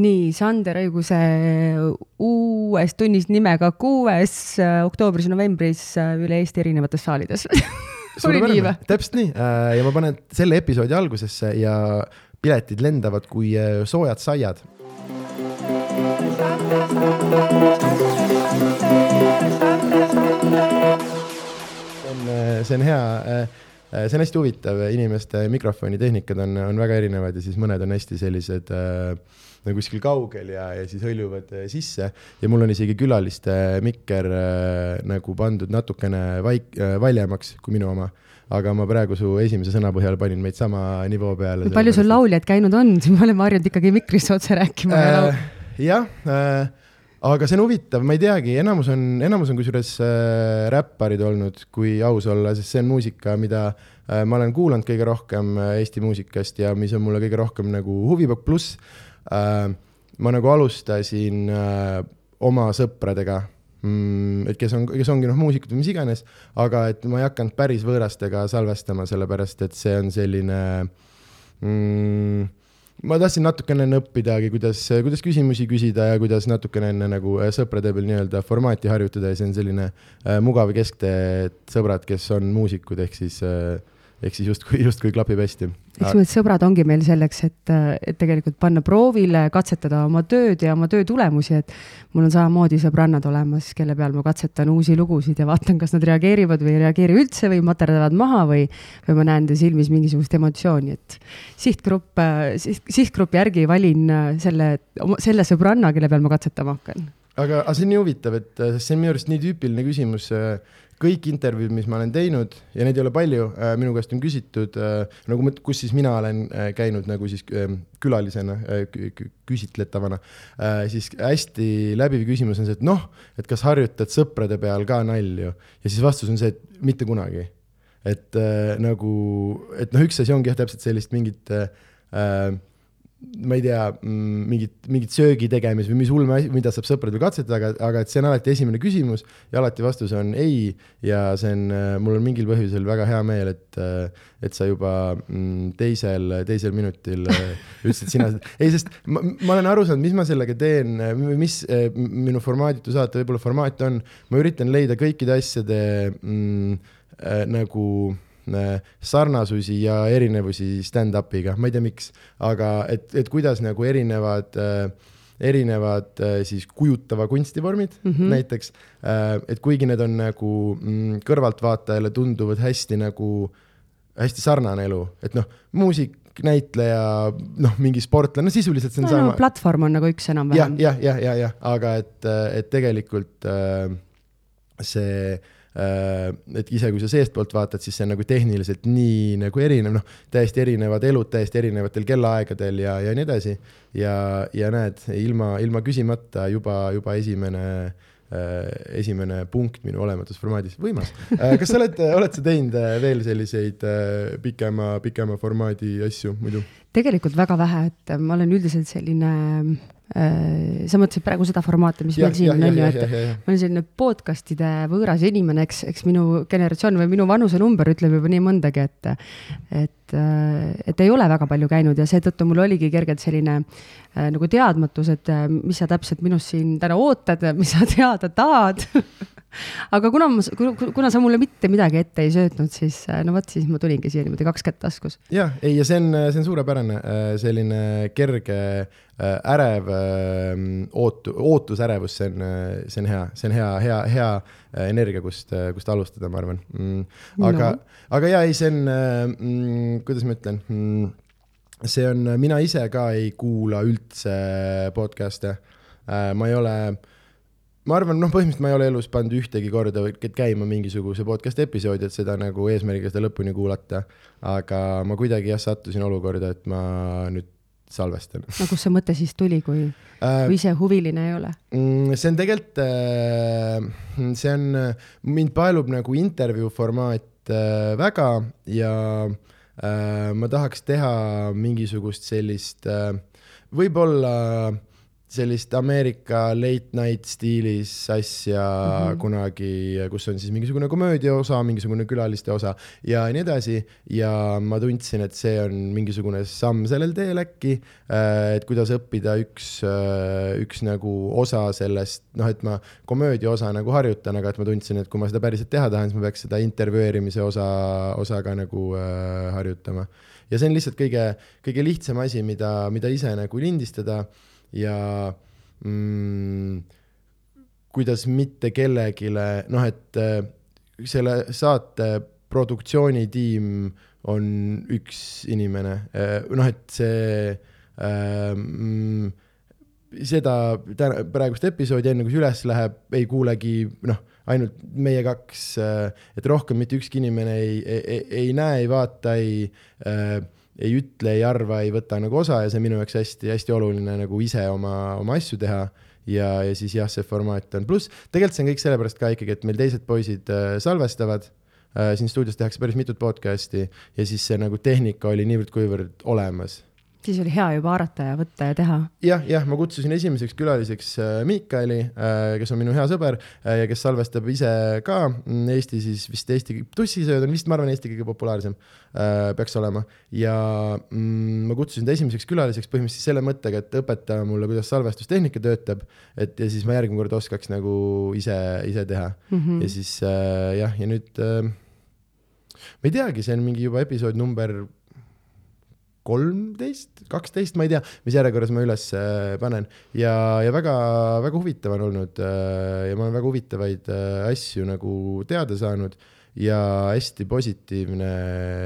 nii, Sander Õiguse uues tunnis nimega kuues äh, oktoobris-novembris äh, üle Eesti erinevates saalides oli nii või? täpselt nii äh, ja ma panen selle episoodi algusesse ja piletid lendavad kui soojad saiad. see on, see on hea see on hästi huvitav, inimeste mikrofonitehnikad on, on väga erinevad ja siis mõned on hästi sellised äh, kuskil kaugel ja, ja siis hõljuvad äh, sisse ja mul on isegi külaliste mikker äh, nagu pandud natukene vaik- äh,, valjemaks kui minu oma aga ma praegu su esimese sõna põhjal panin meid sama nivoo peale. palju sul lauljaid käinud on, me oleme harjunud ikkagi mikrisse otse rääkima äh,. jah äh,, aga see on huvitav, ma ei teagi, enamus on, enamus on kusjuures äh, räpparid olnud, kui aus olla, sest see on muusika, mida äh, ma olen kuulanud kõige rohkem äh, Eesti muusikast ja mis on mulle kõige rohkem nagu huvi pakkunud, pluss Äh, ma nagu alustasin äh, oma sõpradega mm,, et kes on, kes ongi noh, muusikud või mis iganes, aga et ma ei hakanud päris võõrastega salvestama, sellepärast et see on selline mm, ma tahtsin natukene enne õppidagi, kuidas, kuidas küsimusi küsida ja kuidas natukene enne nagu äh, sõprade peal nii-öelda formaati harjutada ja see on selline äh, mugav kesktee, et sõbrad, kes on muusikud, ehk siis äh, ehk siis justkui, justkui klapib hästi. eks need sõbrad ongi meil selleks, et, et tegelikult panna proovile, katsetada oma tööd ja oma töö tulemusi, et mul on samamoodi sõbrannad olemas, kelle peal ma katsetan uusi lugusid ja vaatan, kas nad reageerivad või ei reageeri üldse või materdavad maha või, või ma näen nende silmis mingisugust emotsiooni, et sihtgrupp, siht, sihtgrupi järgi valin selle, selle sõbranna, kelle peal ma katsetama hakkan aga, aga see on nii huvitav, et see on minu arust nii tüüpiline küsimus kõik intervjuud, mis ma olen teinud ja neid ei ole palju äh,, minu käest on küsitud äh, nagu, kus siis mina olen äh, käinud nagu siis äh, külalisena küsitletavana siis hästi läbiv küsimus on see, et noh, et kas harjutad sõprade peal ka nalju ja siis vastus on see, et mitte kunagi. et äh, nagu, et noh, üks asi ongi jah, täpselt sellist mingit äh ma ei tea, mm, mingit, mingit söögi tegemist või mis ulme, mida saab sõpradel katsetada, aga, aga et see on alati esimene küsimus ja alati vastus on ei. ja see on, äh, mul on mingil põhjusel väga hea meel, et, äh, et sa juba mm, teisel, teisel minutil äh, ütlesid sina, ei, sest ma, ma olen aru saanud, mis ma sellega teen, mis minu formaaditu saate võib-olla formaat on, ma üritan leida kõikide asjade mm, äh, nagu sarnasusi ja erinevusi stand-up'iga, ma ei tea, miks, aga et, et kuidas nagu erinevad äh, erinevad äh, siis kujutava kunstivormid mm -hmm. näiteks, et kuigi need on nagu mm, kõrvaltvaatajale tunduvad hästi nagu, hästi sarnane elu, et noh, muusik, näitleja, noh, mingi sportlane, no sisuliselt see on no, sama no,. platvorm on nagu üks enam-vähem. jah, jah, jah, jah, jah, aga et, et tegelikult äh, see äh, Äh, et ise, kui sa seestpoolt vaatad, siis see on nagu tehniliselt nii nagu erinev, noh, täiesti erinevad elud täiesti erinevatel kellaaegadel ja, ja nii edasi. ja, ja näed, ilma, ilma küsimata juba, juba esimene äh, esimene punkt minu olematusformaadis, võimas. Äh, kas sa oled, oled sa teinud veel selliseid pikema, pikema formaadi asju muidu? tegelikult väga vähe, et ma olen üldiselt selline Äh, sa mõtlesid praegu seda formaati, mis ja, meil siin on ju, et ma olen selline podcast'ide võõras inimene, eks, eks minu generatsioon või minu vanusenumber ütleb juba nii mõndagi, et, et, äh, et ei ole väga palju käinud ja seetõttu mul oligi kergelt selline äh, nagu teadmatus, et äh, mis sa täpselt minust siin täna ootad, mis sa teada tahad aga kuna ma, kuna sa mulle mitte midagi ette ei söötnud, siis äh, no vot, siis ma tulingi siia niimoodi kaks kätt taskus. jah, ei ja see on, see on suurepärane, äh, selline kerge ärev ootu-, ootusärevus, see on, see on hea, see on hea, hea, hea energia, kust, kust alustada, ma arvan mm,. aga no., aga ja ei, see on mm,, kuidas ma ütlen mm,, see on, mina ise ka ei kuula üldse podcast'e. ma ei ole äh, ma arvan, noh, põhimõtteliselt ma ei ole elus pannud ühtegi korda käima mingisuguse podcast'i episoodi, et seda nagu eesmärgiga seda lõpuni kuulata. aga ma kuidagi jah, sattusin olukorda, et ma nüüd salvestan. no kust see mõte siis tuli, kui äh,, kui ise huviline ei ole? Mm, see on tegelikult äh,, see on, mind paelub nagu intervjuu formaat äh, väga ja äh, ma tahaks teha mingisugust sellist äh, võib-olla äh, sellist Ameerika late night stiilis asja mm -hmm. kunagi, kus on siis mingisugune komöödia osa, mingisugune külaliste osa ja nii edasi. ja ma tundsin, et see on mingisugune samm sellel teel äkki, äh, et kuidas õppida üks, äh, üks nagu osa sellest, noh, et ma komöödia osa nagu harjutan, aga et ma tundsin, et kui ma seda päriselt teha tahan, siis ma peaks seda intervjueerimise osa, osa ka nagu äh, harjutama. ja see on lihtsalt kõige, kõige lihtsam asi, mida, mida ise nagu lindistada ja mm, kuidas mitte kellelegi, noh, et äh, selle saate produktsioonitiim on üks inimene, äh, noh, et see äh, mm, seda täna, praegust episoodi, enne kui see üles läheb, ei kuulegi, noh, ainult meie kaks, et rohkem mitte ükski inimene ei, ei, ei, ei näe, ei vaata, ei äh, ei ütle, ei arva, ei võta nagu osa ja see on minu jaoks hästi-hästi oluline nagu ise oma, oma asju teha. ja, ja siis jah, see formaat on, pluss tegelikult see on kõik sellepärast ka ikkagi, et meil teised poisid äh, salvestavad äh,. siin stuudios tehakse päris mitut podcast'i ja siis see nagu tehnika oli niivõrd-kuivõrd olemas siis oli hea juba haarata ja võtta ja teha ja,. jah, jah, ma kutsusin esimeseks külaliseks äh, Miikali, äh, kes on minu hea sõber äh, ja kes salvestab ise ka mm, Eesti siis vist Eesti, tussisööd on vist, ma arvan, Eesti kõige populaarsem peaks olema. ja mm, ma kutsusin ta esimeseks külaliseks põhimõtteliselt selle mõttega, et õpeta mulle, kuidas salvestustehnika töötab, et ja siis ma järgmine kord oskaks nagu ise, ise teha mm. -hmm. ja siis jah, ja nüüd ma ei teagi, see on mingi juba episood number kolmteist, kaksteist, ma ei tea, mis järjekorras ma üles äh, panen ja, ja väga-väga huvitav on olnud äh, ja ma olen väga huvitavaid äh, asju nagu teada saanud ja hästi positiivne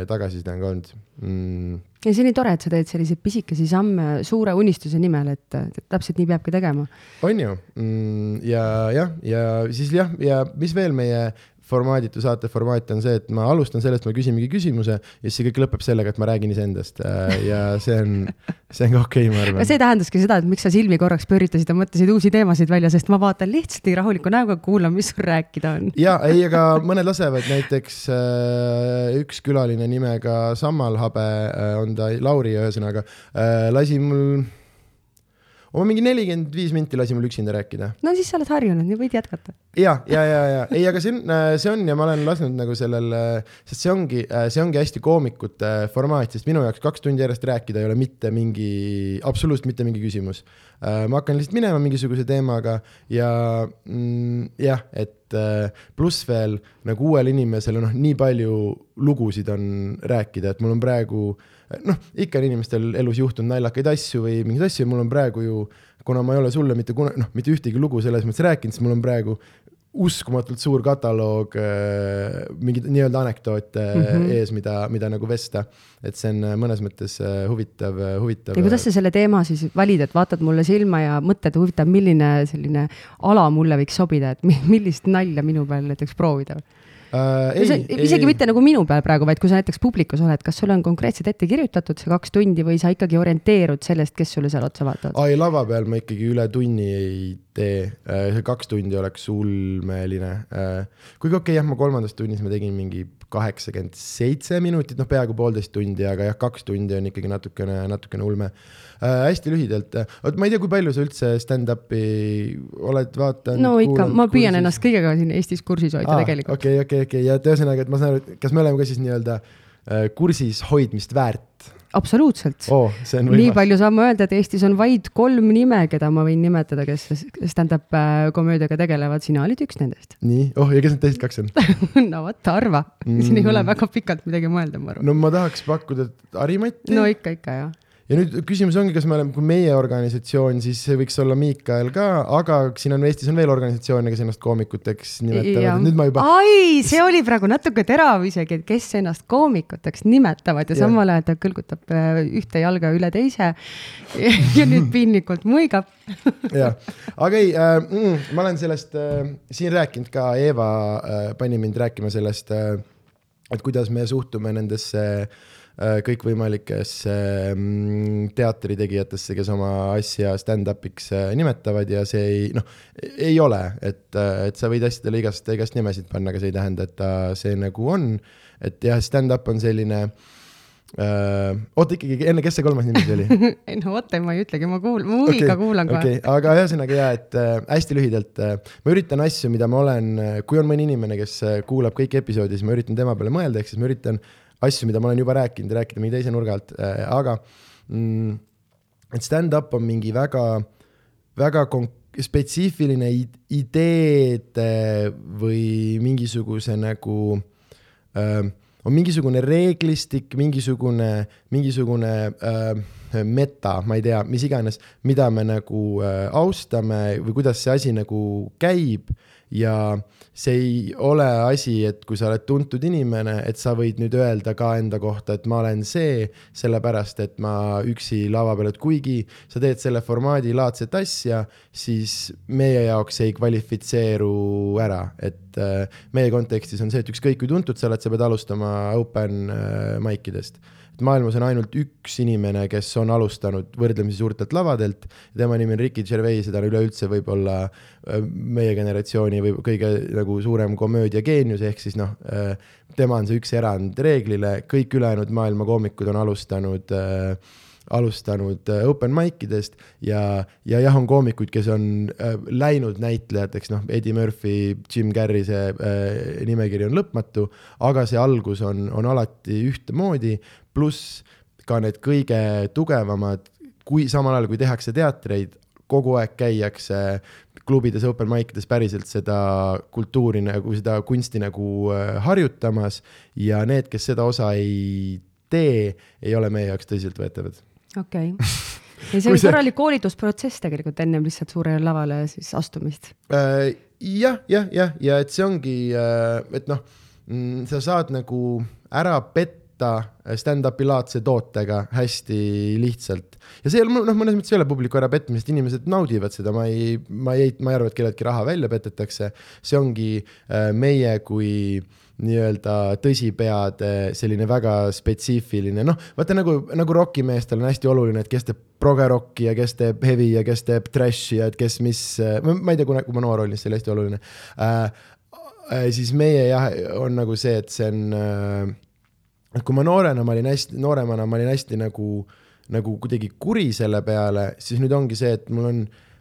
tagasiside on ka olnud mm. ja see on nii tore, et sa teed selliseid pisikesi samme suure unistuse nimel, et, et täpselt nii peabki tegema. on ju mm,, ja jah, ja siis jah, ja mis veel meie formaaditu saate formaat on see, et ma alustan sellest, ma küsin mingi küsimuse ja siis see kõik lõpeb sellega, et ma räägin iseendast äh, ja see on, see on ka okei okay,, ma arvan. see tähendaski seda, et miks sa silmi korraks pööritasid ja mõtlesid uusi teemasid välja, sest ma vaatan lihtsalt nii rahuliku näoga, kuulan, mis sul rääkida on. ja ei, aga mõned lasevad näiteks äh, üks külaline nimega Sammalhabe äh, on ta, Lauri ühesõnaga lasi mul oma mingi nelikümmend viis minti lasi mul üksinda rääkida. no siis sa oled harjunud, nii võid jätkata. ja, ja, ja, ja ei, aga see on, äh, see on ja ma olen lasknud nagu sellel, sest see ongi, äh, see ongi hästi koomikute formaat, sest minu jaoks kaks tundi järjest rääkida ei ole mitte mingi, absoluutselt mitte mingi küsimus. Äh, ma hakkan lihtsalt minema mingisuguse teemaga ja mm, jah, et pluss veel nagu uuele inimesele noh, nii palju lugusid on rääkida, et mul on praegu äh, noh, ikka on inimestel elus juhtunud naljakaid asju või mingeid asju mul on praegu ju, kuna ma ei ole sulle mitte kunagi, noh, mitte ühtegi lugu selles mõttes rääkinud, siis mul on praegu uskumatult suur kataloog äh, mingeid nii-öelda anekdoote mm -hmm. ees, mida, mida nagu vesta. et see on äh, mõnes mõttes äh, huvitav, huvitav. ja kuidas sa selle teema siis valid, et vaatad mulle silma ja mõtled, huvitav, milline selline ala mulle võiks sobida, et millist nalja minu peal näiteks proovida? Äh,. isegi ei, mitte nagu minu peal praegu, vaid kui sa näiteks publikus oled, kas sul on konkreetselt ette kirjutatud see kaks tundi või sa ikkagi orienteerud sellest, kes sulle seal otsa vaatavad? ai, lava peal ma ikkagi üle tunni ei tee, äh, see kaks tundi oleks ulmeline. Äh, kuigi okei okay,, jah, ma kolmandas tunnis ma tegin mingi kaheksakümmend seitse minutit, noh, peaaegu poolteist tundi, aga jah, kaks tundi on ikkagi natukene, natukene ulme äh,. hästi lühidalt, vot ma ei tea, kui palju sa üldse stand-up'i oled vaadanud? no ikka, ma püüan kursis. ennast kõigega siin Eestis kursis hoida ah, tegelikult. okei, okei, okei, ja et ühesõnaga, et ma saan aru, kas me oleme ka siis nii-öelda äh, kursis hoidmist väärt? Absoluutselt oh,. nii palju saan ma öelda, et Eestis on vaid kolm nime, keda ma võin nimetada, kes stand-up äh, komöödiaga tegelevad, sina olid üks nendest. nii, oh ja kes need teised kaks on no vot, arva mm., siin ei ole väga pikalt midagi mõelda, ma arvan. no ma tahaks pakkuda Harimati. no ikka, ikka jah ja nüüd küsimus ongi, kas me oleme, kui meie organisatsioon, siis see võiks olla Miikael ka, aga siin on Eestis on veel organisatsioone, kes ennast koomikuteks nimetavad, nüüd ma juba. ai, see oli praegu natuke terav isegi, et kes ennast koomikuteks nimetavad ja, ja. samal ajal ta kõlgutab äh, ühte jalga üle teise ja nüüd piinlikult muigab jah, aga ei äh,, mm, ma olen sellest äh, siin rääkinud ka, Eeva äh, pani mind rääkima sellest äh,, et kuidas me suhtume nendesse äh, Äh, kõikvõimalikesse mm, teatritegijatesse, kes oma asja stand-up'iks äh, nimetavad ja see ei, noh, ei ole, et, äh, et sa võid asjadele igast, igast nimesid panna, aga see ei tähenda, et ta see nagu on. et jah, stand-up on selline äh,. oota ikkagi, enne, kes see kolmas nimi oli ei no oota, ma ei ütlegi, ma kuulan, ma huviga okay, kuulan kohe okay.. aga ühesõnaga ja, et äh, hästi lühidalt äh,, ma üritan asju, mida ma olen äh,, kui on mõni inimene, kes äh, kuulab kõiki episoodi, siis ma üritan tema peale mõelda, ehk siis ma üritan asju, mida ma olen juba rääkinud, rääkida mingi teise nurga alt äh,, aga mm, et stand-up on mingi väga, väga konk-, spetsiifiline ideede või mingisuguse nagu äh, on mingisugune reeglistik, mingisugune, mingisugune äh, meta, ma ei tea, mis iganes, mida me nagu äh, austame või kuidas see asi nagu käib ja see ei ole asi, et kui sa oled tuntud inimene, et sa võid nüüd öelda ka enda kohta, et ma olen see, sellepärast et ma üksi lava peal, et kuigi sa teed selle formaadi laadset asja, siis meie jaoks ei kvalifitseeru ära, et äh, meie kontekstis on see, et ükskõik kui tuntud sa oled, sa pead alustama open äh, mic idest et maailmas on ainult üks inimene, kes on alustanud võrdlemisi suurtelt lavadelt. tema nimi on Ricky Gervais ja ta on üleüldse võib-olla äh, meie generatsiooni või kõige nagu suurem komöödiageenius, ehk siis noh, äh, tema on see üks erand reeglile, kõik ülejäänud maailma koomikud on alustanud äh, alustanud äh, open mic idest ja, ja jah, on koomikuid, kes on äh, läinud näitlejateks, noh, Eddie Murphy, Jim Carrey, see äh, nimekiri on lõpmatu, aga see algus on, on alati ühtemoodi, pluss ka need kõige tugevamad, kui samal ajal, kui tehakse teatreid, kogu aeg käiakse klubides, open mic ides päriselt seda kultuuri nagu, seda kunsti nagu äh, harjutamas ja need, kes seda osa ei tee, ei ole meie jaoks tõsiseltvõetavad okei okay. ja see on see... korralik koolitusprotsess tegelikult ennem lihtsalt suurele lavale siis astumist äh,. jah, jah, jah, ja et see ongi äh,, et noh, mm, sa saad nagu ära petta stand-up'i laadse tootega hästi lihtsalt. ja see ei ole, noh, mõnes mõttes ei ole publiku ära petmist, inimesed naudivad seda, ma ei, ma ei, ma ei arva, et kelleltki raha välja petetakse. see ongi äh, meie kui äh, nii-öelda tõsipeade, selline väga spetsiifiline, noh, vaata nagu, nagu rokimeestel on hästi oluline, et kes teeb progerocki ja kes teeb heavy ja kes teeb trash'i ja et kes mis, ma ei tea, kui ma noor olin, siis see oli hästi oluline. Äh, siis meie jah, on nagu see, et see on äh,, et kui ma noorena, ma olin hästi, nooremana ma olin hästi nagu, nagu kuidagi kuri selle peale, siis nüüd ongi see, et mul on äh,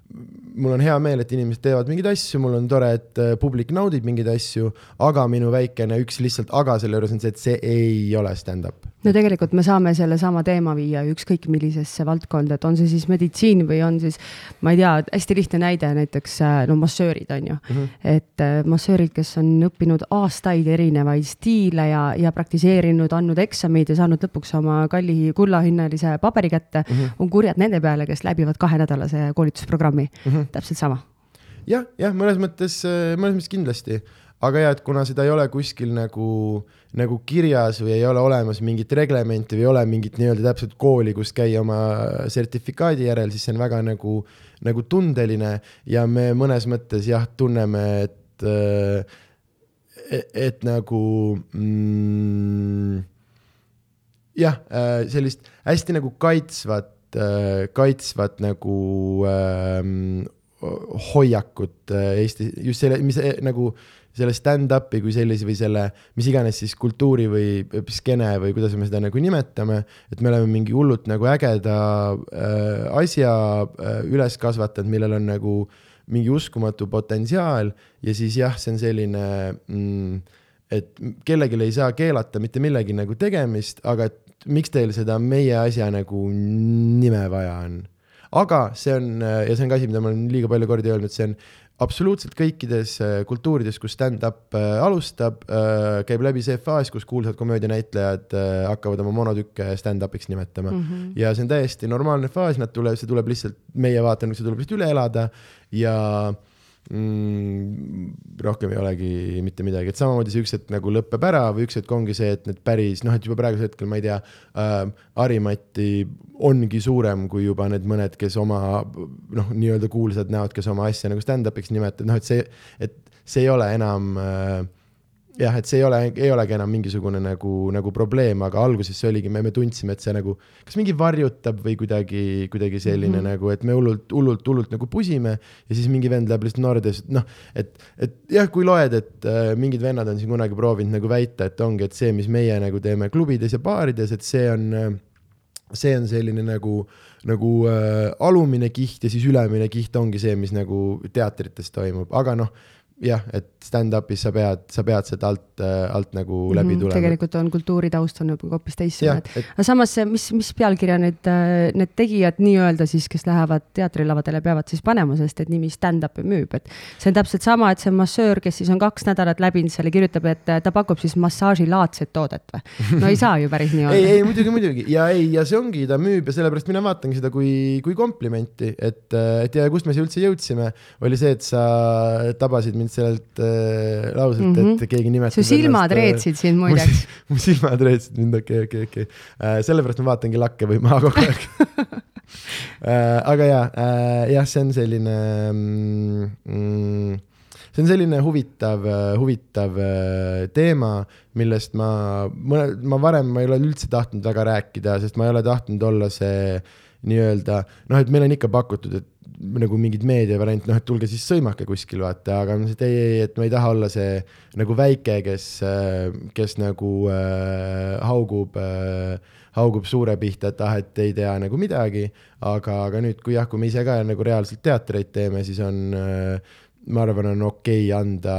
mul on hea meel, et inimesed teevad mingeid asju, mul on tore, et äh, publik naudib mingeid asju, aga minu väikene üks lihtsalt aga selle juures on see, et see ei ole stand-up no tegelikult me saame sellesama teema viia ükskõik millisesse valdkonda, et on see siis meditsiin või on siis, ma ei tea, hästi lihtne näide näiteks äh, no massöörid on ju mm. -hmm. et äh, massöörid, kes on õppinud aastaid erinevaid stiile ja, ja praktiseerinud, andnud eksameid ja saanud lõpuks oma kalli kullahinnalise paberi kätte mm, -hmm. on kurjad nende peale, kes läbivad kahenädalase koolitusprogrammi mm. -hmm. täpselt sama jah, jah, mõnes mõttes, äh, mõnes mõttes kindlasti aga ja, et kuna seda ei ole kuskil nagu, nagu kirjas või ei ole olemas mingit reglementi või ei ole mingit nii-öelda täpset kooli, kus käia oma sertifikaadi järel, siis see on väga nagu, nagu tundeline ja me mõnes mõttes jah, tunneme, et, et, et nagu mm, jah, sellist hästi nagu kaitsvat, kaitsvat nagu ähm, hoiakut Eesti, just selle, mis nagu selle stand-up'i kui sellise või selle mis iganes siis kultuuri või skeene või kuidas me seda nagu nimetame, et me oleme mingi hullult nagu ägeda äh, asja äh, üles kasvatanud, millel on nagu mingi uskumatu potentsiaal ja siis jah, see on selline mm, et kellelegi ei saa keelata mitte millegi nagu tegemist, aga et miks teil seda meie asja nagu nime vaja on aga see on, ja see on ka asi, mida ma olen liiga palju kordi öelnud, see on absoluutselt kõikides äh, kultuurides, kus stand-up äh, alustab, äh, käib läbi see faas, kus kuulsad komöödianäitlejad hakkavad oma monotükke stand-up'iks nimetama mm. -hmm. ja see on täiesti normaalne faas, nad tuleb, see tuleb lihtsalt meie vaatenurgast, see tuleb lihtsalt üle elada ja mm, rohkem ei olegi mitte midagi, et samamoodi see üks hetk nagu lõpeb ära või üks hetk ongi see, et need päris noh, et juba praegusel hetkel ma ei tea äh,, Harimati ongi suurem kui juba need mõned, kes oma noh, nii-öelda kuulsad näod, kes oma asja nagu stand-up'iks nimetavad, noh, et see, et see ei ole enam äh, jah, et see ei ole, ei olegi enam mingisugune nagu, nagu probleem, aga alguses see oligi, me, me tundsime, et see nagu kas mingi varjutab või kuidagi, kuidagi selline mm -hmm. nagu, et me hullult, hullult, hullult nagu pusime ja siis mingi vend läheb lihtsalt noordes, noh, et, et jah, kui loed, et äh, mingid vennad on siin kunagi proovinud nagu väita, et ongi, et see, mis meie nagu teeme klubides ja baarides, et see on äh, see on selline nagu, nagu äh, alumine kiht ja siis ülemine kiht ongi see, mis nagu teatrites toimub, aga noh jah, et stand-up'is sa pead, sa pead sealt alt, äh, alt nagu mm -hmm, läbi tulema. tegelikult on kultuuritaust on nagu hoopis teistsugune, et aga samas see, mis, mis pealkirja need, äh, need tegijad nii-öelda siis, kes lähevad teatrilavadele, peavad siis panema, sest et nimi stand-up'i müüb, et see on täpselt sama, et see massöör, kes siis on kaks nädalat läbinud selle, kirjutab, et äh, ta pakub siis massaažilaadset toodet või? no ei saa ju päris nii olla ei, ei muidugi, muidugi ja ei, ja see ongi, ta müüb ja sellepärast mina vaatangi seda kui, kui komplimenti, et, et ja kust me siia üldse jõudsime, oli see, et sa tabasid mind sellelt äh, lauselt mm, -hmm. et keegi nimetas. su silmad ennast, äh, reetsid sind muideks. mu silmad reetsid mind, okei okay,, okei okay,, okei okay. äh,. sellepärast ma vaatangi lakke või maha kogu aeg äh, aga jaa äh,, jah, see on selline mm, see on selline huvitav, huvitav äh, teema, millest ma, ma varem, ma ei ole üldse tahtnud väga rääkida, sest ma ei ole tahtnud olla see nii-öelda noh, et meil on ikka pakutud, et nagu mingid meediavariant, noh, et tulge siis sõimake kuskil, vaata, aga ma ütlesin, et ei, ei, et ma ei taha olla see nagu väike, kes, kes nagu äh, haugub äh, haugub suure pihta, et ah, et ei tea nagu midagi, aga, aga nüüd, kui jah, kui me ise ka nagu reaalselt teatreid teeme, siis on äh,, ma arvan, on okei okay anda,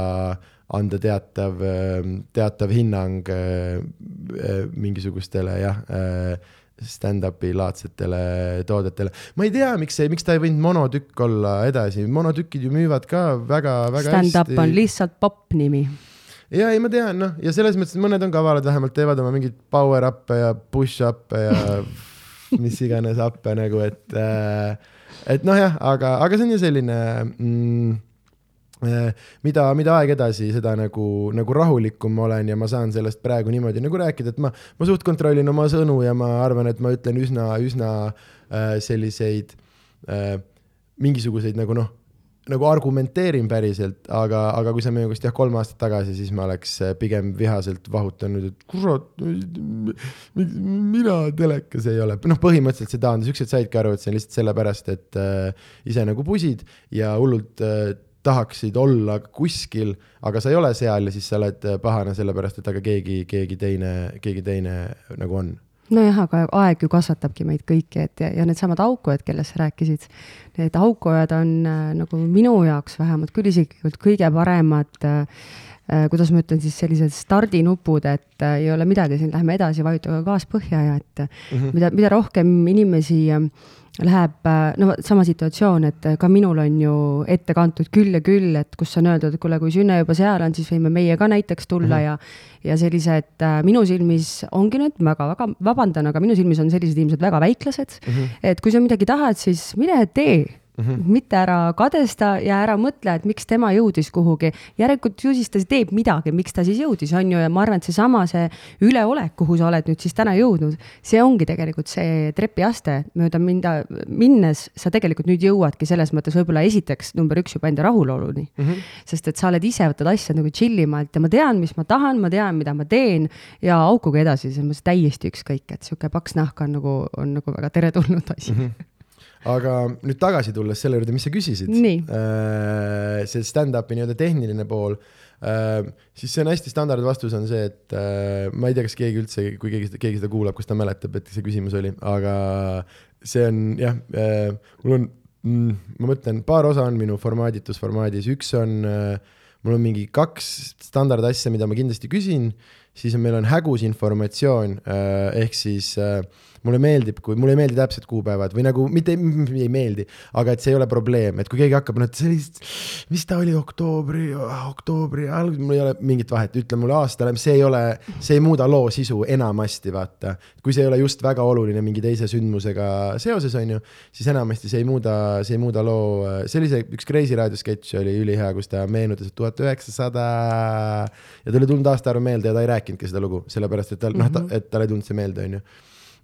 anda teatav, äh, teatav hinnang äh, äh, mingisugustele jah äh, stand-up'i laadsetele toodetele. ma ei tea, miks see, miks ta ei võinud monotükk olla edasi, monotükid ju müüvad ka väga-väga hästi. Stand-up on lihtsalt popp nimi. ja ei, ma tean, noh, ja selles mõttes, mõned on kavalad, vähemalt teevad oma mingeid power up'e ja push up'e ja mis iganes up'e nagu, et äh, et noh, jah, aga, aga see on ju selline mm, mida, mida aeg edasi, seda nagu, nagu rahulikum ma olen ja ma saan sellest praegu niimoodi nagu rääkida, et ma, ma suht kontrollin oma sõnu ja ma arvan, et ma ütlen üsna, üsna äh, selliseid äh, mingisuguseid nagu noh, nagu argumenteerin päriselt, aga, aga kui sa minust jah, kolm aastat tagasi, siis ma oleks äh, pigem vihaselt vahutanud, et kurat, mina telekas ei ole, noh, põhimõtteliselt see taandus, ükskord saidki aru, et see on lihtsalt sellepärast, et äh, ise nagu pusid ja hullult äh, tahaksid olla kuskil, aga sa ei ole seal ja siis sa oled pahane sellepärast, et aga keegi, keegi teine, keegi teine nagu on nojah, aga aeg ju kasvatabki meid kõiki, et ja, ja needsamad aukojad, kellest sa rääkisid, need aukojad on äh, nagu minu jaoks vähemalt küll isiklikult kõige paremad äh, äh kuidas ma ütlen siis sellised stardinupud, et äh, ei ole midagi, siin lähme edasi, vajutage gaas põhja ja et mm -hmm. mida, mida rohkem inimesi äh, läheb, äh, no sama situatsioon, et ka minul on ju ette kantud küll ja küll, et kus on öeldud, et kuule, kui Sünne juba seal on, siis võime meie ka näiteks tulla mm -hmm. ja, ja sellised äh, minu silmis ongi nüüd väga-väga, vabandan, aga minu silmis on sellised inimesed väga väiklased mm. -hmm. et kui sa midagi tahad, siis mine tee Mm -hmm. mitte ära kadesta ja ära mõtle, et miks tema jõudis kuhugi. järelikult ju siis ta teeb midagi, miks ta siis jõudis, on ju, ja ma arvan, et seesama, see üleolek, kuhu sa oled nüüd siis täna jõudnud, see ongi tegelikult see trepiaste, mööda minda, minnes sa tegelikult nüüd jõuadki selles mõttes võib-olla esiteks number üks juba enda rahuloluni mm. -hmm. sest et sa oled ise, võtad asja nagu chill ima, et ja ma tean, mis ma tahan, ma tean, mida ma teen ja aukuga edasi, selles mõttes täiesti ükskõik, et sihuke paks nahk on nagu, on nagu väga teretulnud asi mm. -hmm aga nüüd tagasi tulles selle juurde, mis sa küsisid, äh, see stand-up'i nii-öelda tehniline pool äh,, siis see on hästi standardvastus on see, et äh, ma ei tea, kas keegi üldse, kui keegi, keegi seda kuulab, kas ta mäletab, et see küsimus oli, aga see on jah äh,, mul on mm,, ma mõtlen, paar osa on minu formaaditusformaadis, üks on mul on mingi kaks standardasja, mida ma kindlasti küsin, siis on, meil on hägus informatsioon ehk siis äh, mulle meeldib, kui mulle ei meeldi täpsed kuupäevad või nagu mitte ei meeldi, aga et see ei ole probleem, et kui keegi hakkab, noh, et sellist, mis ta oli, oktoobri, oktoobri alg-, mul ei ole mingit vahet, ütle mulle aasta, see ei ole, see ei muuda loo sisu enamasti, vaata. kui see ei ole just väga oluline mingi teise sündmusega seoses, on ju, siis enamasti see ei muuda, see ei muuda loo, see oli see üks Kreisi raadiosketš oli ülihea, kus ta meenutas, et tuhat üheksasada ja tal ei tulnud aastaarv meelde ja ta ei rääkinudki seda lugu, sellepärast et tal mm -hmm., noh, et tal ei tulnud see meelde, on ju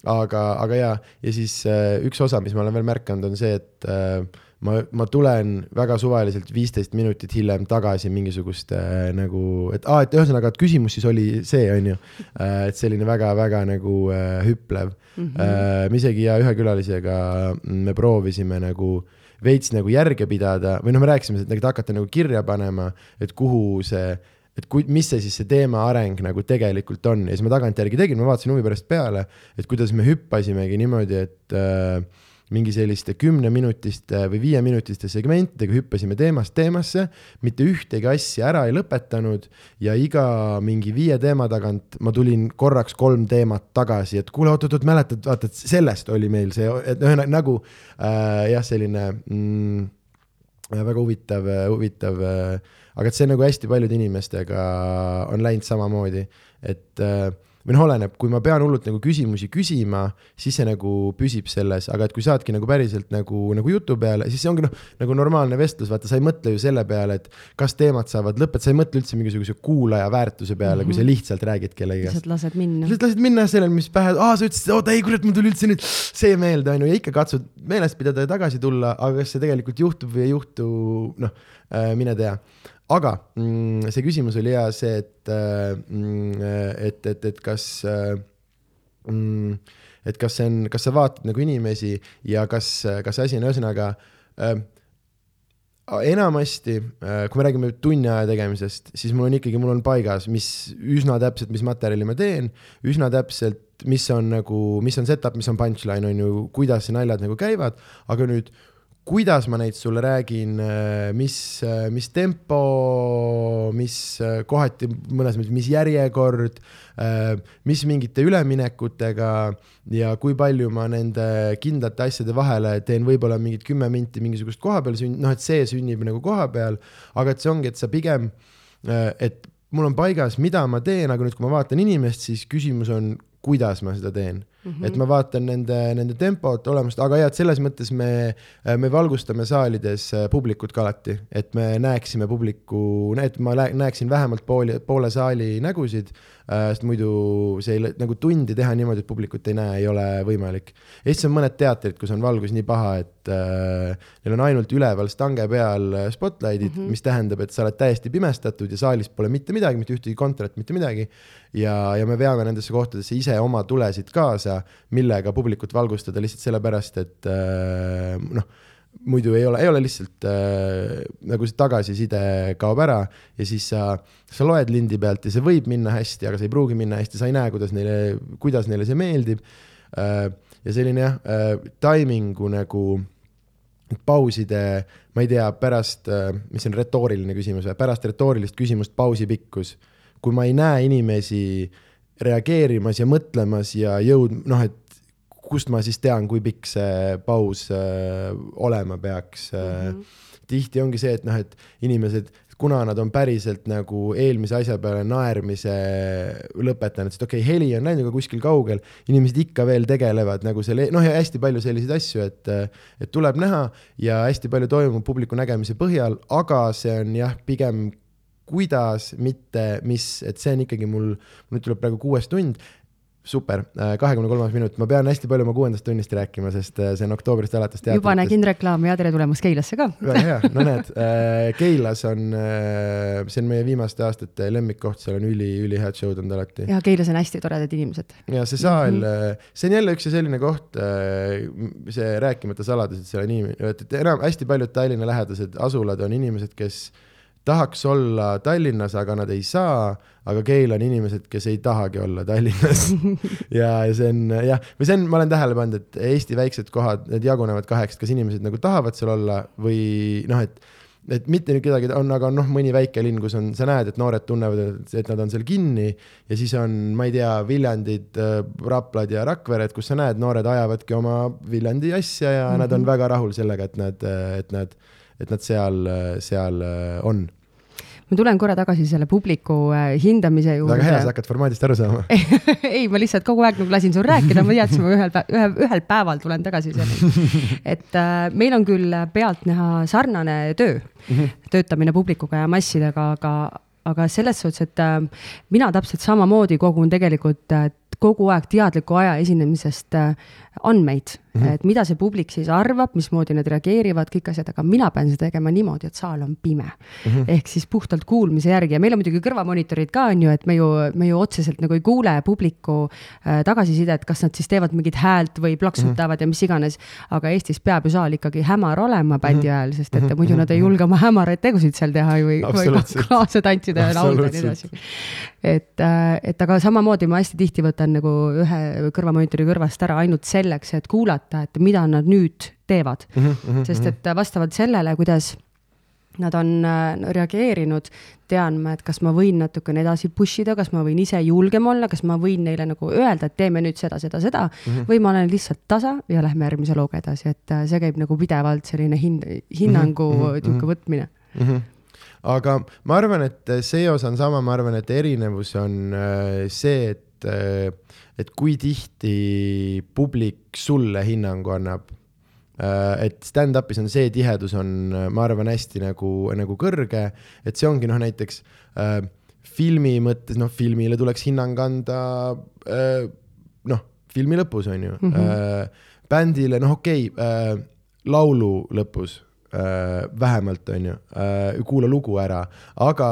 aga, aga jaa, ja siis äh, üks osa, mis ma olen veel märganud, on see, et äh, ma, ma tulen väga suvaliselt viisteist minutit hiljem tagasi mingisuguste äh, nagu, et aa, et ühesõnaga, et küsimus siis oli see, on ju äh,. et selline väga-väga nagu äh, hüplev mm. -hmm. Äh, me isegi ja ühe külalisega me proovisime nagu veits nagu järge pidada või noh, me rääkisime, et hakata nagu kirja panema, et kuhu see et kui, mis see siis see teema areng nagu tegelikult on. Ja siis ma tagantjärgi tegin, ma vaatasin huvi pärast peale, et kuidas me hüppasimegi niimoodi, et äh, mingi selliste kümneminutiste või viieminutiste segmentidega hüppasime teemast teemasse, mitte ühtegi asja ära ei lõpetanud ja iga mingi viie teema tagant ma tulin korraks kolm teemat tagasi, et kuule, oot-oot-oot, mäletad, vaata, et sellest oli meil see, et ühesõnaga nagu äh, jah, selline mm, väga huvitav, huvitav äh, aga et see nagu hästi paljude inimestega on läinud samamoodi, et äh, või noh, oleneb, kui ma pean hullult nagu küsimusi küsima, siis see nagu püsib selles, aga et kui saadki nagu päriselt nagu, nagu jutu peale, siis see ongi noh, nagu normaalne vestlus, vaata, sa ei mõtle ju selle peale, et kas teemad saavad lõpetada, sa ei mõtle üldse mingisuguse kuulaja väärtuse peale mm, -hmm. kui sa mhm. lihtsalt räägid kellegagi. lihtsalt lased minna. lihtsalt lased minna sellele, mis pähe, aa, sa ütlesid, oota ei, kurat, mul tuli üldse nüüd see meelde, on ju, ja ikka katsud meeles pidada ja tagasi tulla, aga kas see tegelikult juhtub või ei juhtu, noh, äh, mine tea aga mm, see küsimus oli hea see, et äh, mm,, et, et, et kas äh, mm, et kas see on, kas sa vaatad nagu inimesi ja kas, kas asi on ühesõnaga äh, enamasti, kui me räägime tunni aja tegemisest, siis mul on ikkagi, mul on paigas, mis üsna täpselt, mis materjali ma teen, üsna täpselt, mis on nagu, mis on setup, mis on punchline, on ju, kuidas naljad nagu käivad, aga nüüd kuidas ma neid sulle räägin, äh, mis, äh, mis tempo, mis äh, kohati mõnes mõttes, mis järjekord, mis mingite üleminekutega ja kui palju ma nende kindlate asjade vahele teen võib-olla mingid kümme minti mingisugust koha peal sünd-, noh, et see sünnib nagu koha peal, aga et see ongi, et sa pigem, et mul on paigas, mida ma teen, aga nüüd, kui ma vaatan inimest, siis küsimus on, kuidas ma seda teen mm. -hmm. et ma vaatan nende, nende tempot, olemust, aga jah, et selles mõttes me, me valgustame saalides äh, publikut ka alati, et me näeksime publiku, et ma näeksin vähemalt pooli, poole saali nägusid Äh, sest muidu see ei, nagu tundi teha niimoodi, et publikut ei näe, ei ole võimalik. Eestis on mõned teatrid, kus on valgus nii paha, et äh, neil on ainult üleval stange peal äh, spotlight'id mm, -hmm. mis tähendab, et sa oled täiesti pimestatud ja saalis pole mitte midagi, mitte ühtegi kontrat, mitte midagi. ja, ja me veame nendesse kohtadesse ise oma tulesid kaasa, millega publikut valgustada lihtsalt sellepärast, et äh, noh muidu ei ole, ei ole lihtsalt äh, nagu see tagasiside kaob ära ja siis sa, sa loed lindi pealt ja see võib minna hästi, aga see ei pruugi minna hästi, sa ei näe, kuidas neile, kuidas neile see meeldib äh,. ja selline jah äh,, taimingu nagu pauside, ma ei tea, pärast äh,, mis on retooriline küsimus pärast retoorilist küsimust pausi pikkus. kui ma ei näe inimesi reageerimas ja mõtlemas ja jõud-, noh, et kust ma siis tean, kui pikk see paus äh, olema peaks mm. -hmm. tihti ongi see, et noh, et inimesed, kuna nad on päriselt nagu eelmise asja peale naermise lõpetanud, sest okei okay,, heli on läinud juba kuskil kaugel, inimesed ikka veel tegelevad nagu selle, noh ja hästi palju selliseid asju, et, et tuleb näha ja hästi palju toimub publiku nägemise põhjal, aga see on jah, pigem kuidas, mitte mis, et see on ikkagi mul, nüüd tuleb praegu kuues tund super, äh, kahekümne kolmas minut, ma pean hästi palju oma kuuendast tunnist rääkima, sest äh, see on oktoobrist alates teatritest. juba nägin reklaami ja tere tulemast Keilasse ka. väga hea, no näed, äh, Keilas on, see on meie viimaste aastate lemmikkoht, seal on üli, ülihead show'd olnud alati. ja Keilas on hästi toredad inimesed. ja see saal mm, -hmm. see on jälle üks selline koht, see rääkimata saladus, et seal on inimene, et enam hästi paljud Tallinna lähedased asulad on inimesed, kes tahaks olla Tallinnas, aga nad ei saa, aga Keila on inimesed, kes ei tahagi olla Tallinnas ja, ja see on jah, või see on, ma olen tähele pannud, et Eesti väiksed kohad, need jagunevad kaheks, kas inimesed nagu tahavad seal olla või noh, et et mitte nüüd kedagi on, aga noh, mõni väike linn, kus on, sa näed, et noored tunnevad, et nad on seal kinni ja siis on, ma ei tea, Viljandid, Raplad ja Rakvered, kus sa näed, noored ajavadki oma Viljandi asja ja mm -hmm. nad on mhm. väga rahul sellega, et nad, et nad et nad seal, seal äh, on ma tulen korra tagasi selle publiku äh, hindamise juurde. väga hea, sa hakkad formaadist aru saama ei, ma lihtsalt kogu aeg nagu lasin sul rääkida, ma teadsin, ma ühel, ühe, ühel päeval tulen tagasi selleni. et äh, meil on küll pealtnäha sarnane töö mm, -hmm. töötamine publikuga ja massidega, aga, aga selles suhtes, et äh, mina täpselt samamoodi kogun tegelikult äh, kogu aeg teadliku aja esinemisest äh, andmeid mm, -hmm. et mida see publik siis arvab, mismoodi nad reageerivad, kõik asjad, aga mina pean seda tegema niimoodi, et saal on pime mm. -hmm. ehk siis puhtalt kuulmise järgi ja meil on muidugi kõrvamonitorid ka, on ju, et me ju, me ju otseselt nagu ei kuule publiku äh, tagasisidet, kas nad siis teevad mingit häält või plaksutavad mm -hmm. ja mis iganes. aga Eestis peab ju saal ikkagi hämar olema bändi mhm. ajal, sest et mhm. muidu nad ei julge oma hämaraid tegusid seal teha või, või kaasa tantsida ja laulda ja nii edasi. et, äh, et aga samamoodi ma hästi tihti võtan nagu ühe kõrvamonitori kõrvast ära ainult selleks, et kuulata et mida nad nüüd teevad mm. -hmm, sest et vastavalt sellele, kuidas nad on äh, reageerinud, tean ma, et kas ma võin natukene edasi push ida, kas ma võin ise julgem olla, kas ma võin neile nagu öelda, et teeme nüüd seda, seda, seda mm -hmm. või ma olen lihtsalt tasa ja lähme järgmise looga edasi, et äh, see käib nagu pidevalt selline hin-, hinnangu mm -hmm. niisugune võtmine mm. -hmm aga ma arvan, et see osa on sama, ma arvan, et erinevus on äh, see, et et kui tihti publik sulle hinnangu annab. Et stand-up'is on see tihedus on, ma arvan, hästi nagu, nagu kõrge, et see ongi noh, näiteks äh, filmi mõttes, noh, filmile tuleks hinnang anda äh, noh, filmi lõpus on ju mm, -hmm. bändile, noh, okei okay,, laulu lõpus vähemalt, on ju äh,, kuula lugu ära, aga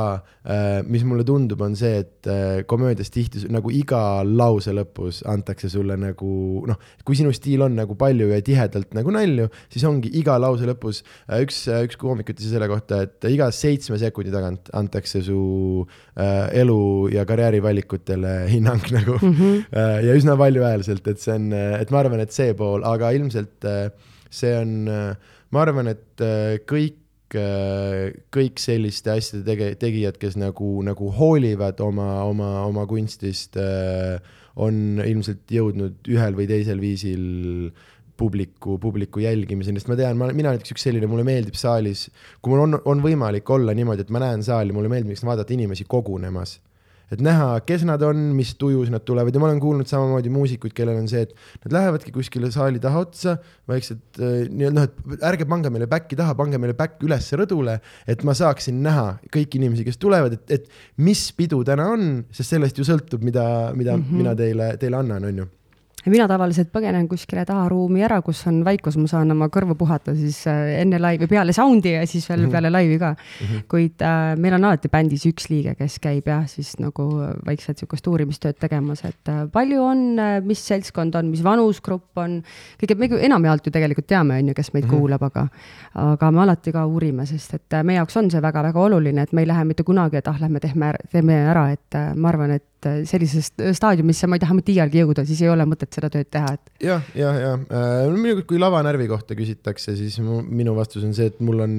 äh, mis mulle tundub, on see, et äh, komöödias tihti nagu iga lause lõpus antakse sulle nagu noh, kui sinu stiil on nagu palju ja tihedalt nagu nalju, siis ongi iga lause lõpus äh,, üks, üks koomik ütles selle kohta, et iga seitsme sekundi tagant antakse su äh, elu ja karjäärivalikutele hinnang nagu. Mm -hmm. äh, ja üsna valjuhäälselt, et see on, et ma arvan, et see pool, aga ilmselt äh, see on äh, ma arvan, et äh, kõik, äh, kõik selliste asjade tege-, tegijad, kes nagu, nagu hoolivad oma, oma, oma kunstist, äh, on ilmselt jõudnud ühel või teisel viisil publiku, publiku jälgimiseni, sest ma tean, ma, mina näiteks üks selline, mulle meeldib saalis, kui mul on, on võimalik olla niimoodi, et ma näen saali, mulle meeldib vaadata inimesi kogunemas et näha, kes nad on, mis tujus nad tulevad ja ma olen kuulnud samamoodi muusikuid, kellel on see, et nad lähevadki kuskile saali taha otsa, vaikselt äh, nii-öelda noh, et ärge pange meile back'i taha, pange meile back üles rõdule, et ma saaksin näha kõiki inimesi, kes tulevad, et, et mis pidu täna on, sest sellest ju sõltub, mida, mida mm -hmm. mina teile, teile annan, on ju mina tavaliselt põgenen kuskile taharuumi ära, kus on vaikus, ma saan oma kõrvu puhata siis äh, enne laivi, peale sound'i ja siis veel -hmm. peale laivi ka mm. -hmm. kuid äh, meil on alati bändis üks liige, kes käib jah, siis nagu vaikselt sihukest uurimistööd tegemas, et äh, palju on äh,, mis seltskond on, mis vanusgrupp on. kõige, me enamjaolt ju tegelikult teame, on ju, kes meid mm -hmm. kuulab, aga, aga me alati ka uurime, sest et äh, meie jaoks on see väga-väga oluline, et me ei lähe mitte kunagi, et ah, lähme teeme, teeme ära, et äh, ma arvan, et et sellisest staadiumisse ma ei taha mitte iialgi jõuda, siis ei ole mõtet seda tööd teha, et. jah, ja, ja, ja äh, minu, kui lavanärvi kohta küsitakse, siis mu, minu vastus on see, et mul on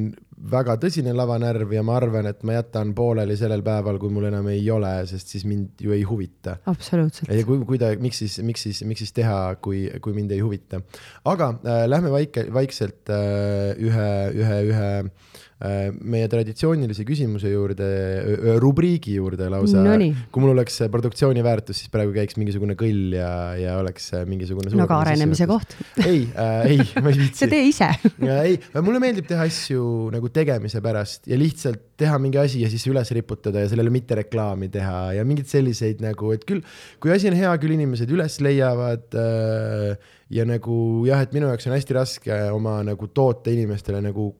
väga tõsine lavanärv ja ma arvan, et ma jätan pooleli sellel päeval, kui mul enam ei ole, sest siis mind ju ei huvita. absoluutselt. ja kui, kui ta, miks siis, miks siis, miks siis teha, kui, kui mind ei huvita. aga äh, lähme vaike, vaikselt äh, ühe, ühe, ühe Äh, meie traditsioonilise küsimuse juurde, rubriigi juurde lausa no. kui mul oleks produktsiooni väärtus, siis praegu käiks mingisugune kõll ja, ja oleks mingisugune. no aga arenemise koht. ei äh,, ei, ma ei viitsi. sa tee ise ei, mulle meeldib teha asju nagu tegemise pärast ja lihtsalt teha mingi asi ja siis üles riputada ja sellele mitte reklaami teha ja mingeid selliseid nagu, et küll, kui asi on hea, küll inimesed üles leiavad äh, ja nagu jah, et minu jaoks on hästi raske oma nagu toote inimestele nagu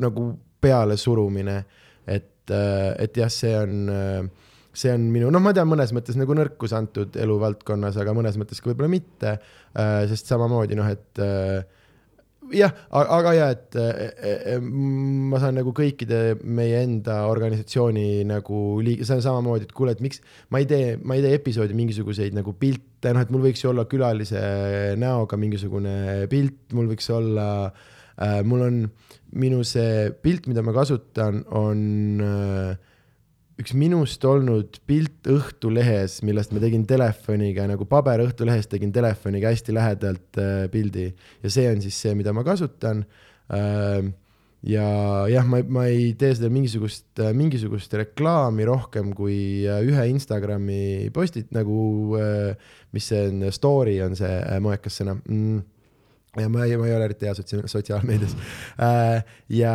nagu peale surumine, et, äh, et jah, see on, äh, see on minu, noh, ma tean mõnes mõttes nagu nõrkus antud eluvaldkonnas, aga mõnes mõttes ka võib-olla mitte, äh, sest samamoodi noh, et jah, aga ja, et ma saan nagu kõikide meie enda organisatsiooni nagu liig-, see on samamoodi, et kuule, et miks ma ei tee, ma ei tee episoodi mingisuguseid nagu pilte, noh, et mul võiks ju olla külalise näoga mingisugune pilt, mul võiks olla äh,, mul on minu see pilt, mida ma kasutan, on äh, üks minust olnud pilt Õhtulehes, millest ma tegin telefoniga nagu paber Õhtulehest tegin telefoniga hästi lähedalt äh, pildi. Ja see on siis see, mida ma kasutan. Äh,. ja jah, ma, ma ei tee seda mingisugust, äh, mingisugust reklaami rohkem kui äh, ühe Instagrami postit nagu äh,, mis see on, story on see äh, moekas sõna. Mm ja ma ei, ma ei ole eriti hea sotsia-, sotsiaalmeedias äh,. ja,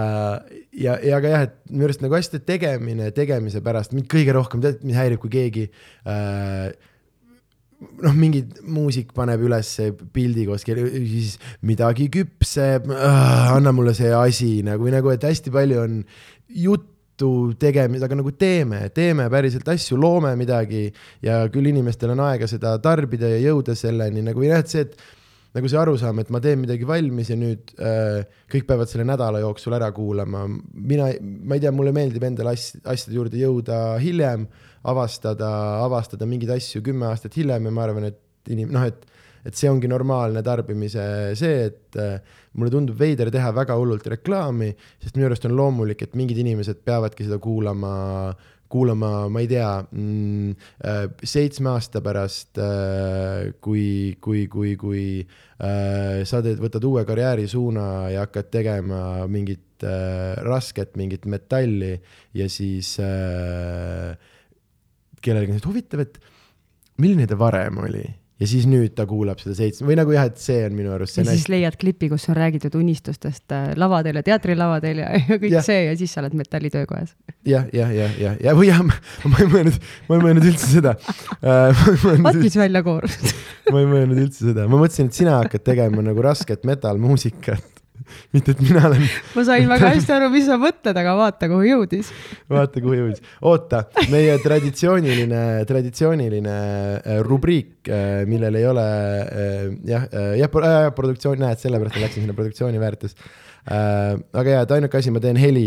ja, ja aga jah, et minu arust nagu asjade tegemine tegemise pärast mind kõige rohkem, tead, mind häirib, kui keegi äh, noh, mingi muusik paneb ülesse pildi koos, siis midagi küpseb, anna mulle see asi nagu, või nagu, et hästi palju on juttu tegemist, aga nagu teeme, teeme päriselt asju, loome midagi ja küll inimestel on aega seda tarbida ja jõuda selleni nagu jah, et see, et nagu see arusaam, et ma teen midagi valmis ja nüüd äh, kõik peavad selle nädala jooksul ära kuulama. mina, ma ei tea, mulle meeldib endale asj, asjade juurde jõuda hiljem, avastada, avastada mingeid asju kümme aastat hiljem ja ma arvan, et inim-, noh, et, et see ongi normaalne tarbimise see, et äh, mulle tundub veider teha väga hullult reklaami, sest minu arust on loomulik, et mingid inimesed peavadki seda kuulama kuulama, ma ei tea mm,, äh, seitsme aasta pärast, äh, kui, kui, kui, kui äh, sa teed, võtad uue karjäärisuuna ja hakkad tegema mingit rasket, mingit metalli ja siis kellelegi on huvitav, et milline ta varem oli ja siis nüüd ta kuulab seda seitsme või nagu jah, et see on minu arust see ja siis leiad klipi, kus on räägitud unistustest äh, lavadel ja teatrilavadel ja, ja kõik ja. see ja siis sa oled metallitöökojas. jah, jah, jah, jah, ja või jah, ma ei mõelnud, ma ei mõelnud üldse seda äh,. vot mis välja koorus ma ei mõelnud üldse seda, ma mõtlesin, et sina hakkad tegema nagu rasket metal-muusikat mitte, et mina olen. ma sain väga hästi aru, mis sa mõtled, aga vaata, kuhu jõudis. vaata, kuhu jõudis. oota, meie traditsiooniline, traditsiooniline äh, rubriik, äh, millel ei ole äh, jah, jah, produktsioon, näed, sellepärast ma läksin sinna produktsiooni väärtus. Aga jaa, et ainuke asi, ma teen heli,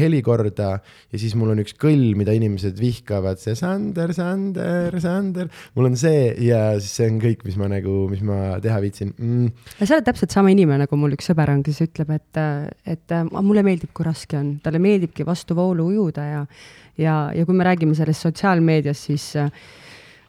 heli korda ja siis mul on üks kõll, mida inimesed vihkavad, see Sander, Sander, Sander. mul on see ja siis see on kõik, mis ma nagu, mis ma teha viitsin. Mm.. sa oled täpselt sama inimene, nagu mul üks sõber on, kes ütleb, et, et mulle meeldib, kui raske on, talle meeldibki vastu voolu ujuda ja ja, ja kui me räägime sellest sotsiaalmeediast, siis äh,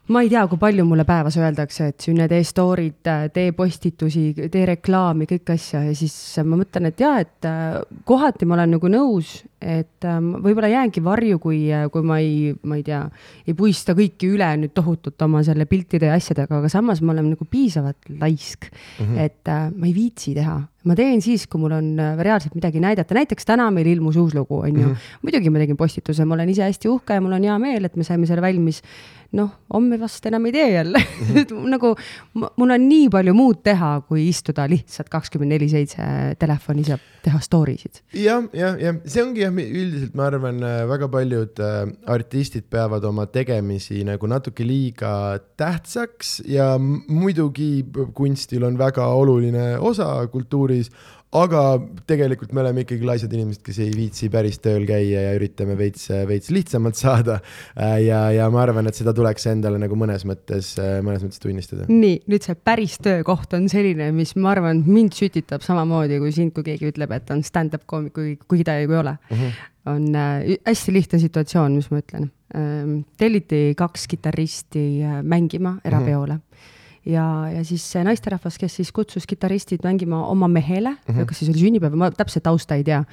ma ei tea, kui palju mulle päevas öeldakse, et sünne tee story'd, tee postitusi, tee reklaami, kõike asja ja siis ma mõtlen, et jaa, et äh, kohati ma olen nagu nõus, et ähm, võib-olla jäängi varju, kui, kui ma ei, ma ei tea, ei puista kõiki üle nüüd tohutult oma selle piltide ja asjadega, aga samas ma olen nagu piisavalt laisk mm, -hmm. et äh, ma ei viitsi teha ma teen siis, kui mul on äh, reaalselt midagi näidata, näiteks täna meil ilmus uus lugu, on ju -hmm.. muidugi ma tegin postituse, ma olen ise hästi uhke ja mul on hea meel, et me saime selle valmis noh, homme vast enam ei tee jälle. -hmm. nagu mul on nii palju muud teha, kui istuda lihtsalt kakskümmend neli seitse telefonis ja teha story sid. jah, jah, jah, see ongi jah, üldiselt ma arvan, äh, väga paljud äh, artistid peavad oma tegemisi nagu natuke liiga tähtsaks ja muidugi kunstil on väga oluline osa kultuuris aga tegelikult me oleme ikkagi laisad inimesed, kes ei viitsi päris tööl käia ja üritame veits, veits lihtsamalt saada. Ja, ja ma arvan, et seda tuleks endale nagu mõnes mõttes, mõnes mõttes tunnistada. nii, nüüd see päris töökoht on selline, mis ma arvan, mind sütitab samamoodi kui sind, kui keegi ütleb, et on stand-up koomik, kui, kuigi ta ju ei ole uh. Mhm. -huh. on äh, hästi lihtne situatsioon, mis ma ütlen ähm,. telliti kaks kitarristi äh, mängima erapeole uh. -huh ja, ja siis see naisterahvas, kes siis kutsus kitarristid mängima oma mehele mm, -hmm. kas siis oli sünnipäev, ma täpselt tausta ei tea.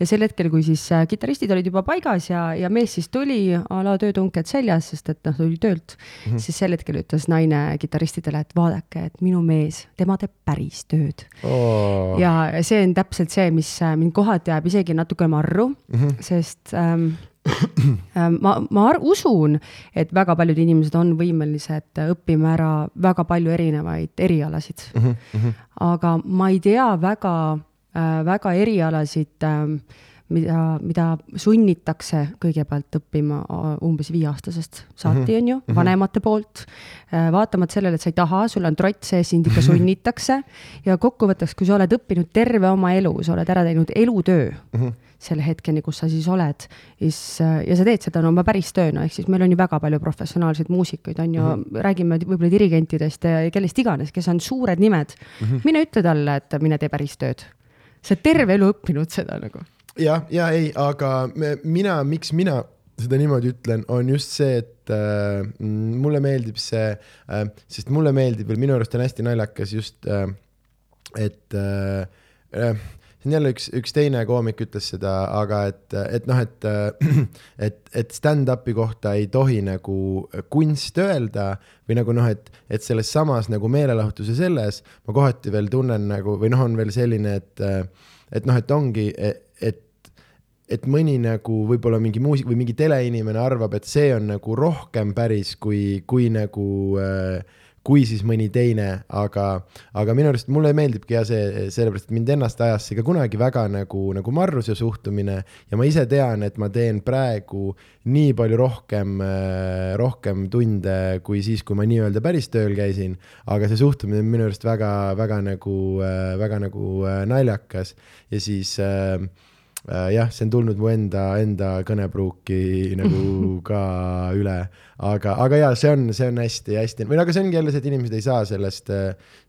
ja sel hetkel, kui siis äh, kitarristid olid juba paigas ja, ja mees siis tuli a la töötunked seljas, sest et noh, tuli töölt mm, -hmm. siis sel hetkel ütles naine kitarristidele, et vaadake, et minu mees, tema teeb päris tööd oh.. ja see on täpselt see, mis äh, mind kohati ajab isegi natuke marru mm, -hmm. sest Ähm, ma, ma usun, et väga paljud inimesed on võimelised õppima ära väga palju erinevaid erialasid mm. -hmm. aga ma ei tea väga äh,, väga erialasid äh, mida, mida sunnitakse kõigepealt õppima umbes viieaastasest saati, mhm. on ju, mhm. vanemate poolt. Äh, vaatamata sellele, et sa ei taha, sul on trott sees, sind ikka sunnitakse ja kokkuvõtteks, kui sa oled õppinud terve oma elu, sa oled ära teinud elutöö mm -hmm. Selle hetkeni, kus sa siis oled, siis ja sa teed seda no oma päris tööna, ehk siis meil on ju väga palju professionaalseid muusikuid, on ju mm, -hmm. räägime võib-olla dirigentidest ja kellest iganes, kes on suured nimed mm. -hmm. mine ütle talle, et mine tee päris tööd. sa oled terve elu õppinud seda nagu jah, ja ei, aga mina, miks mina seda niimoodi ütlen, on just see, et äh, mulle meeldib see äh,, sest mulle meeldib veel, minu arust on hästi naljakas just äh,, et äh, äh see on jälle üks, üks teine koomik ütles seda, aga et, et noh, et, et, et stand-up'i kohta ei tohi nagu kunst öelda või nagu noh, et, et selles samas nagu meelelahutuse selles ma kohati veel tunnen nagu või noh, on veel selline, et, et noh, et ongi, et et mõni nagu võib-olla mingi muusik või mingi teleinimene arvab, et see on nagu rohkem päris kui, kui nagu äh, kui siis mõni teine, aga, aga minu arust mulle meeldibki ja see, sellepärast et mind ennast ajas see ka kunagi väga nagu, nagu marruse suhtumine ja ma ise tean, et ma teen praegu nii palju rohkem, rohkem tunde kui siis, kui ma nii-öelda päris tööl käisin. aga see suhtumine on minu arust väga, väga nagu, väga nagu naljakas ja siis äh, Äh, jah, see on tulnud mu enda, enda kõnepruuki nagu ka üle, aga, aga jaa, see on, see on hästi-hästi või no aga see ongi jälle see, et inimesed ei saa sellest,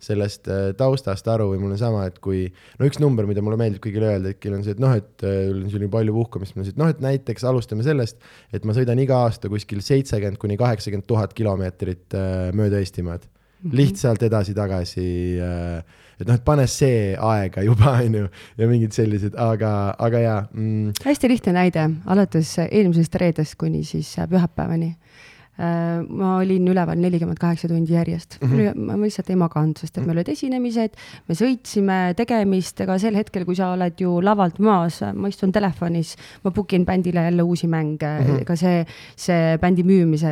sellest äh, taustast aru või mul on sama, et kui no üks number, mida mulle meeldib kõigile öelda, et on see, et noh, et äh, nii palju puhkamist, ma ütlesin, et noh, et näiteks alustame sellest, et ma sõidan iga aasta kuskil seitsekümmend kuni kaheksakümmend tuhat kilomeetrit mööda Eestimaad. Mm, -hmm. lihtsalt edasi-tagasi äh, et noh, et pane see aega juba, on ju, ja mingid sellised, aga, aga jaa mm.. hästi lihtne näide, alates eelmisest reedest kuni siis pühapäevani äh, ma olin üleval nelikümmend kaheksa tundi järjest mm. -hmm. ma lihtsalt ei maganud, sest et meil olid esinemised, me sõitsime tegemist, ega sel hetkel, kui sa oled ju lavalt maas, ma istun telefonis, ma book in bändile jälle uusi mänge mm, -hmm. ega see, see bändi müümise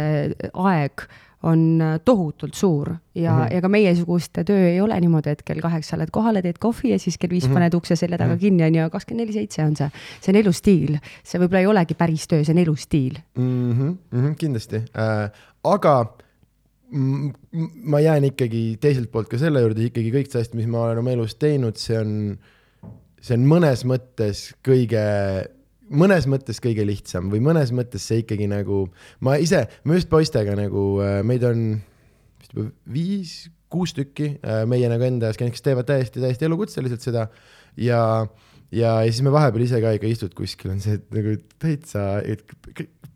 aeg on äh, tohutult suur ja mm, -hmm. ja ka meiesuguste töö ei ole niimoodi, et kell kaheksa oled kohale, teed kohvi ja siis kell viis mm -hmm. paned ukse selja taga mm -hmm. kinni, on ju, kakskümmend neli seitse on see. see on elustiil, see võib-olla ei olegi päris töö, see on elustiil mm. -hmm, mm -hmm, kindlasti äh,, aga ma jään ikkagi teiselt poolt ka selle juurde, ikkagi kõik see asjad, mis ma olen oma elus teinud, see on, see on mõnes mõttes kõige mõnes mõttes kõige lihtsam või mõnes mõttes see ikkagi nagu, ma ise, ma just poistega nagu, äh, meid on vist juba viis, kuus tükki, äh, meie nagu enda skänn, kes teevad täiesti, täiesti elukutseliselt seda. Ja, ja, ja siis me vahepeal ise ka ikka istud kuskil, on see et, nagu täitsa, et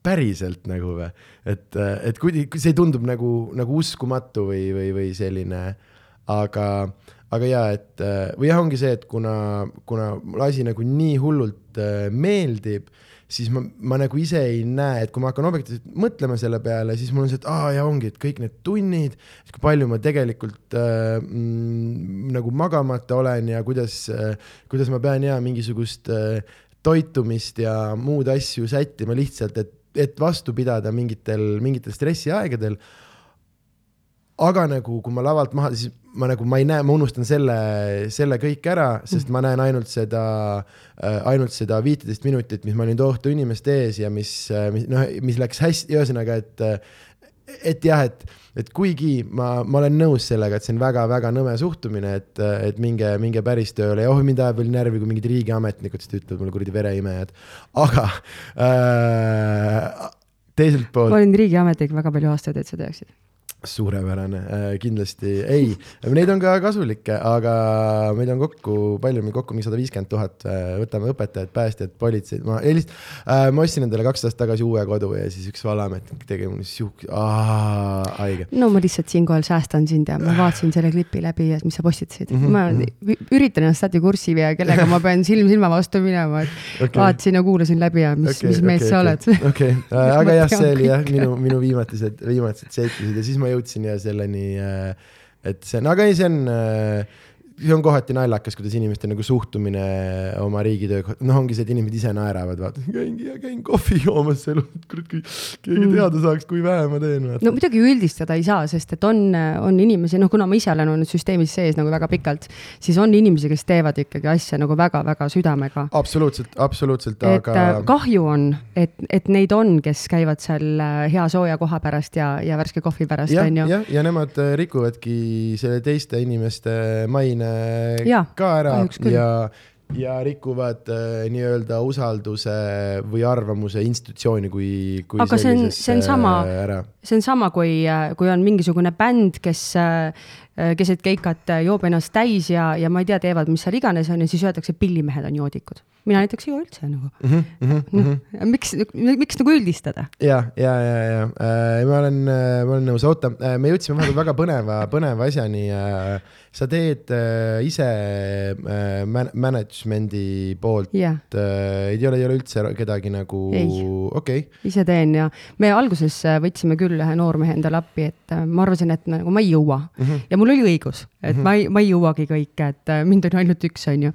päriselt nagu või, et, et kuidagi, see tundub nagu, nagu uskumatu või, või, või selline, aga aga jaa, et või jah, ongi see, et kuna, kuna mulle asi nagu nii hullult äh, meeldib, siis ma, ma nagu ise ei näe, et kui ma hakkan objektiivselt mõtlema selle peale, siis mul on see, et aa ja ongi, et kõik need tunnid, kui palju ma tegelikult äh, mm, nagu magamata olen ja kuidas äh,, kuidas ma pean ja mingisugust äh, toitumist ja muud asju sättima lihtsalt, et, et vastu pidada mingitel, mingitel stressiaegadel. Aga nagu, kui ma lavalt maha, siis ma nagu, ma ei näe, ma unustan selle, selle kõik ära, sest ma näen ainult seda äh,, ainult seda viiteist minutit, mis ma olin tohutu inimeste ees ja mis, äh, mis noh, mis läks hästi, ühesõnaga, et et jah, et, et kuigi ma, ma olen nõus sellega, et see on väga-väga nõme suhtumine, et, et minge, minge päris tööle ja oh, mind ajab veel närvi, kui mingid riigiametnikud siis ütlevad mulle kuradi vereimejad, aga äh, teiselt poolt. ma olin riigiametnik väga palju aastaid, et sa teaksid suurepärane äh,, kindlasti, ei, neid on ka kasulikke, aga meid on kokku, palju meil kokku, mingi sada viiskümmend tuhat, äh, võtame õpetajad, päästjad, politseid, ma helist- äh,, ma ostsin endale kaks aastat tagasi uue kodu ja siis üks vallaametnik tegi mulle sihuke, haige. no ma lihtsalt siinkohal säästan sind ja ma vaatasin selle klipi läbi ja mis sa postitasid mm, -hmm. ma mhm. üritan ennast alati kurssi viia, kellega ma pean silm silma vastu minema, et okay. vaatasin ja kuulasin läbi ja mis okay,, mis mees okay, sa okay. oled. okei okay. aga jah, see oli jah, minu, minu viimatised, viimased seiklused ja siis ma jõudsin ja selleni, äh, et see on, aga ei, see on äh, see on kohati naljakas, kuidas inimeste nagu suhtumine oma riigitöö, noh, ongi see, et inimesed ise naeravad, vaata, käingi ja käin kohvi joomas seal, kurat, kui keegi mm. teada saaks, kui vähe ma teen. no muidugi üldistada ei saa, sest et on, on inimesi, noh, kuna ma ise olen olnud süsteemis sees nagu väga pikalt, siis on inimesi, kes teevad ikkagi asja nagu väga-väga südamega. absoluutselt, absoluutselt, aga. Äh, kahju on, et, et neid on, kes käivad seal äh, hea sooja koha pärast ja, ja värske kohvi pärast, on ju. ja nemad äh, rikuvadki selle teiste inimeste maine ja, ka ära ja, ja rikuvad äh, nii-öelda usalduse või arvamuse institutsiooni kui, kui aga see on, see on sama, see on sama, kui, äh, kui on mingisugune bänd, kes äh, keset keikat joob ennast täis ja, ja ma ei tea, teevad mis seal iganes on ja siis öeldakse, pillimehed on joodikud mina näiteks ei ole üldse nagu mm. -hmm, mm -hmm. miks, miks nagu üldistada? ja, ja, ja, ja äh, ma olen, äh, ma olen nõus, oota, äh, me jõudsime vahepeal väga põneva, põneva asjani äh,. Sa teed äh, ise äh, man management'i poolt yeah., äh, ei ole, ei ole üldse kedagi nagu, okei okay.. ise teen ja me alguses võtsime küll ühe noormehe endale appi, et äh, ma arvasin, et nagu ma ei jõua mm. -hmm. ja mul oli õigus, et mm -hmm. ma ei, ma ei jõuagi kõike, et äh, mind on ainult üks, on ju.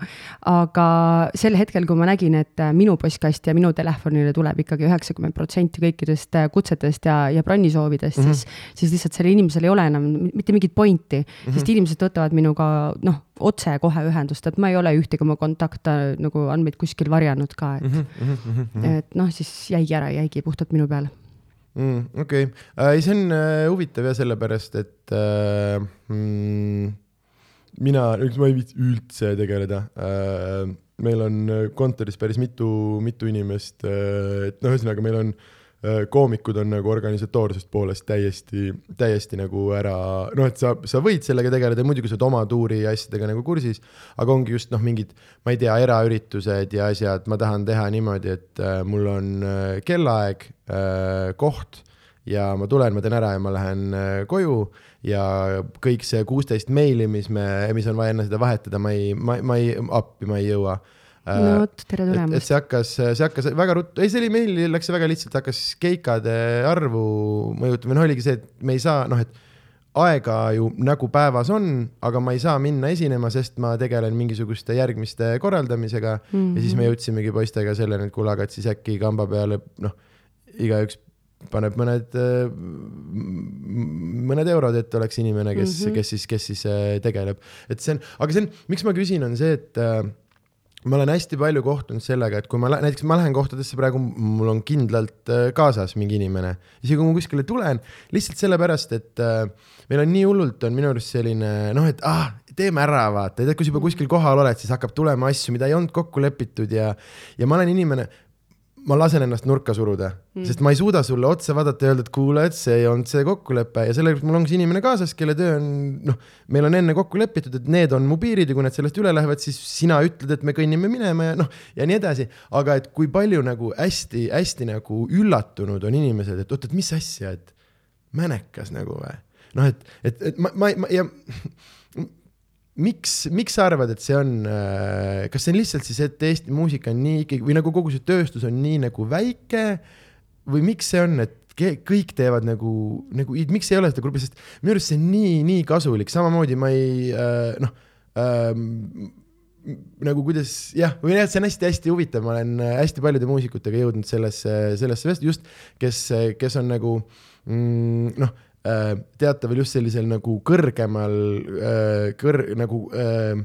aga sel hetkel, kui ma nägin, et äh, minu postkasti ja minu telefonile tuleb ikkagi üheksakümmend protsenti kõikidest äh, kutsetest ja, ja bronnisoovidest mm, -hmm. siis, siis lihtsalt sellel inimesel ei ole enam mitte mingit pointi mm, -hmm. sest inimesed võtavad minuga noh, otse kohe ühendust, et ma ei ole ühtegi oma kontakte nagu andmeid kuskil varjanud ka, et mm, -hmm. et noh, siis jäigi ära, jäigi puhtalt minu peale mm,. okei okay. äh,, see on äh, huvitav jah, sellepärast et äh, mm, mina, ma ei viitsi üldse tegeleda äh,. meil on kontoris päris mitu, mitu inimest äh,, et noh, ühesõnaga meil on Äh, koomikud on nagu organisatoorsest poolest täiesti, täiesti nagu ära, noh, et sa, sa võid sellega tegeleda, muidugi sa oled oma tuuri ja asjadega nagu kursis, aga ongi just noh, mingid, ma ei tea, eraüritused ja asjad, ma tahan teha niimoodi, et äh, mul on äh, kellaaeg äh,, koht ja ma tulen, ma teen ära ja ma lähen äh, koju ja kõik see kuusteist meili, mis me, mis on vaja enne seda vahetada, ma ei, ma, ma ei, appi ma ei jõua no äh, vot, tere tulemast. et see hakkas, see hakkas väga ruttu, ei, see oli meil läks see väga lihtsalt, hakkas keikade arvu mõjutama, noh, oligi see, et me ei saa, noh, et aega ju nagu päevas on, aga ma ei saa minna esinema, sest ma tegelen mingisuguste järgmiste korraldamisega mm. -hmm. ja siis me mhm. jõudsimegi poistega selleni, et kuule, aga et siis äkki kamba peale, noh, igaüks paneb mõned, mõned eurod, et oleks inimene, kes mm, -hmm. kes siis, kes siis äh, tegeleb. et see on, aga see on, miks ma küsin, on see, et äh, ma olen hästi palju kohtunud sellega, et kui ma näiteks ma lähen kohtadesse praegu, mul on kindlalt äh, kaasas mingi inimene, isegi kui ma kuskile tulen, lihtsalt sellepärast, et äh, meil on nii hullult on minu arust selline noh, et ah, teeme ära, vaata, tead, kui sa juba kuskil kohal oled, siis hakkab tulema asju, mida ei olnud kokku lepitud ja, ja ma olen inimene, ma lasen ennast nurka suruda mm., sest ma ei suuda sulle otsa vaadata ja öelda, et kuule, et see ei olnud see kokkulepe ja sellepärast mul ongi see inimene kaasas, kelle töö on noh, meil on enne kokku lepitud, et need on mu piirid ja kui need sellest üle lähevad, siis sina ütled, et me kõnnime minema ja noh, ja nii edasi. aga et kui palju nagu hästi-hästi nagu üllatunud on inimesed, et oot, et mis asja, et mänekas nagu või noh, et, et, et ma, ma, ma ja miks, miks sa arvad, et see on, äh, kas see on lihtsalt siis, et Eesti muusika on nii ikkagi või nagu kogu see tööstus on nii nagu väike või miks see on, et kõik teevad nagu, nagu, miks ei ole seda gruppi, sest minu arust see on nii, nii kasulik, samamoodi ma ei äh, noh ähm, nagu kuidas jah, või jah, see on hästi-hästi huvitav, ma olen äh, hästi paljude muusikutega jõudnud sellesse, sellesse just, kes, kes on nagu mm, noh teataval just sellisel nagu kõrgemal äh, kõr-, nagu äh,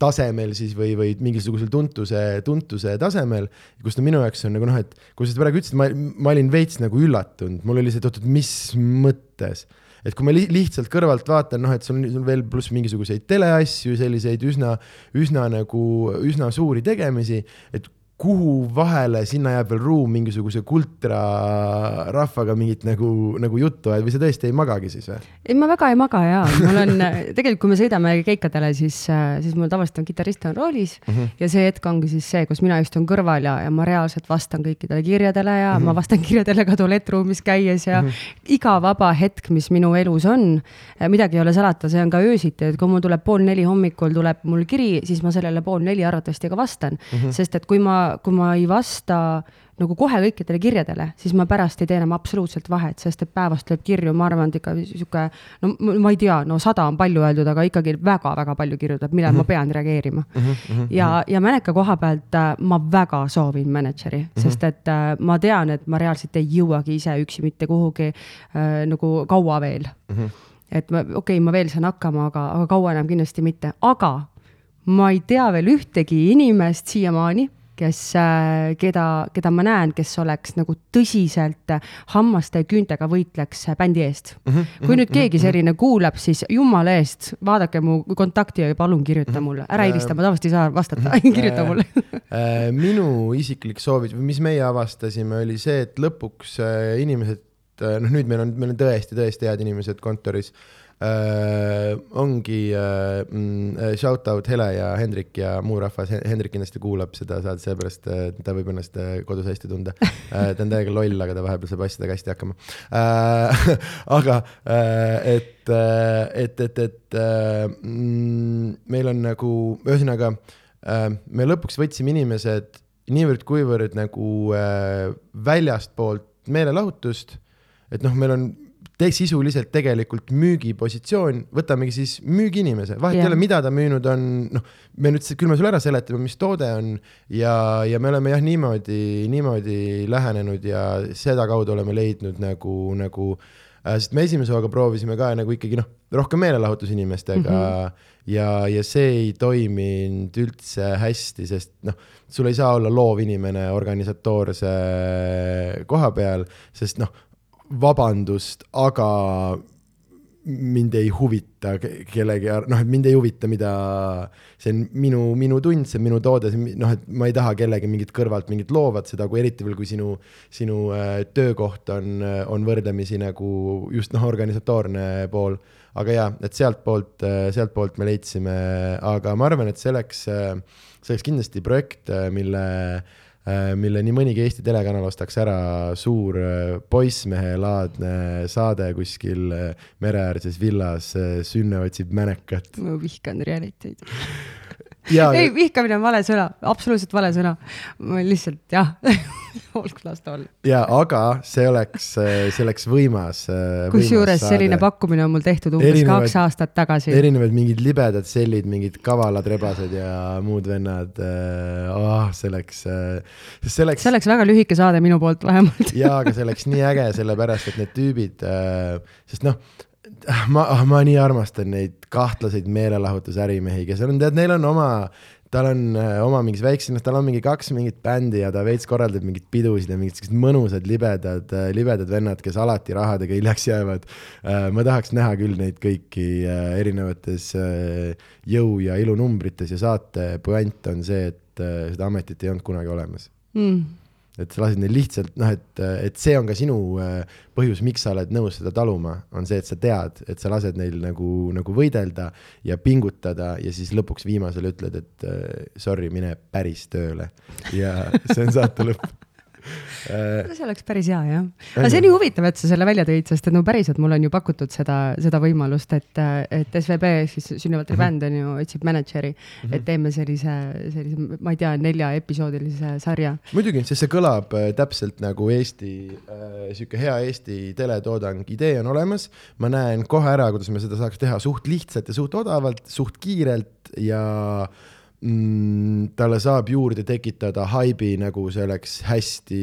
tasemel siis või, või mingisugusel tuntuse, tuntuse tasemel, kus ta minu jaoks on nagu noh, et kui sa seda praegu ütlesid, ma, ma olin veits nagu üllatunud, mul oli see, et oot, et mis mõttes? Et kui ma li lihtsalt kõrvalt vaatan, noh, et sul on veel pluss mingisuguseid teleasju, selliseid üsna, üsna nagu, üsna suuri tegemisi, et kuhu vahele sinna jääb veel ruum mingisuguse kultrarahvaga mingit nagu, nagu juttu ajada või sa tõesti ei magagi siis või? ei, ma väga ei maga jaa, mul on, tegelikult kui me sõidame keikadele, siis, siis mul tavaliselt on kitarrist on roolis mm -hmm. ja see hetk ongi siis see, kus mina istun kõrval ja, ja ma reaalselt vastan kõikidele kirjadele ja mm -hmm. ma vastan kirjadele ka tualettruumis käies ja mm -hmm. iga vaba hetk, mis minu elus on, midagi ei ole salata, see on ka öösiti, et kui mul tuleb pool neli hommikul tuleb mul kiri, siis ma sellele pool neli arvatavasti ka vastan mm, -hmm. sest et kui ma kui ma ei vasta nagu kohe kõikidele kirjadele, siis ma pärast ei tee enam absoluutselt vahet, sest et päevast tuleb kirju, ma arvan, et ikka sihuke, no ma ei tea, no sada on palju öeldud, aga ikkagi väga-väga palju kirju tuleb, millal mm -hmm. ma pean reageerima mm. -hmm. ja, ja Mäneka koha pealt äh, ma väga soovin mänedžeri mm, -hmm. sest et äh, ma tean, et ma reaalselt ei jõuagi ise üksi mitte kuhugi äh, nagu kaua veel mm. -hmm. et ma, okei okay,, ma veel saan hakkama, aga, aga kaua enam kindlasti mitte, aga ma ei tea veel ühtegi inimest siiamaani kes, äh, keda, keda ma näen, kes oleks nagu tõsiselt hammaste ja küüntega võitleks bändi eest. Mm. -hmm, kui nüüd keegi mhm, selline kuulab, siis jumala eest, vaadake mu kontakti ja palun kirjuta mhm. mulle, ära helista, ma tavaliselt ei saa vastata kirjuta mulle. äh, minu isiklik soovitus või mis meie avastasime, oli see, et lõpuks äh, inimesed, noh, nüüd meil on, meil on tõesti-tõesti head inimesed kontoris äh, ongi äh, mm, äh, shout out Hele ja Hendrik ja muu rahvas, Hendrik kindlasti kuulab seda saadet, sellepärast äh, ta võib ennast äh, kodus hästi tunda äh,. ta on täiega loll, aga ta vahepeal saab asjadega hästi hakkama äh,. aga äh, et, et, et, et äh, mm, meil on nagu, ühesõnaga äh, me lõpuks võtsime inimesed niivõrd-kuivõrd nagu äh, väljastpoolt meelelahutust, et noh, meil on te sisuliselt tegelikult müügipositsioon, võtamegi siis müügiinimese, vahet ei ole, mida ta müünud on, noh, me nüüd, küll me sulle ära seletame, mis toode on ja, ja me oleme jah, niimoodi, niimoodi lähenenud ja sedakaudu oleme leidnud nagu, nagu äh, sest me esimese hooga proovisime ka nagu ikkagi noh, rohkem meelelahutusinimestega mm -hmm. ja, ja see ei toiminud üldse hästi, sest noh, sul ei saa olla loov inimene organisatoorse koha peal, sest noh vabandust, aga mind ei huvita kellegi, noh, et mind ei huvita, mida, see on minu, minu tund, see on minu toode, noh, et ma ei taha kellegi mingit kõrvalt mingit loovat seda, kui eriti veel, kui sinu, sinu äh, töökoht on, on võrdlemisi nagu just noh, organisatoorne pool. aga jaa, et sealtpoolt, sealtpoolt me leidsime, aga ma arvan, et see oleks, see oleks kindlasti projekt, mille äh, Äh, mille nii mõnigi Eesti telekanal ostaks ära, suur äh, poissmehelaadne saade kuskil äh, mereäärses villas, Sünne otsib mänekat. ma vihkan reality'd ei, vihkamine on vale sõna, absoluutselt vale sõna. lihtsalt jah olgu las ta olla. ja, aga see oleks, see oleks võimas. kusjuures selline pakkumine on mul tehtud umbes erinevad, kaks aastat tagasi. erinevad mingid libedad sellid, mingid kavalad rebased ja muud vennad oh,. see oleks, see oleks. see oleks väga lühike saade minu poolt vähemalt ja, aga see oleks nii äge, sellepärast et need tüübid, sest noh ma, ah, ma nii armastan neid kahtlaseid meelelahutusärimehi, kes on, tead, neil on oma, tal on äh, oma mingis väikses, noh, tal on mingi kaks mingit bändi ja ta veits korraldab mingeid pidusid ja mingid siuksed mõnusad libedad, äh, libedad vennad, kes alati rahadega hiljaks jäävad. Äh, ma tahaks näha küll neid kõiki erinevates jõu ja ilunumbrites ja saate puänt on see, et seda ametit ei olnud kunagi olemas mm et sa lasid neil lihtsalt noh, et, et see on ka sinu äh, põhjus, miks sa oled nõus seda taluma, on see, et sa tead, et sa lased neil nagu, nagu võidelda ja pingutada ja siis lõpuks viimasel ütled, et äh, sorry, mine päris tööle. ja see on saate lõpp see oleks päris hea jah. aga see on nii huvitav, et sa selle välja tõid, sest et no päriselt mulle on ju pakutud seda, seda võimalust, et, et SVB siis sünnivalt mm -hmm. bänd on ju, otsib mänedžeri mm, -hmm. et teeme sellise, sellise, ma ei tea, neljaepisoodilise sarja. muidugi, sest see kõlab äh, täpselt nagu Eesti äh,, sihuke hea Eesti teletoodang, idee on olemas. ma näen kohe ära, kuidas me seda saaks teha suht lihtsalt ja suht odavalt, suht kiirelt ja äh, mm, talle saab juurde tekitada haibi, nagu see oleks hästi,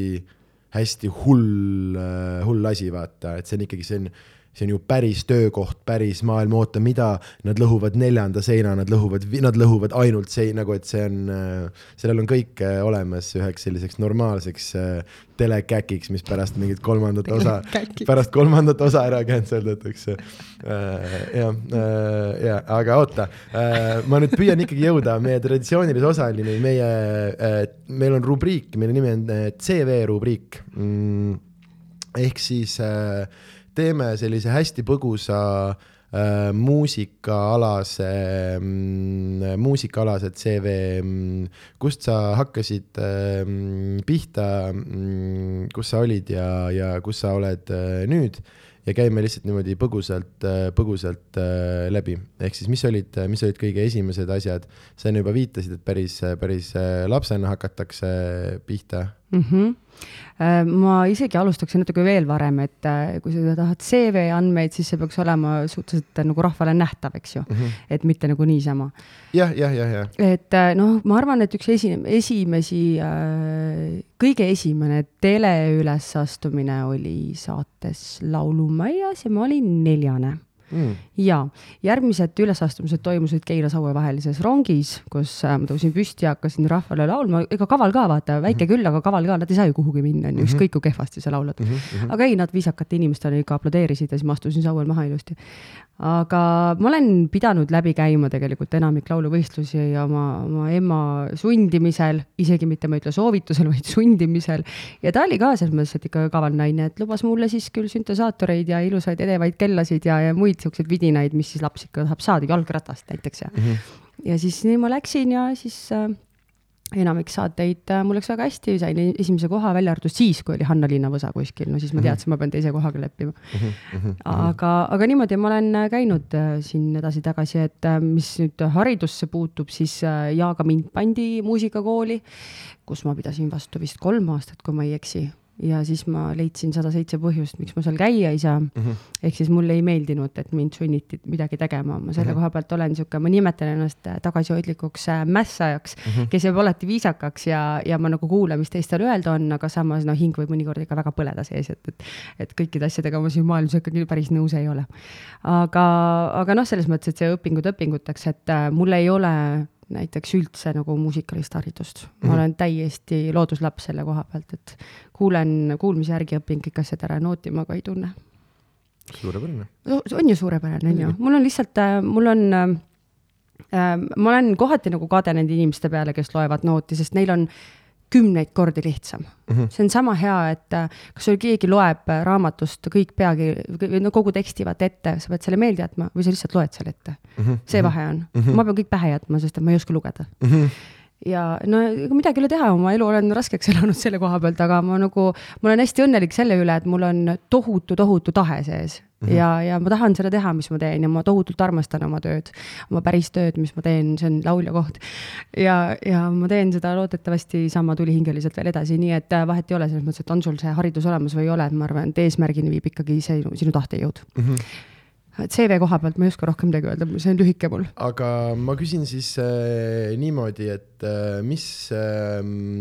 hästi hull, äh, hull asi, vaata, et see on ikkagi, see on see on ju päris töökoht, päris maailm, oota, mida, nad lõhuvad neljanda seina, nad lõhuvad, nad lõhuvad ainult sei-, nagu et see on, äh, sellel on kõik äh, olemas üheks selliseks normaalseks äh, telekäkiks, mis pärast mingit kolmandat osa, pärast kolmandat osa ära cancel datakse. jah, ja aga oota, ma nüüd püüan ikkagi jõuda meie traditsioonilise osani, meie, meil on rubriik, mille nimi on CV rubriik mm,. ehk siis äh, teeme sellise hästi põgusa äh, muusikaalase mm,, muusikaalase CV mm,, kust sa hakkasid äh, pihta mm,, kus sa olid ja, ja kus sa oled äh, nüüd ja käime lihtsalt niimoodi põgusalt, äh, põgusalt äh, läbi. ehk siis, mis olid, mis olid kõige esimesed asjad, sa enne juba viitasid, et päris, päris äh, lapsena hakatakse pihta mm. -hmm Äh, ma isegi alustaksin natuke veel varem, et äh, kui sa tahad CV andmeid, siis see peaks olema suhteliselt äh, nagu rahvale nähtav, eks ju mm, -hmm. et mitte nagu niisama. jah, jah, jah, jah. et noh, ma arvan, et üks esi, esimesi, kõige esimene teleülesastumine oli saates Laulumajas ja ma olin neljane mm.. ja järgmised ülesastumised toimusid Keila-Saue vahelises rongis, kus äh, ma tõusin püsti ja hakkasin rahvale laulma, ega kaval ka vaata, väike mm -hmm. küll, aga kaval ka, nad ei saa ju kuhugi minna, on ju, ükskõik kui kehvasti sa laulad mm. -hmm. aga ei, nad viisakate inimestele ikka aplodeerisid ja siis ma astusin sauel maha ilusti aga ma olen pidanud läbi käima tegelikult enamik lauluvõistlusi ja oma, oma ema sundimisel, isegi mitte ma ei ütle soovitusel, vaid sundimisel. ja ta oli ka selles mõttes, et ikka kaval naine, et lubas mulle siis küll süntesaatoreid ja ilusaid edevaid kellasid ja, ja muid siukseid vidinaid, mis siis laps ikka tahab saada, jalgratast näiteks ja mm. -hmm. ja siis nii ma läksin ja siis äh, enamik saateid äh, mul läks väga hästi, sain esimese koha, välja arvatud siis, kui oli Hanna-Liina Võsa kuskil, no siis ma mhm. teadsin, ma pean teise kohaga leppima mm. -hmm. aga, aga niimoodi ma olen äh, käinud äh, siin edasi-tagasi, et mis nüüd haridusse puutub, siis ja ka mind pandi muusikakooli, kus ma pidasin vastu vist kolm aastat, kui ma ei eksi ja siis ma leidsin sada seitse põhjust, miks ma seal käia ei saa mm. -hmm. ehk siis mulle ei meeldinud, et mind sunniti midagi tegema, ma selle mm -hmm. koha pealt olen niisugune, ma nimetan ennast tagasihoidlikuks äh, mässajaks mm, -hmm. kes jääb alati viisakaks ja, ja ma nagu kuulan, mis teistel öelda on, aga samas noh, hing võib mõnikord ikka väga põleda sees, et, et et kõikide asjadega ma siin maailmas ikkagi päris nõus ei ole. aga, aga noh, selles mõttes, et see õpingud õpinguteks, et äh, mul ei ole näiteks üldse nagu muusikalist haridust mm. -hmm. ma mhm. olen täiesti looduslaps selle koha pealt, et kuulen kuulmise järgi, õpin kõik asjad ära, nootima aga ei tunne. suurepärane. on ju suurepärane, on ju, mul on lihtsalt, äh, mul on äh, äh, ma olen kohati nagu kade nende inimeste peale, kes loevad nooti, sest neil on kümneid kordi lihtsam mm. -hmm. see on sama hea, et äh, kas sul keegi loeb äh, raamatust kõik peagi, no kogu teksti vaata ette, sa pead selle meelde jätma või sa lihtsalt loed selle ette mm. -hmm. see vahe on mm, -hmm. ma pean kõik pähe jätma, sest et ma ei oska lugeda mm. -hmm ja no ega midagi ei ole teha, oma elu olen raskeks elanud selle koha pealt, aga ma nagu, ma olen hästi õnnelik selle üle, et mul on tohutu, tohutu tahe sees Mm -hmm. ja, ja ma tahan seda teha, mis ma teen ja ma tohutult armastan oma tööd, oma päris tööd, mis ma teen, see on laulja koht. ja, ja ma teen seda loodetavasti sama tulihingeliselt veel edasi, nii et äh, vahet ei ole selles mõttes, et on sul see haridus olemas või ei ole, et ma arvan, et eesmärgini viib ikkagi see sinu tahtejõud mm. -hmm CV koha pealt ma ei oska rohkem midagi öelda, see on lühike mul. aga ma küsin siis äh, niimoodi, et äh, mis äh,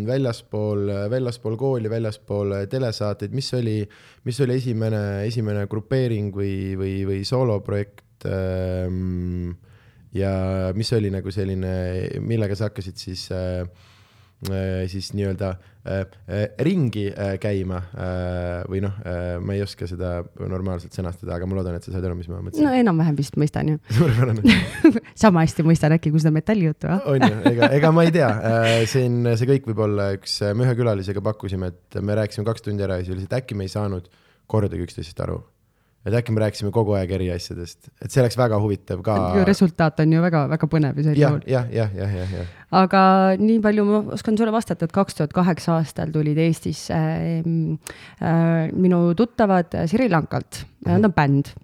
väljaspool, väljaspool kooli, väljaspool telesaateid, mis oli, mis oli esimene, esimene grupeering või, või, või sooloprojekt äh,? ja mis oli nagu selline, millega sa hakkasid siis äh, Äh, siis nii-öelda äh, ringi käima või noh, ma ei oska seda normaalselt sõnastada, aga ma loodan, et sa said aru, mis ma mõtlesin. no enam-vähem vist mõistan ju. sama hästi mõistan äkki kui seda metallijuttu, ah. on ju, ega, ega ma ei tea, siin see kõik võib olla üks, me ühe külalisega pakkusime, et me rääkisime kaks tundi ära ja siis oli see, et äkki me ei saanud kordagi üksteisest aru et äkki me rääkisime kogu aeg eri asjadest, et see oleks väga huvitav ka. resultaat on ju väga-väga põnev ju sel juhul. jah, jah, jah, jah, jah. aga nii palju ma oskan sulle vastata, et kaks tuhat kaheksa aastal tulid Eestisse äh, äh, minu tuttavad Sri Lankalt mm, -hmm. nad on bänd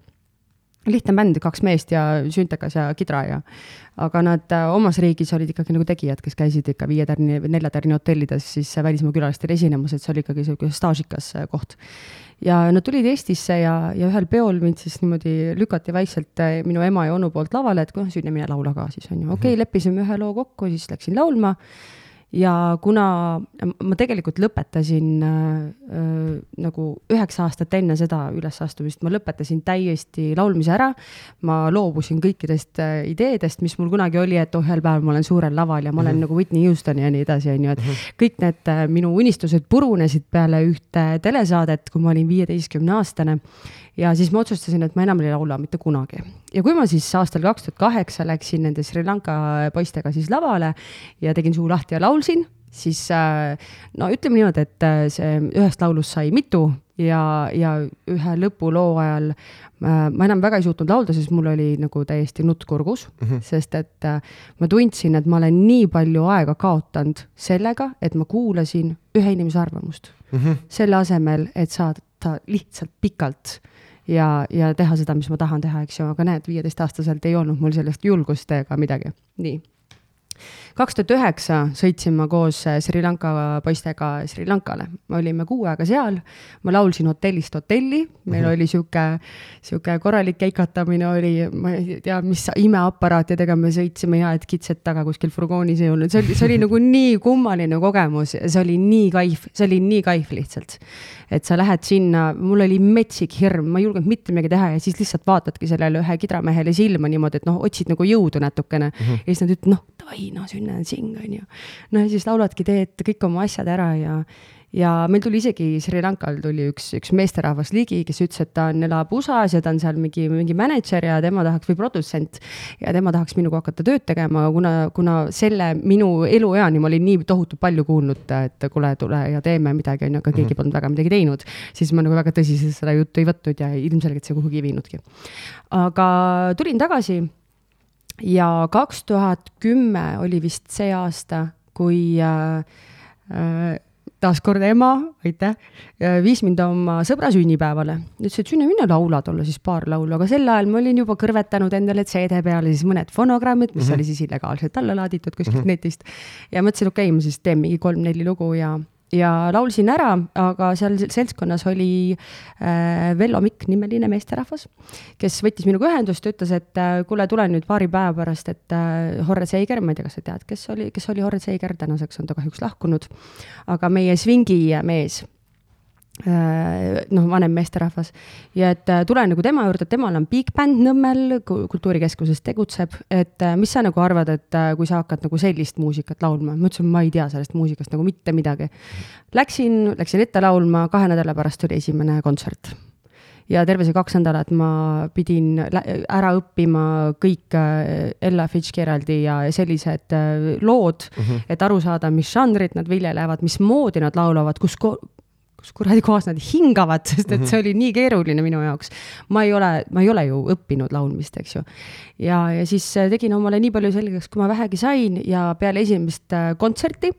lihtne bänd, kaks meest ja süntekas ja kidra ja aga nad äh, omas riigis olid ikkagi nagu tegijad, kes käisid ikka viie tärni või nelja tärni hotellides siis välismaa külalistele esinemas, et see oli ikkagi niisugune staažikas koht ja nad tulid Eestisse ja, ja ühel peol mind siis niimoodi lükati vaikselt äh, minu ema ja onu poolt lavale, et noh, Sünne, mine laula ka siis on ju, okei okay,, mhm. leppisime ühe loo kokku, siis läksin laulma ja kuna ma tegelikult lõpetasin äh, äh, nagu üheksa aastat enne seda ülesastumist, ma lõpetasin täiesti laulmise ära, ma loobusin kõikidest äh, ideedest, mis mul kunagi oli, et oh, ühel päeval ma olen suurel laval ja ma olen mm -hmm. nagu Whitney Houston ja nii edasi, on ju, et mm -hmm. kõik need äh, minu unistused purunesid peale ühte telesaadet, kui ma olin viieteistkümne aastane ja siis ma otsustasin, et ma enam ei laula mitte kunagi. ja kui ma siis aastal kaks tuhat kaheksa läksin nende Sri Lanka poistega siis lavale ja tegin suu lahti ja laulsin, siis äh, no ütleme niimoodi, et äh, see ühest laulust sai mitu ja, ja ühe lõpuloo ajal äh, ma enam väga ei suutnud laulda, sest mul oli nagu täiesti nutt kurgus mm, -hmm. sest et ma tundsin, et ma olen nii palju aega kaotanud sellega, et ma kuulasin ühe inimese arvamust mm. -hmm. selle asemel, et saada lihtsalt pikalt ja, ja teha seda, mis ma tahan teha, eks ju, aga näed, viieteistaastaselt ei olnud mul sellest julgust ega midagi. nii kaks tuhat üheksa sõitsin ma koos äh, Sri Lanka poistega Sri Lankale, me olime kuu aega seal, ma laulsin hotellist hotelli, meil mm -hmm. oli sihuke, sihuke korralik keikatamine oli, ma ei tea, mis imeaparaatidega me sõitsime ja et kitsed taga kuskil furgoonis ei olnud, see oli, see oli nagu nii kummaline kogemus see oli nii kaif, see oli nii kaif lihtsalt. et sa lähed sinna, mul oli metsik hirm, ma ei julgenud mitte midagi teha ja siis lihtsalt vaatadki sellele ühe kidramehele silma niimoodi, et noh, otsid nagu jõudu natukene mm -hmm. ja siis nad ütlevad, noh, davai, no sünna on sing, on ju. no ja siis lauladki, teed kõik oma asjad ära ja, ja meil tuli isegi Sri Lankal tuli üks, üks meesterahvas ligi, kes ütles, et ta on, elab USA-s ja ta on seal mingi, mingi mänedžer ja tema tahaks, või produtsent. ja tema tahaks minuga hakata tööd tegema, kuna, kuna selle minu elueani ma olin nii tohutult palju kuulnud, et kuule, tule ja teeme midagi, on ju, aga keegi -hmm. polnud väga midagi teinud. siis ma nagu väga tõsiselt seda juttu ei võtnud ja ilmselgelt see kuhugi ei viinudki. aga tulin tagasi ja kaks tuhat kümme oli vist see aasta, kui äh, äh, taaskord ema, aitäh, viis mind oma sõbra sünnipäevale. ütles, et Sünne, mine laula talle siis paar laulu, aga sel ajal ma olin juba kõrvetanud endale CD peale siis mõned fonogrammid, mis mm -hmm. oli siis illegaalselt alla laaditud kuskilt mm -hmm. netist. ja mõtlesin, okei okay,, ma siis teen mingi kolm-neli lugu ja ja laulsin ära, aga seal seltskonnas oli äh, Vello Mikk nimeline meesterahvas, kes võttis minuga ühendust ja ütles, et äh, kuule, tule nüüd paari päeva pärast, et äh, Horre Seiger, ma ei tea, kas sa tead, kes oli, kes oli Horre Seiger, tänaseks on ta kahjuks lahkunud, aga meie swingi mees noh, vanem meesterahvas ja et äh, tulen nagu tema juurde, temal on big band Nõmmel, kultuurikeskuses tegutseb, et äh, mis sa nagu arvad, et kui sa hakkad nagu sellist muusikat laulma, ma ütlesin, ma ei tea sellest muusikast nagu mitte midagi. Läksin, läksin ette laulma, kahe nädala pärast oli esimene kontsert ja terve see kaks nädalat ma pidin ära õppima kõik Ella Fitzgeraldi ja sellised lood mm, -hmm. et aru saada, mis žanrit nad viljelevad, mismoodi nad laulavad, kus kus kuradi kohas nad hingavad, sest et see mhm. oli nii keeruline minu jaoks. ma ei ole, ma ei ole ju õppinud laulmist, eks ju. ja, ja siis äh, tegin omale nii palju selgeks, kui ma vähegi sain ja peale esimest äh, kontserti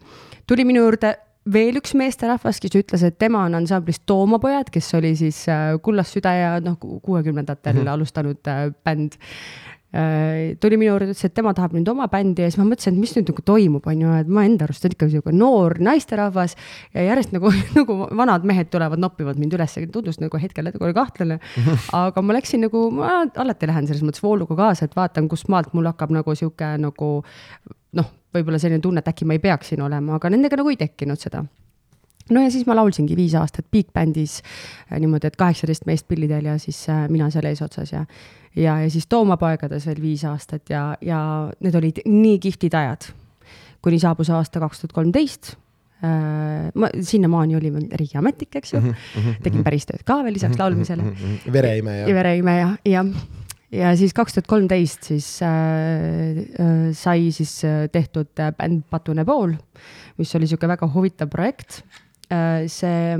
tuli minu juurde veel üks meesterahvas, kes ütles, et tema on ansamblist Toomapojad, kes oli siis äh, Kullas süda ja noh, kuuekümnendatel mm -hmm. alustanud bänd tuli minu juurde, ütles, et tema tahab nüüd oma bändi ja siis ma mõtlesin, et mis nüüd nagu toimub, on ju, et ma enda arust olen ikka niisugune noor naisterahvas ja järjest nagu, nagu vanad mehed tulevad, noppivad mind üles, tundus nagu hetkel natuke kahtlane. aga ma läksin nagu, ma alati lähen selles mõttes vooluga kaasa, et vaatan, kust maalt mul hakkab nagu sihuke nagu noh, võib-olla selline tunne, et äkki ma ei peaks siin olema, aga nendega nagu ei tekkinud seda no ja siis ma laulsingi viis aastat Big Bandis äh, niimoodi, et kaheksateist meest pillidel ja siis äh, mina seal eesotsas ja ja, ja siis Toomapoegades veel viis aastat ja, ja need olid nii kihvtid ajad. kuni saabus aasta kaks tuhat kolmteist äh, ma sinnamaani olin veel riigiametnik, eks ju mm, -hmm, tegin päris tööd ka veel lisaks laulmisele. vereimeja. vereimeja, jah. ja siis kaks tuhat kolmteist siis äh, sai siis tehtud bänd Patune pool, mis oli niisugune väga huvitav projekt. See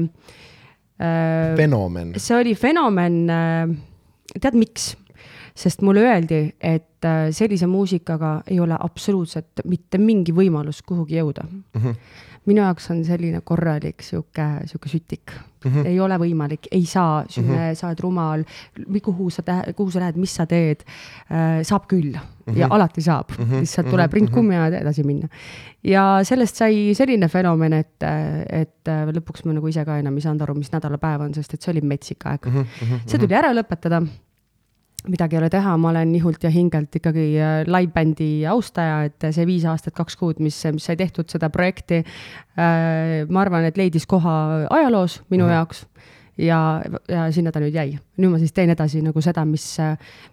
äh,. fenomen. see oli fenomen äh,, tead miks? sest mulle öeldi, et äh, sellise muusikaga ei ole absoluutselt mitte mingi võimalus kuhugi jõuda mm. -hmm. Minu jaoks on selline korralik sihuke, sihuke sütik mm. -hmm. ei ole võimalik, ei saa, mm -hmm. sa oled rumal, kuhu sa, kuhu sa lähed, mis sa teed äh,. saab küll mm -hmm. ja alati saab mm, -hmm. lihtsalt tuleb mhm. rindkummi ajada ja edasi minna. ja sellest sai selline fenomen, et, et äh, lõpuks ma nagu ise ka enam ei saanud aru, mis nädalapäev on, sest et see oli metsik aeg mm. -hmm. see tuli ära lõpetada midagi ei ole teha, ma olen nihult ja hingelt ikkagi äh, live-bändi austaja, et see viis aastat, kaks kuud, mis, mis sai tehtud seda projekti, äh, ma arvan, et leidis koha ajaloos minu mm -hmm. jaoks ja, ja sinna ta nüüd jäi. nüüd ma siis teen edasi nagu seda, mis,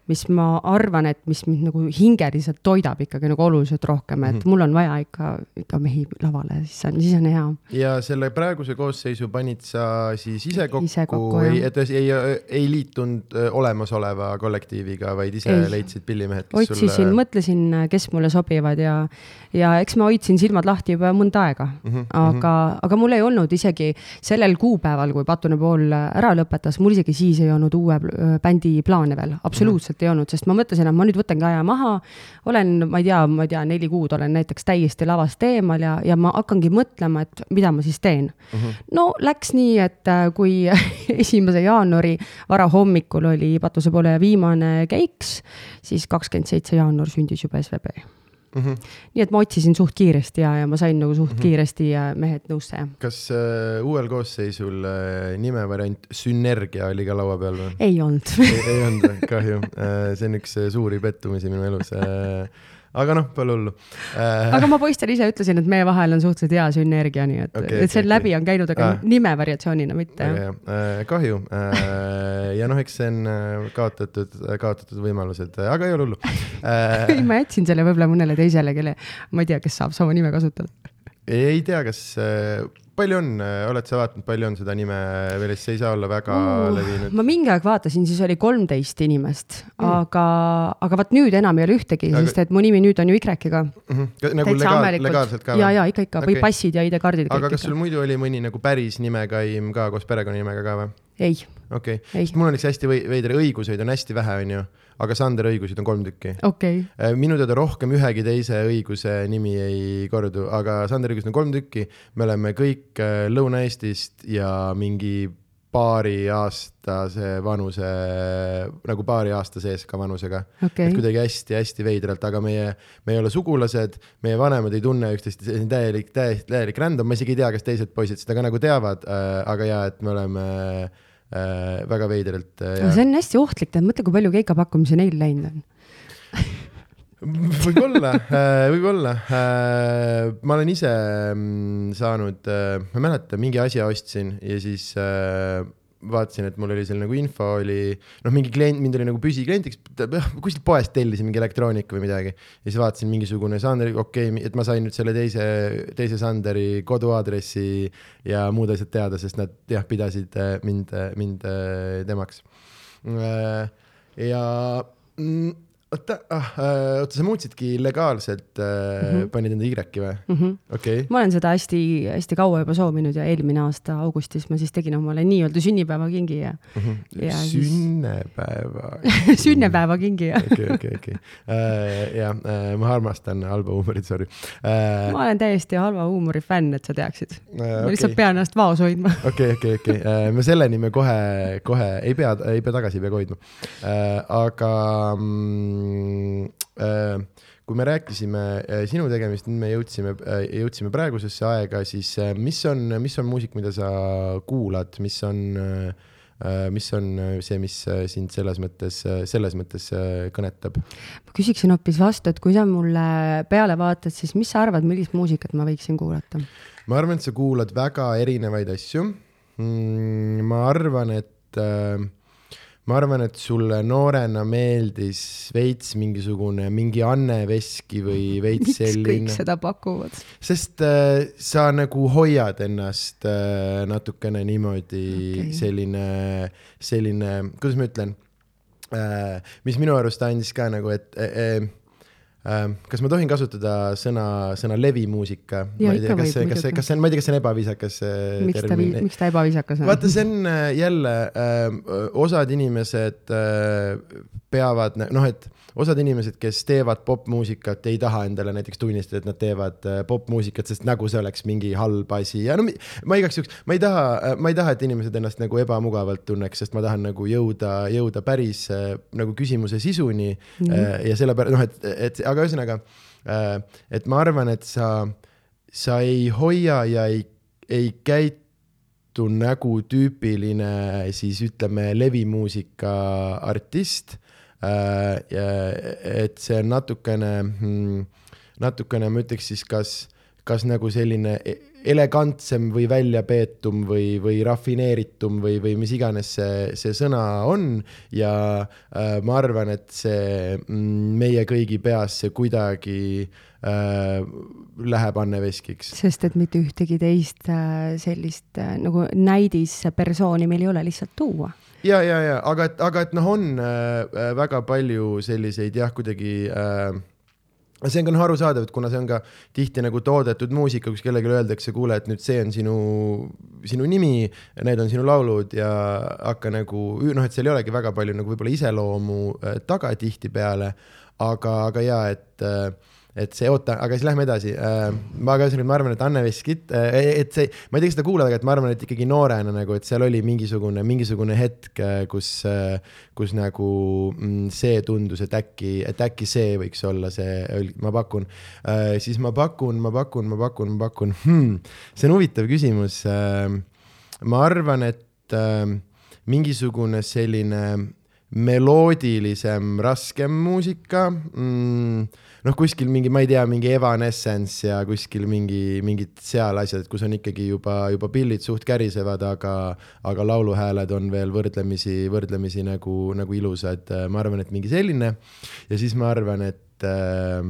mis ma arvan, et mis mind nagu hingeliselt toidab ikkagi nagu oluliselt rohkem, et mm -hmm. mul on vaja ikka, ikka mehi lavale, siis on, siis on hea. ja selle praeguse koosseisu panid sa siis ise kokku, ise kokku, ei, et ei, ei, ei liitunud olemasoleva kollektiiviga, vaid ise ei. leidsid pillimehed? otsisin sulle..., mõtlesin, kes mulle sobivad ja, ja eks ma hoidsin silmad lahti juba mõnda aega mm, -hmm. aga, aga mul ei olnud isegi sellel kuupäeval, kui Patune pool ära lõpetas, mul isegi siis ei olnud uue bändi plaane veel, absoluutselt mm ei olnud, sest ma mõtlesin, et ma nüüd võtangi aja maha. olen, ma ei tea, ma ei tea, neli kuud olen näiteks täiesti lavast eemal ja, ja ma hakkangi mõtlema, et mida ma siis teen mm. -hmm. no läks nii, et äh, kui esimese jaanuari varahommikul oli Patuse poole viimane keiks, siis kakskümmend seitse jaanuar sündis juba SVB Mm -hmm. nii et ma otsisin suht kiiresti ja, ja ma sain nagu suht mm -hmm. kiiresti mehed nõusse kas äh, uuel koosseisul äh, nimevariant Sünergia oli ka laua peal või? ei olnud ei, ei olnud, kahju äh,. see on üks äh, suuri pettumisi minu elus äh, aga noh, pole hullu. Äh.... aga ma poistele ise ütlesin, et meie vahel on suhteliselt hea sünergia, nii et okay,, et see okay, läbi on käinud, aga ah. nime variatsioonina mitte. hea. Äh,, kahju. Äh, ja noh, eks see on äh, kaotatud, kaotatud võimalused, aga ei ole hullu. Äh.... ma jätsin selle võib-olla mõnele teisele, kelle, ma ei tea, kes saab sama nime kasutada. ei tea, kas äh, palju on, oled sa vaadanud, palju on seda nime veel, see ei saa olla väga uh, levinud? ma mingi aeg vaatasin, siis oli kolmteist inimest mm., aga, aga vot nüüd enam ei ole ühtegi aga..., sest et mu nimi nüüd on ju Y-ga mm. -hmm. nagu legaal, legaalselt ka? ja, ja ikka, ikka okay. või passid ja ID-kaardid. aga kas sul muidu oli mõni nagu päris nimekaim ka koos perekonnanimega ka või? Ei. okei. Okay., sest mul on üks hästi veider, õiguseid on hästi vähe, onju. Aga Sander õiguseid on kolm tükki. Okay.. Äh, minu teada rohkem ühegi teise õiguse nimi ei kordu, aga Sander õigused on kolm tükki. me oleme kõik äh, Lõuna-Eestist ja mingi paariaastase vanuse, nagu paari aasta sees ka vanusega. Okay.. et kuidagi hästi-hästi veidralt, aga meie, me ei ole sugulased, meie vanemad ei tunne üksteist, see on täielik, täielik, täielik random, ma isegi ei tea, kas teised poisid seda ka nagu teavad äh,, aga jaa, et me oleme äh, väga veidralt äh,. see on hästi ohtlik, tead, mõtle, kui palju keikapakkumisi neil läinud on võib-olla, äh, võib-olla. Äh, ma olen ise mm, saanud, äh, ma ei mäleta, mingi asja ostsin ja siis vaatasin, et mul oli seal nagu info oli, noh, mingi klient, mind oli nagu püsikliendiks, kuskilt poest tellisin mingi elektroonika või midagi. ja siis vaatasin mingisugune Sanderi, okei okay,, et ma sain nüüd selle teise, teise Sanderi koduaadressi ja muud asjad teada, sest nad jah, pidasid mind, mind temaks. ja mm, oota ah,, äh, oota, sa muutsidki legaalselt äh, mm, -hmm. panid enda Y-i või mm -hmm.? okei okay.. ma olen seda hästi-hästi kaua juba soovinud ja eelmine aasta augustis ma siis tegin omale nii-öelda sünnipäevakingi ja mm. -hmm. ja sünnepäeva sünnepäevakingi jah. okei, okei, okei. Äh, ja äh, ma armastan halba huumorit, sorry uh,. ma olen täiesti halva huumori fänn, et sa teaksid. Okay. ma lihtsalt pean ennast vaos hoidma. okei, okei, okei, me selleni me kohe, kohe ei pea, ei pea tagasi, ei pea hoidma uh,. aga mm, Äh, kui me rääkisime äh, sinu tegemist, nüüd me jõudsime, äh, jõudsime praegusesse aega, siis mis on, mis on muusik, mida sa kuulad, mis on, mis on see, mis sind selles mõttes, selles mõttes kõnetab? ma küsiksin hoopis vastu, et kui sa mulle peale vaatad, siis mis sa arvad, millist muusikat ma võiksin kuulata? ma arvan, et sa kuulad väga erinevaid asju. Mm, ma arvan, et äh, ma arvan, et sulle noorena meeldis veits mingisugune, mingi Anne Veski või veits miks selline. kõik seda pakuvad? sest äh, sa nagu hoiad ennast äh, natukene niimoodi okay. selline, selline, kuidas ma ütlen äh,, mis minu arust andis ka nagu, et äh, Ähm, kas ma tohin kasutada sõna, sõna levimuusika? ma ei tea, kas see, kas see, kas see on, ma ei tea, kas see on ebaviisakas miks ta, miks ta ebaviisakas on? vaata, see on äh, jälle äh,, osad inimesed äh, peavad, noh, et osad inimesed, kes teevad popmuusikat, ei taha endale näiteks tunnistada, et nad teevad äh, popmuusikat, sest nagu see oleks mingi halb asi ja no ma igaks juhuks, ma ei taha, äh, ma ei taha, et inimesed ennast nagu ebamugavalt tunneks, sest ma tahan nagu jõuda, jõuda päris äh, nagu küsimuse sisuni mm. -hmm. ja sellepärast noh, et, et aga ühesõnaga, et ma arvan, et sa, sa ei hoia ja ei, ei käitu nagu tüüpiline siis ütleme levimuusika artist et see on natukene, hmm, natukene ma ütleks siis, kas, kas nagu selline e-, elegantsem või väljapeetum või, või rafineeritum või, või mis iganes see, see sõna on ja äh, ma arvan, et see mm, meie kõigi peas see kuidagi äh, läheb Anne Veskiks. sest et mitte ühtegi teist äh, sellist äh, nagu näidispersooni meil ei ole lihtsalt tuua ja, ja, ja aga et, aga et noh, on äh, äh, väga palju selliseid jah, kuidagi äh, see on ka noh arusaadav, et kuna see on ka tihti nagu toodetud muusika, kus kellelegi öeldakse, kuule, et nüüd see on sinu, sinu nimi, need on sinu laulud ja hakka nagu noh, et seal ei olegi väga palju nagu võib-olla iseloomu äh, taga tihtipeale, aga, aga ja et äh, et see, oota, aga siis lähme edasi. Äh, ma ka ühesõnaga, ma arvan, et Anne Veskit, äh, et see, ma ei tea, kas seda kuulad, aga et ma arvan, et ikkagi noorena nagu, et seal oli mingisugune, mingisugune hetk, äh, kus, kus nagu mm, see tundus, et äkki, et äkki see võiks olla see, ma pakun. siis ma pakun, ma pakun, ma pakun, ma pakun hmm,. see on huvitav küsimus. ma arvan, et mingisugune selline meloodilisem, raskem muusika mm, noh, kuskil mingi, ma ei tea, mingi Evanescence ja kuskil mingi, mingid seal asjad, kus on ikkagi juba, juba pillid suht kärisevad, aga, aga lauluhääled on veel võrdlemisi, võrdlemisi nagu, nagu ilusad. ma arvan, et mingi selline. Ja siis ma arvan, et äh,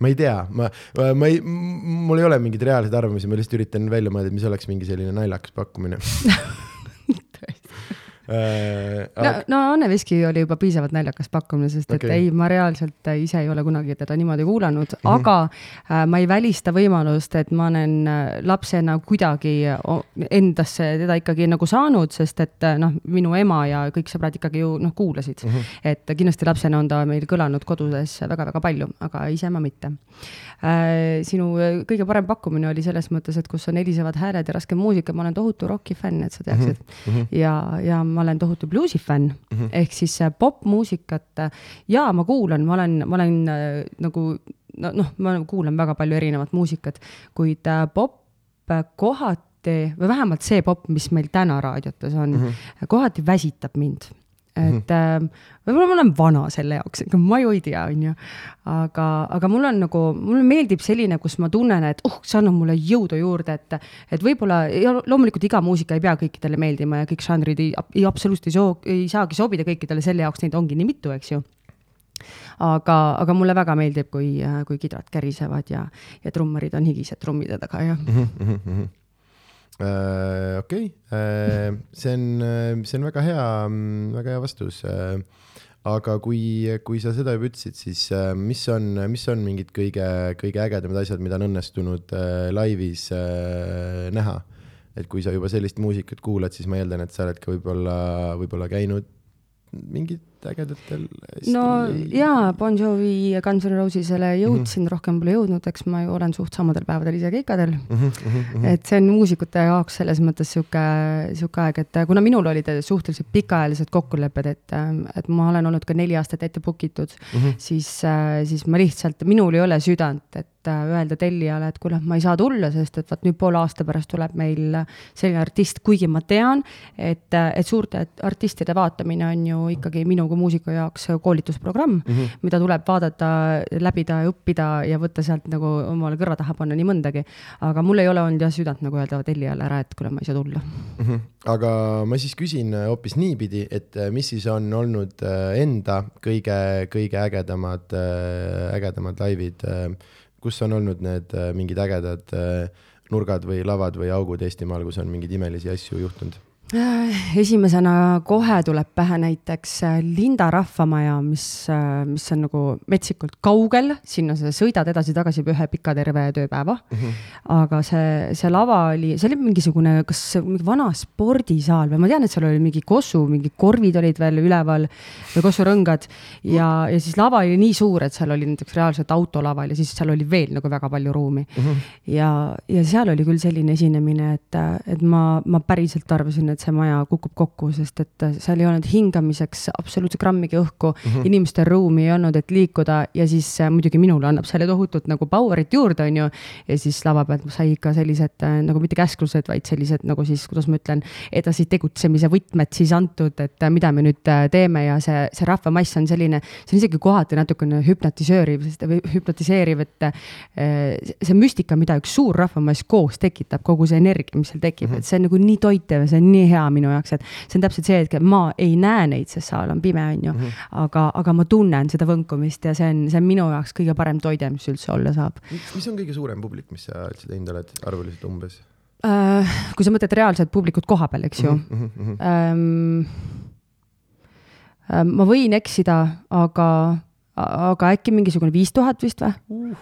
ma ei tea, ma, ma ei, mul ei ole mingeid reaalseid arvamusi, ma lihtsalt üritan välja mõelda, et mis oleks mingi selline naljakas pakkumine no, no Anne Veski oli juba piisavalt naljakas pakkumine, sest okay. et ei, ma reaalselt ise ei ole kunagi teda niimoodi kuulanud mm, -hmm. aga äh, ma ei välista võimalust, et ma olen äh, lapsena kuidagi endasse teda ikkagi nagu saanud, sest et äh, noh, minu ema ja kõik sõbrad ikkagi ju noh, kuulasid mm. -hmm. et kindlasti lapsena on ta meil kõlanud kodudes väga-väga palju, aga ise ma mitte äh,. sinu kõige parem pakkumine oli selles mõttes, et kus on helisevad hääled ja raske muusika, ma olen tohutu roki fänn, et sa teaksid mm. -hmm. ja, ja ma olen tohutu bluusi fänn mm, -hmm. ehk siis popmuusikat ja ma kuulan, ma olen, ma olen äh, nagu noh no,, ma kuulan väga palju erinevat muusikat, kuid äh, popp kohati või vähemalt see popp, mis meil täna raadiotes on mm, -hmm. kohati väsitab mind. Et mm -hmm. võib-olla ma olen vana selle jaoks, ega ma ju ei tea, on ju. aga, aga mul on nagu, mulle meeldib selline, kus ma tunnen, et oh, see annab mulle jõudu juurde, et, et võib-olla ja loomulikult iga muusika ei pea kõikidele meeldima ja kõik žanrid ei, ei absoluutselt ei soo-, ei saagi sobida kõikidele, selle jaoks neid ongi nii mitu, eks ju aga, aga mulle väga meeldib, kui, kui kidrad kärisevad ja, ja trummarid on higised trummide taga ja mm. -hmm. Äh, okei, äh, see on, äh, see on väga hea, väga hea vastus. aga kui, kui sa seda juba ütlesid, siis mis on, mis on mingid kõige, kõige ägedamad asjad, mida on õnnestunud laivis näha? et kui sa juba sellist muusikat kuulad, siis ma eeldan, et sa oled ka võib-olla, võib-olla käinud mingit ägedatel. no jaa, Bon Jovi ja Guns N Rosesele jõudsin mm, -hmm. rohkem pole jõudnud, eks ma ju olen suht samadel päevadel ise keikadel mm. -hmm. et see on muusikute jaoks selles mõttes sihuke, sihuke aeg, et kuna minul olid suhteliselt pikaajalised kokkulepped, et, et ma olen olnud ka neli aastat ette book itud mm, -hmm. siis, siis ma lihtsalt, minul ei ole südant, et öelda tellijale, et kuule, ma ei saa tulla, sest et vot nüüd poole aasta pärast tuleb meil selline artist, kuigi ma tean, et, et suurte artistide vaatamine on ju ikkagi minu kui muusiku jaoks koolitusprogramm mm, -hmm. mida tuleb vaadata, läbida ja õppida ja võtta sealt nagu omale kõrva taha panna nii mõndagi. aga mul ei ole olnud jah südant nagu öelda tellijale ära, et kuule, ma ei saa tulla mm. -hmm. aga ma siis küsin hoopis niipidi, et äh, mis siis on olnud äh, enda kõige, kõige ägedamad, äh, ägedamad laivid, kus on olnud need mingid ägedad nurgad või lavad või augud Eestimaal, kus on mingeid imelisi asju juhtunud? Äh, esimesena kohe tuleb pähe näiteks äh, Linda rahvamaja, mis, äh, mis on nagu metsikult kaugel, sinna sa sõidad edasi-tagasi ühe pika terve tööpäeva mm. -hmm. aga see, see lava oli, see oli mingisugune, kas mingi vana spordisaal või ma tean, et seal oli mingi kossu, mingid korvid olid veel üleval või kossurõngad ja, ja siis lava oli nii suur, et seal oli näiteks reaalselt autolaval ja siis seal oli veel nagu väga palju ruumi mm. -hmm. ja, ja seal oli küll selline esinemine, et, et ma, ma päriselt arvasin, et et see maja kukub kokku, sest et seal ei olnud hingamiseks absoluutselt grammigi õhku mm, -hmm. inimestel ruumi ei olnud, et liikuda ja siis äh, muidugi minule annab selle tohutult nagu power'it juurde, on ju. ja siis lava pealt sai ikka sellised äh, nagu mitte käsklused, vaid sellised nagu siis, kuidas ma ütlen, edasi tegutsemise võtmed siis antud, et äh, mida me nüüd teeme ja see, see rahvamass on selline, see on isegi kohati natukene hüpnotisööriv, või hüpnotiseeriv, et see müstika, mida üks suur rahvamass koos tekitab, kogu see energia, mis seal tekib mm, -hmm. et see on nagu nii toitev ja see on nii hea minu jaoks, et see on täpselt see, et ma ei näe neid, sest saal on pime, on ju mm. -hmm. aga, aga ma tunnen seda võnkumist ja see on, see on minu jaoks kõige parem toide, mis üldse olla saab. mis on kõige suurem publik, mis sa üldse teinud oled, arvuliselt umbes uh,? kui sa mõtled reaalset publikut koha peal, eks ju mm. -hmm. Um, ma võin eksida, aga, aga äkki mingisugune viis tuhat vist või uh.?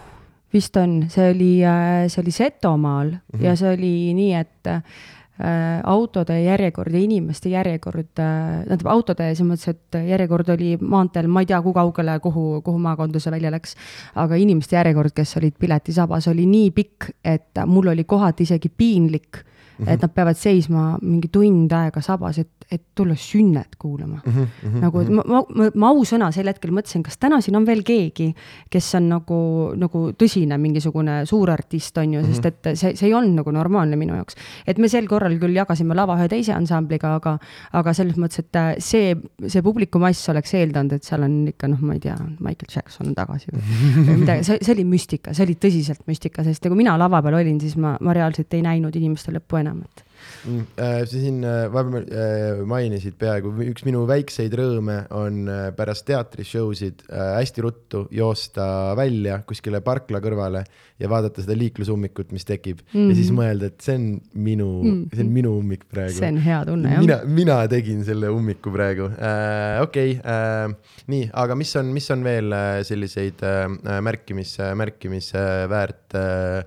vist on, see oli, äh, see oli Setomaal mm -hmm. ja see oli nii, et Äh, autode järjekord ja inimeste järjekord, äh, tähendab autode selles mõttes, et järjekord oli maanteel, ma ei tea, kui kaugele, kuhu, kuhu maakonda see välja läks, aga inimeste järjekord, kes olid piletisabas, oli nii pikk, et mul oli kohati isegi piinlik et nad peavad seisma mingi tund aega sabas, et, et tulla sünnet kuulama mm. -hmm. nagu ma, ma, ma, ma ausõna sel hetkel mõtlesin, kas täna siin on veel keegi, kes on nagu, nagu tõsine mingisugune suurartist, on ju, sest mhm. et see, see ei olnud nagu normaalne minu jaoks. et me sel korral küll jagasime lava ühe teise ansambliga, aga, aga selles mõttes, et äh, see, see publikumass oleks eeldanud, et seal on ikka noh, ma ei tea, Michael Jackson on tagasi või, või midagi, see, see oli müstika, see oli tõsiselt müstika, sest kui mina lava peal olin, siis ma, ma reaalselt ei näinud inimeste lõppu enam, et mm,. Sa siin äh, vahepeal äh, mainisid peaaegu, üks minu väikseid rõõme on pärast teatrishow sid hästi ruttu joosta välja kuskile parkla kõrvale ja vaadata seda liiklusummikut, mis tekib mm -hmm. ja siis mhm. mõelda, et see on minu mm, -hmm. see on minu ummik praegu. see on hea tunne jah. mina, mina tegin selle ummiku praegu äh,. okei okay, äh,, nii, aga mis on, mis on veel selliseid äh, märkimis, märkimisväärt äh, Äh,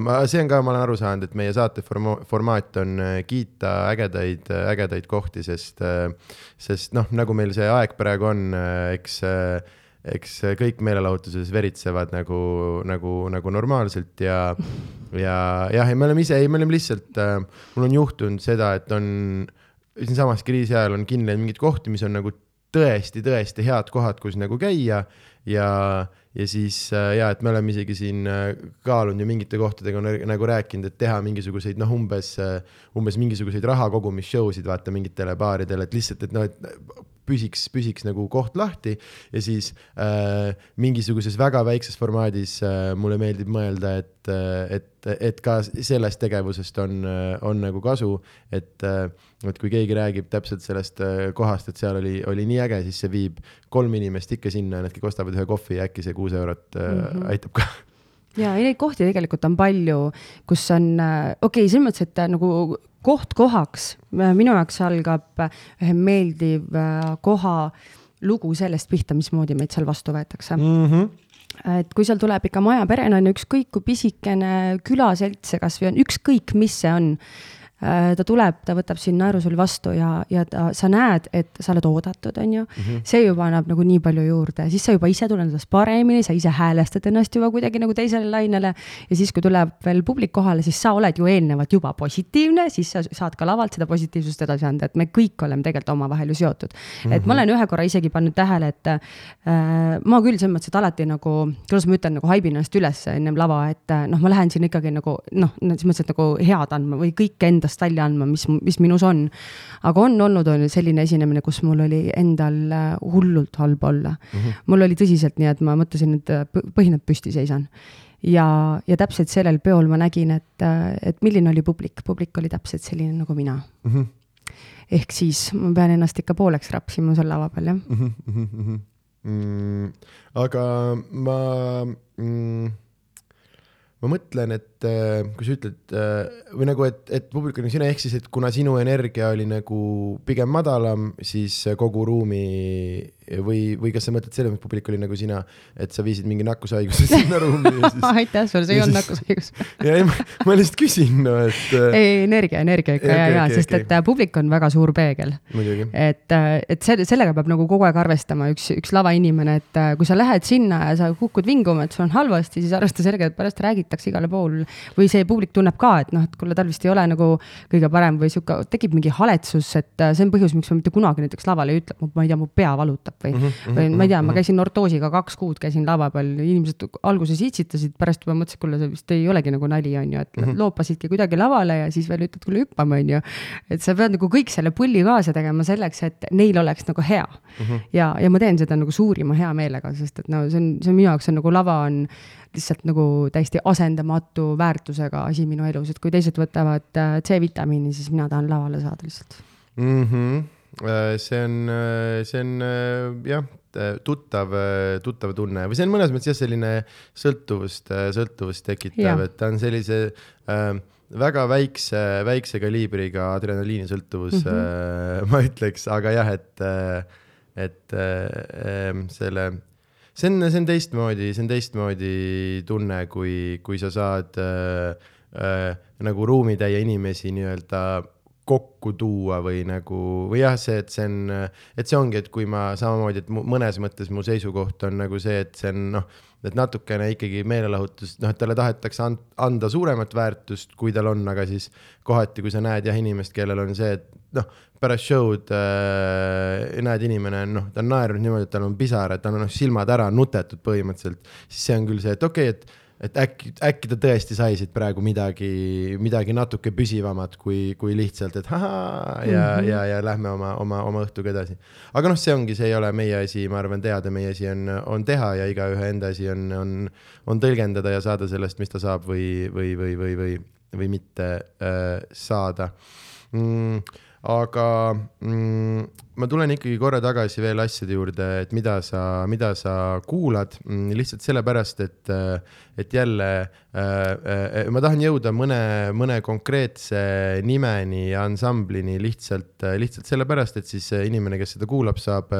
ma, see on ka, ma olen aru saanud, et meie saate forma-, formaat on äh, kiita ägedaid, ägedaid kohti, sest, äh, sest noh, nagu meil see aeg praegu on, eks eks kõik meelelahutuses veritsevad nagu, nagu, nagu normaalselt ja, ja jah, ja me oleme ise, ei, me oleme lihtsalt äh,, mul on juhtunud seda, et on siinsamas kriisi ajal on kindlasti mingeid kohti, mis on nagu tõesti-tõesti head kohad, kus nagu käia ja, ja siis äh, ja, et me oleme isegi siin äh, kaalunud ju mingite kohtadega nagu rääkinud, et teha mingisuguseid noh, umbes, äh, umbes mingisuguseid raha kogumis show sid vaata mingitele baaridele, et lihtsalt, et noh, et püsiks, püsiks nagu koht lahti ja siis äh, mingisuguses väga väikses formaadis äh, mulle meeldib mõelda, et, et, et ka sellest tegevusest on, on nagu kasu, et äh, et kui keegi räägib täpselt sellest äh, kohast, et seal oli, oli nii äge, siis see viib kolm inimest ikka sinna, nad kõik ostavad ühe kohvi ja äkki see kuus eurot mm -hmm. aitab ka ja, ja neid kohti tegelikult on palju, kus on, äh, okei okay,, selles mõttes, et nagu koht kohaks, minu jaoks algab ühe meeldiv koha lugu sellest pihta, mismoodi meid seal vastu võetakse mm. -hmm et kui seal tuleb ikka majaperena on ju ükskõik kui pisikene külaselts see kasvõi on, ükskõik mis see on Äh, ta tuleb, ta võtab sind naeru sul vastu ja, ja ta, sa näed, et sa oled oodatud, on ju mm. -hmm. see juba annab nagu nii palju juurde, siis sa juba ise tunned ennast paremini, sa ise häälestad ennast juba kuidagi nagu teisele lainele. ja siis, kui tuleb veel publik kohale, siis sa oled ju eelnevalt juba positiivne, siis sa saad ka lavalt seda positiivsust edasi anda, et me kõik oleme tegelikult omavahel ju seotud mm. -hmm. et ma olen ühe korra isegi pannud tähele, et äh, ma küll selles mõttes, et alati nagu, kuidas ma ütlen, nagu haibin ennast üles ennem lava, et äh, noh, ma lähen siin ikkagi nagu noh, selles mõttes, et nagu head andma või kõike enda endast välja andma, mis, mis minus on. aga on olnud, on selline esinemine, kus mul oli endal äh, hullult halb olla mm. -hmm. mul oli tõsiselt nii, et ma mõtlesin, et äh, põhinad püsti seisan. ja, ja täpselt sellel peol ma nägin, et, äh, et milline oli publik, publik oli täpselt selline nagu mina mm. -hmm. ehk siis ma pean ennast ikka pooleks rapsima seal lava peal, jah mm. -hmm. Mm, aga ma mm, ma mõtlen, et äh, kui sa ütled äh, või nagu, et, et publik on sina, ehk siis, et kuna sinu energia oli nagu pigem madalam, siis kogu ruumi või, või kas sa mõtled selles mõttes, publik oli nagu sina, et sa viisid mingi nakkushaiguse sinna ruumi ja siis aitäh sulle, see ei olnud nakkushaigus ja ei, ma, lihtsalt küsin, no et. Äh, ei, energia, energia ikka ja, ja okay,, sest okay. et äh, publik on väga suur peegel. et, äh, et see, sellega peab nagu kogu aeg arvestama, üks, üks lavainimene, et kui sa lähed sinna ja sa kukud vinguma, et sul on halvasti, siis arvesta sellega, et pärast räägitakse igale pool või see publik tunneb ka, et noh, et kuule, tal vist ei ole nagu kõige parem või sihuke, tekib mingi haletsus, et see on põhjus, miks ma mitte kunagi näiteks lavale ei ütle, ma ei tea, mu pea valutab või mm, -hmm, või ma ei tea, ma mhm. käisin ortoosiga kaks kuud, käisin lava peal, inimesed alguses itsitasid, pärast juba mõtlesid, kuule, see vist ei olegi nagu nali, on ju, et mm -hmm. loopasidki kuidagi lavale ja siis veel ütled, kuule hüppame, on ju. et sa pead nagu kõik selle pulli kaasa tegema selleks, et neil oleks nagu hea mm. -hmm. ja, ja ma teen seda nagu suurima heameelega, sest et no see on, see on minu jaoks on nagu lava on lihtsalt nagu täiesti asendamatu väärtusega asi minu elus, et kui teised võtavad äh, C-vitamiini, siis mina tahan lavale saada lihtsalt mm. -hmm see on, äh, see on äh, jah, tuttav, tuttav tunne või see on mõnes mõttes jah, selline sõltuvust, sõltuvust tekitav, et ta on sellise äh, väga väikse, väikse kaliibriga adrenaliinisõltuvus mm, -hmm. ma ütleks, aga jah, et, et äh, selle, see on, see on teistmoodi, see on teistmoodi tunne, kui, kui sa saad äh, äh, nagu ruumitäie inimesi nii-öelda kokku tuua või nagu, või jah, see, et see on, et see ongi, et kui ma samamoodi, et mõnes mõttes mu seisukoht on nagu see, et see on noh, et natukene ikkagi meelelahutust, noh, et talle tahetakse anda suuremat väärtust, kui tal on, aga siis kohati, kui sa näed jah inimest, kellel on see, et noh, pärast show'd äh, näed inimene on noh, ta on naernud niimoodi, et tal on pisarad, tal on noh, silmad ära nutetud põhimõtteliselt, siis see on küll see, et okei okay,, et et äkki, äkki ta tõesti sai siit praegu midagi, midagi natuke püsivamat kui, kui lihtsalt, et ahaa ja mm, -hmm. ja, ja lähme oma, oma, oma õhtuga edasi. aga noh, see ongi, see ei ole meie asi, ma arvan, teada, meie asi on, on teha ja igaühe enda asi on, on, on tõlgendada ja saada sellest, mis ta saab või, või, või, või, või, või mitte äh, saada mm aga mm, ma tulen ikkagi korra tagasi veel asjade juurde, et mida sa, mida sa kuulad mm,, lihtsalt sellepärast, et, et jälle äh, äh, ma tahan jõuda mõne, mõne konkreetse nimeni ja ansamblini lihtsalt, lihtsalt sellepärast, et siis inimene, kes seda kuulab, saab,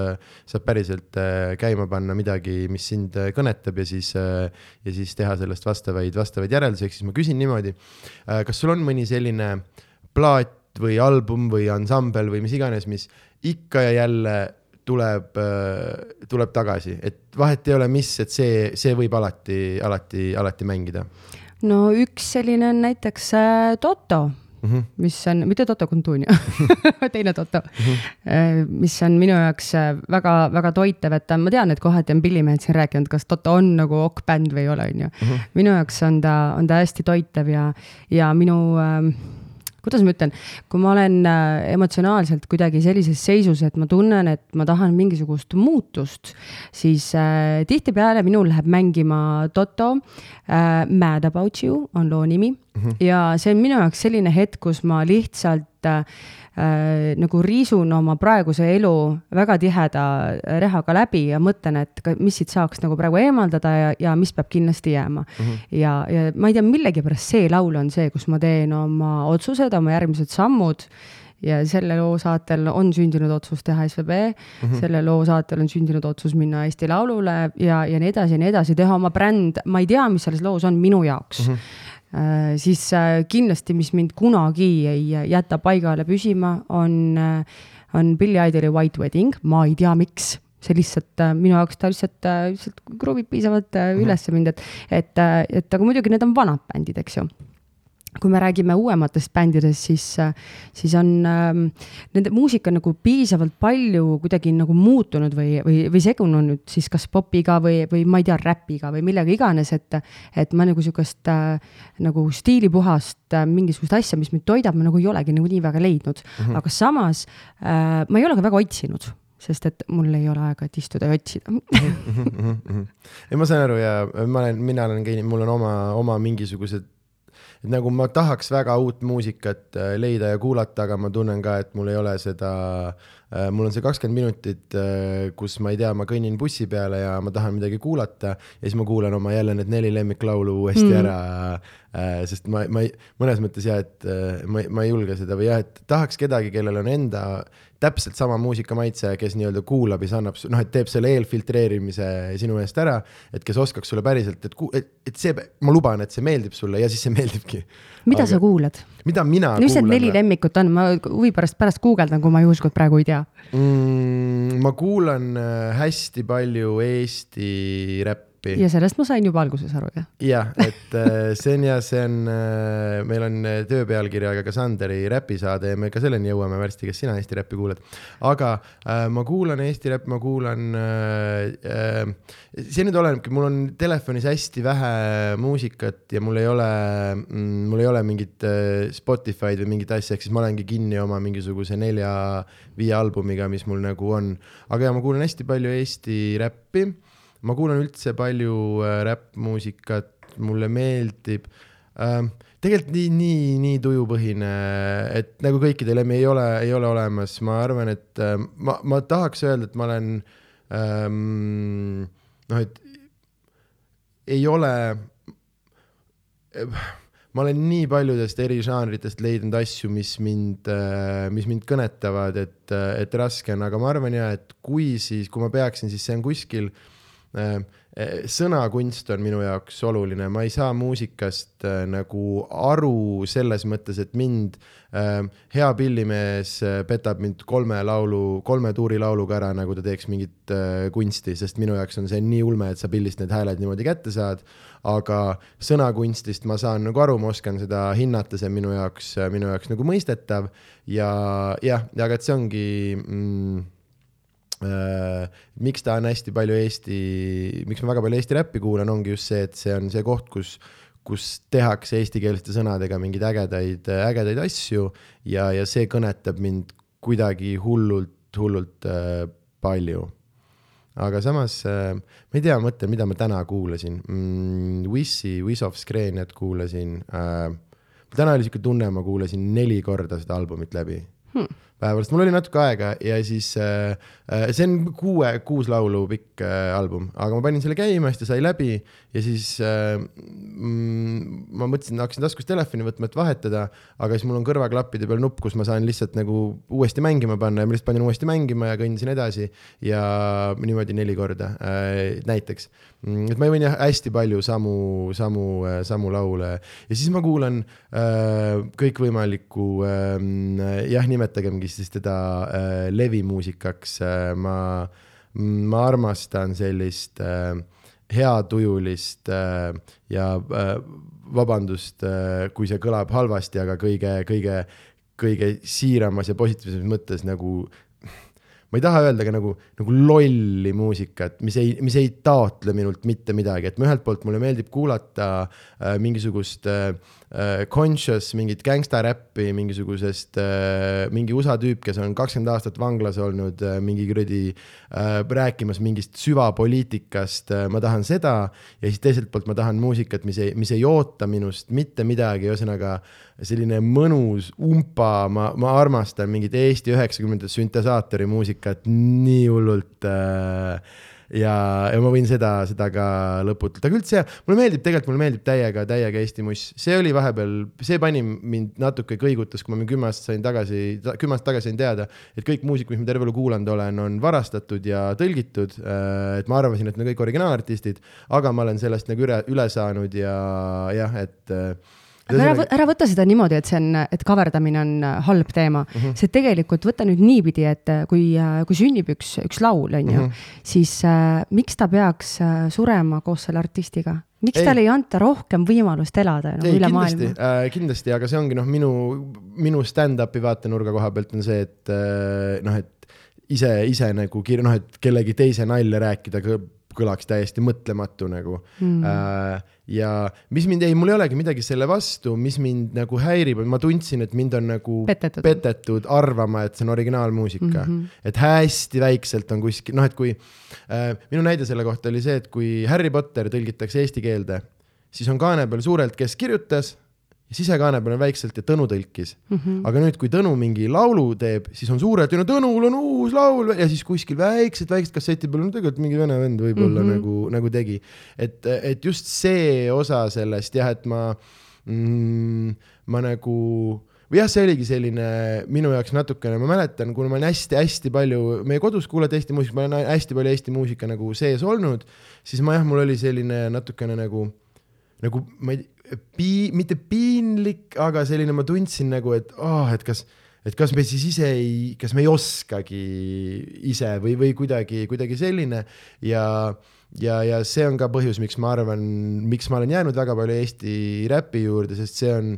saab päriselt äh, käima panna midagi, mis sind kõnetab ja siis, ja siis teha sellest vastavaid, vastavaid järeldusi, ehk siis ma küsin niimoodi, kas sul on mõni selline plaat, või album või ansambel või mis iganes, mis ikka ja jälle tuleb, äh, tuleb tagasi, et vahet ei ole, mis, et see, see võib alati, alati, alati mängida. no üks selline on näiteks äh, Toto Mm -hmm. mis on, mitte Toto Cutugno teine Toto mm, -hmm. mis on minu jaoks väga-väga toitev, et ma tean, et kohati on pillimehed siin rääkinud, kas Toto on nagu okk-bänd või ei ole, on ju. Mhm. minu jaoks on ta, on ta hästi toitev ja, ja minu äh, kuidas ma ütlen, kui ma olen äh, emotsionaalselt kuidagi sellises seisus, et ma tunnen, et ma tahan mingisugust muutust, siis äh, tihtipeale minul läheb mängima Toto äh,. Mad about you on loo nimi mm -hmm. ja see on minu jaoks selline hetk, kus ma lihtsalt äh, äh, nagu riisun oma praeguse elu väga tiheda rehaga läbi ja mõtlen, et mis siit saaks nagu praegu eemaldada ja, ja mis peab kindlasti jääma mm. -hmm. ja, ja ma ei tea, millegipärast see laul on see, kus ma teen oma otsused, oma järgmised sammud ja selle loo saatel on sündinud otsus teha SVB mm, -hmm. selle loo saatel on sündinud otsus minna Eesti Laulule ja, ja nii edasi ja nii edasi, teha oma bränd, ma ei tea, mis selles loos on minu jaoks mm. -hmm Äh, siis äh, kindlasti, mis mind kunagi ei jäta paigale püsima, on, äh, on Billy Idoli White Wedding, ma ei tea, miks. See lihtsalt minu jaoks ta lihtsalt, lihtsalt kruvib piisavalt mhm. ülesse mind, et, et, et aga muidugi need on vanad bändid, eks ju kui me räägime uuematest bändidest, siis, siis on ähm, nende muusika nagu piisavalt palju kuidagi nagu muutunud või, või, või segunenud siis kas popiga või, või ma ei tea, räpiga või millega iganes, et, et ma nagu sihukest äh, nagu stiilipuhast äh, mingisugust asja, mis mind toidab, ma nagu ei olegi nagu nii väga leidnud mm. -hmm. aga samas äh, ma ei ole ka väga otsinud sest et mul ei ole aega, et istuda ja otsida ei, ma saan aru ja ma olen, mina olen ka, mul on oma, oma mingisugused et nagu ma tahaks väga uut muusikat äh, leida ja kuulata, aga ma tunnen ka, et mul ei ole seda, äh, mul on see kakskümmend minutit, äh, kus ma ei tea, ma kõnnin bussi peale ja ma tahan midagi kuulata ja siis ma kuulan oma jälle need neli lemmiklaulu uuesti mm. ära. Sest ma, ma ei, mõnes mõttes jah, et ma, ma ei julge seda või jah, et tahaks kedagi, kellel on enda täpselt sama muusikamaitse, kes nii-öelda kuulab ja siis annab, noh, et teeb selle eelfiltreerimise sinu eest ära, et kes oskaks sulle päriselt, et, et, et see, ma luban, et see meeldib sulle ja siis see meeldibki. mida Aga, sa kuulad? mida mina no, mis need neli lemmikut on, ma huvi pärast pärast guugeldan, kui ma juhuslikult praegu ei tea mm,. ma kuulan äh, hästi palju Eesti räppi appi. ja sellest ma sain juba alguses aru, jah? jah, et äh, see on ja see on, äh, meil on äh, töö pealkirjaga Kassanderi räpisaade ja me ka selleni jõuame varsti, kas sina Eesti räppi kuulad. aga ma kuulan Eesti räppi, ma kuulan äh,, see nüüd olenebki, mul on telefonis hästi vähe muusikat ja mul ei ole mm,, mul ei ole mingit Spotify'd või mingit asja, ehk siis ma olengi kinni oma mingisuguse nelja-viie albumiga, mis mul nagu on. aga ja ma kuulan hästi palju Eesti räppi ma kuulan üldse palju äh, räppmuusikat, mulle meeldib äh,. tegelikult nii, nii, nii tujupõhine, et nagu kõikidel ei ole, ei ole olemas, ma arvan, et äh, ma, ma tahaks öelda, et ma olen ähm, noh, et ei ole äh, ma olen nii paljudest eri žanritest leidnud asju, mis mind, äh, mis mind kõnetavad, et, et raske on, aga ma arvan ja, et kui siis, kui ma peaksin, siis see on kuskil äh, Äh, äh, sõnakunst on minu jaoks oluline, ma ei saa muusikast äh, nagu aru selles mõttes, et mind äh,, hea pillimees petab mind kolme laulu, kolme tuuri lauluga ära, nagu ta teeks mingit kunsti, sest minu jaoks on see nii ulme, et sa pillist need hääled niimoodi kätte saad. aga sõnakunstist ma saan nagu aru, ma oskan seda hinnata, see on minu jaoks, minu jaoks nagu mõistetav ja jah, aga et see ongi mm, miks ta on hästi palju Eesti, miks ma väga palju Eesti räppi kuulan, ongi just see, et see on see koht, kus, kus tehakse eestikeelsete sõnadega mingeid ägedaid, ägedaid asju ja, ja see kõnetab mind kuidagi hullult, hullult äh, palju. aga samas äh, ma ei tea, mõtlen, mida ma täna kuulasin mm,. Wissi, Wiz of Screenet kuulasin äh,. täna oli siuke tunne, ma kuulasin neli korda seda albumit läbi hmm päevalast, mul oli natuke aega ja siis äh, äh, see on kuue, kuus laulu pikk äh, album, aga ma panin selle käima, siis ta sai läbi ja siis äh, mm, ma mõtlesin, hakkasin taskust telefoni võtma, et vahetada, aga siis mul on kõrvaklappide peal nupp, kus ma saan lihtsalt nagu uuesti mängima panna ja ma lihtsalt panin uuesti mängima ja kõndisin edasi ja niimoodi neli korda äh, näiteks. Mm, et ma võin jah hästi palju samu, samu, äh, samu laule ja siis ma kuulan äh, kõikvõimalikku äh, jah, nimetagemgi ongi siis teda äh, levimuusikaks äh,. ma, ma armastan sellist äh, heatujulist äh, ja äh, vabandust äh,, kui see kõlab halvasti, aga kõige, kõige, kõige siiramas ja positiivsemas mõttes nagu ma ei taha öelda ka nagu, nagu lolli muusikat, mis ei, mis ei taotle minult mitte midagi, et ma ühelt poolt mulle meeldib kuulata äh, mingisugust äh conscious mingit gängstaräppi mingisugusest äh,, mingi USA tüüp, kes on kakskümmend aastat vanglas olnud äh,, mingi kuradi äh, rääkimas mingist süvapoliitikast äh,, ma tahan seda ja siis teiselt poolt ma tahan muusikat, mis ei, mis ei oota minust mitte midagi, ühesõnaga selline mõnus umpa, ma, ma armastan mingit Eesti üheksakümnendate süntesaatori muusikat nii hullult äh, ja, ja ma võin seda, seda ka lõputult, aga üldse mulle meeldib, tegelikult mulle meeldib täiega, täiega Eesti muss, see oli vahepeal, see pani mind natuke kõigutas, kui ma kümme aastat sain tagasi, kümme aastat tagasi sain teada, et kõik muusik, mis ma terve elu kuulanud olen, on varastatud ja tõlgitud. Äh, et ma arvasin, et on kõik originaalartistid, aga ma olen sellest nagu üle, üle saanud ja jah, et äh, ära, ära võta seda niimoodi, et see on, et kaverdamine on äh, halb teema. Mhm. -huh. see tegelikult võta nüüd niipidi, et äh, kui, äh, kui sünnib üks, üks laul, on ju uh, -huh. siis äh, miks ta peaks surema koos selle artistiga? miks talle ei anta rohkem võimalust elada no, ei, üle kindlasti, maailma äh,? kindlasti, aga see ongi noh, minu, minu stand-up'i vaatenurga koha pealt on see, et äh, noh, et ise, ise nagu kir-, noh, et kellegi teise nalja rääkida kõlaks täiesti mõtlematu nagu mm. äh, ja mis mind, ei, mul ei olegi midagi selle vastu, mis mind nagu häirib, ma tundsin, et mind on nagu petetud, petetud arvama, et see on originaalmuusika mm. -hmm. et hästi väikselt on kuskil, noh, et kui äh,, minu näide selle kohta oli see, et kui Harry Potter tõlgitakse eesti keelde, siis on kaane peal suurelt, kes kirjutas sisekaane peal on väikselt ja Tõnu tõlkis mm. -hmm. aga nüüd, kui Tõnu mingi laulu teeb, siis on suurelt ja no Tõnul on uus laul ja siis kuskil väiksed, väiksed kasseti peal on tegelikult mingi vene vend võib-olla mm -hmm. nagu, nagu tegi. et, et just see osa sellest jah, et ma mm,, ma nagu või jah, see oligi selline minu jaoks natukene, ma mäletan, kuna ma olen hästi-hästi palju, meie kodus kuulati Eesti muusikat, ma olen hästi palju Eesti muusika nagu sees olnud, siis ma jah, mul oli selline natukene nagu, nagu ma ei pii-, mitte piinlik, aga selline, ma tundsin nagu, et oh, et kas, et kas me siis ise ei, kas me ei oskagi ise või, või kuidagi, kuidagi selline ja ja, ja see on ka põhjus, miks ma arvan, miks ma olen jäänud väga palju Eesti räpi juurde, sest see on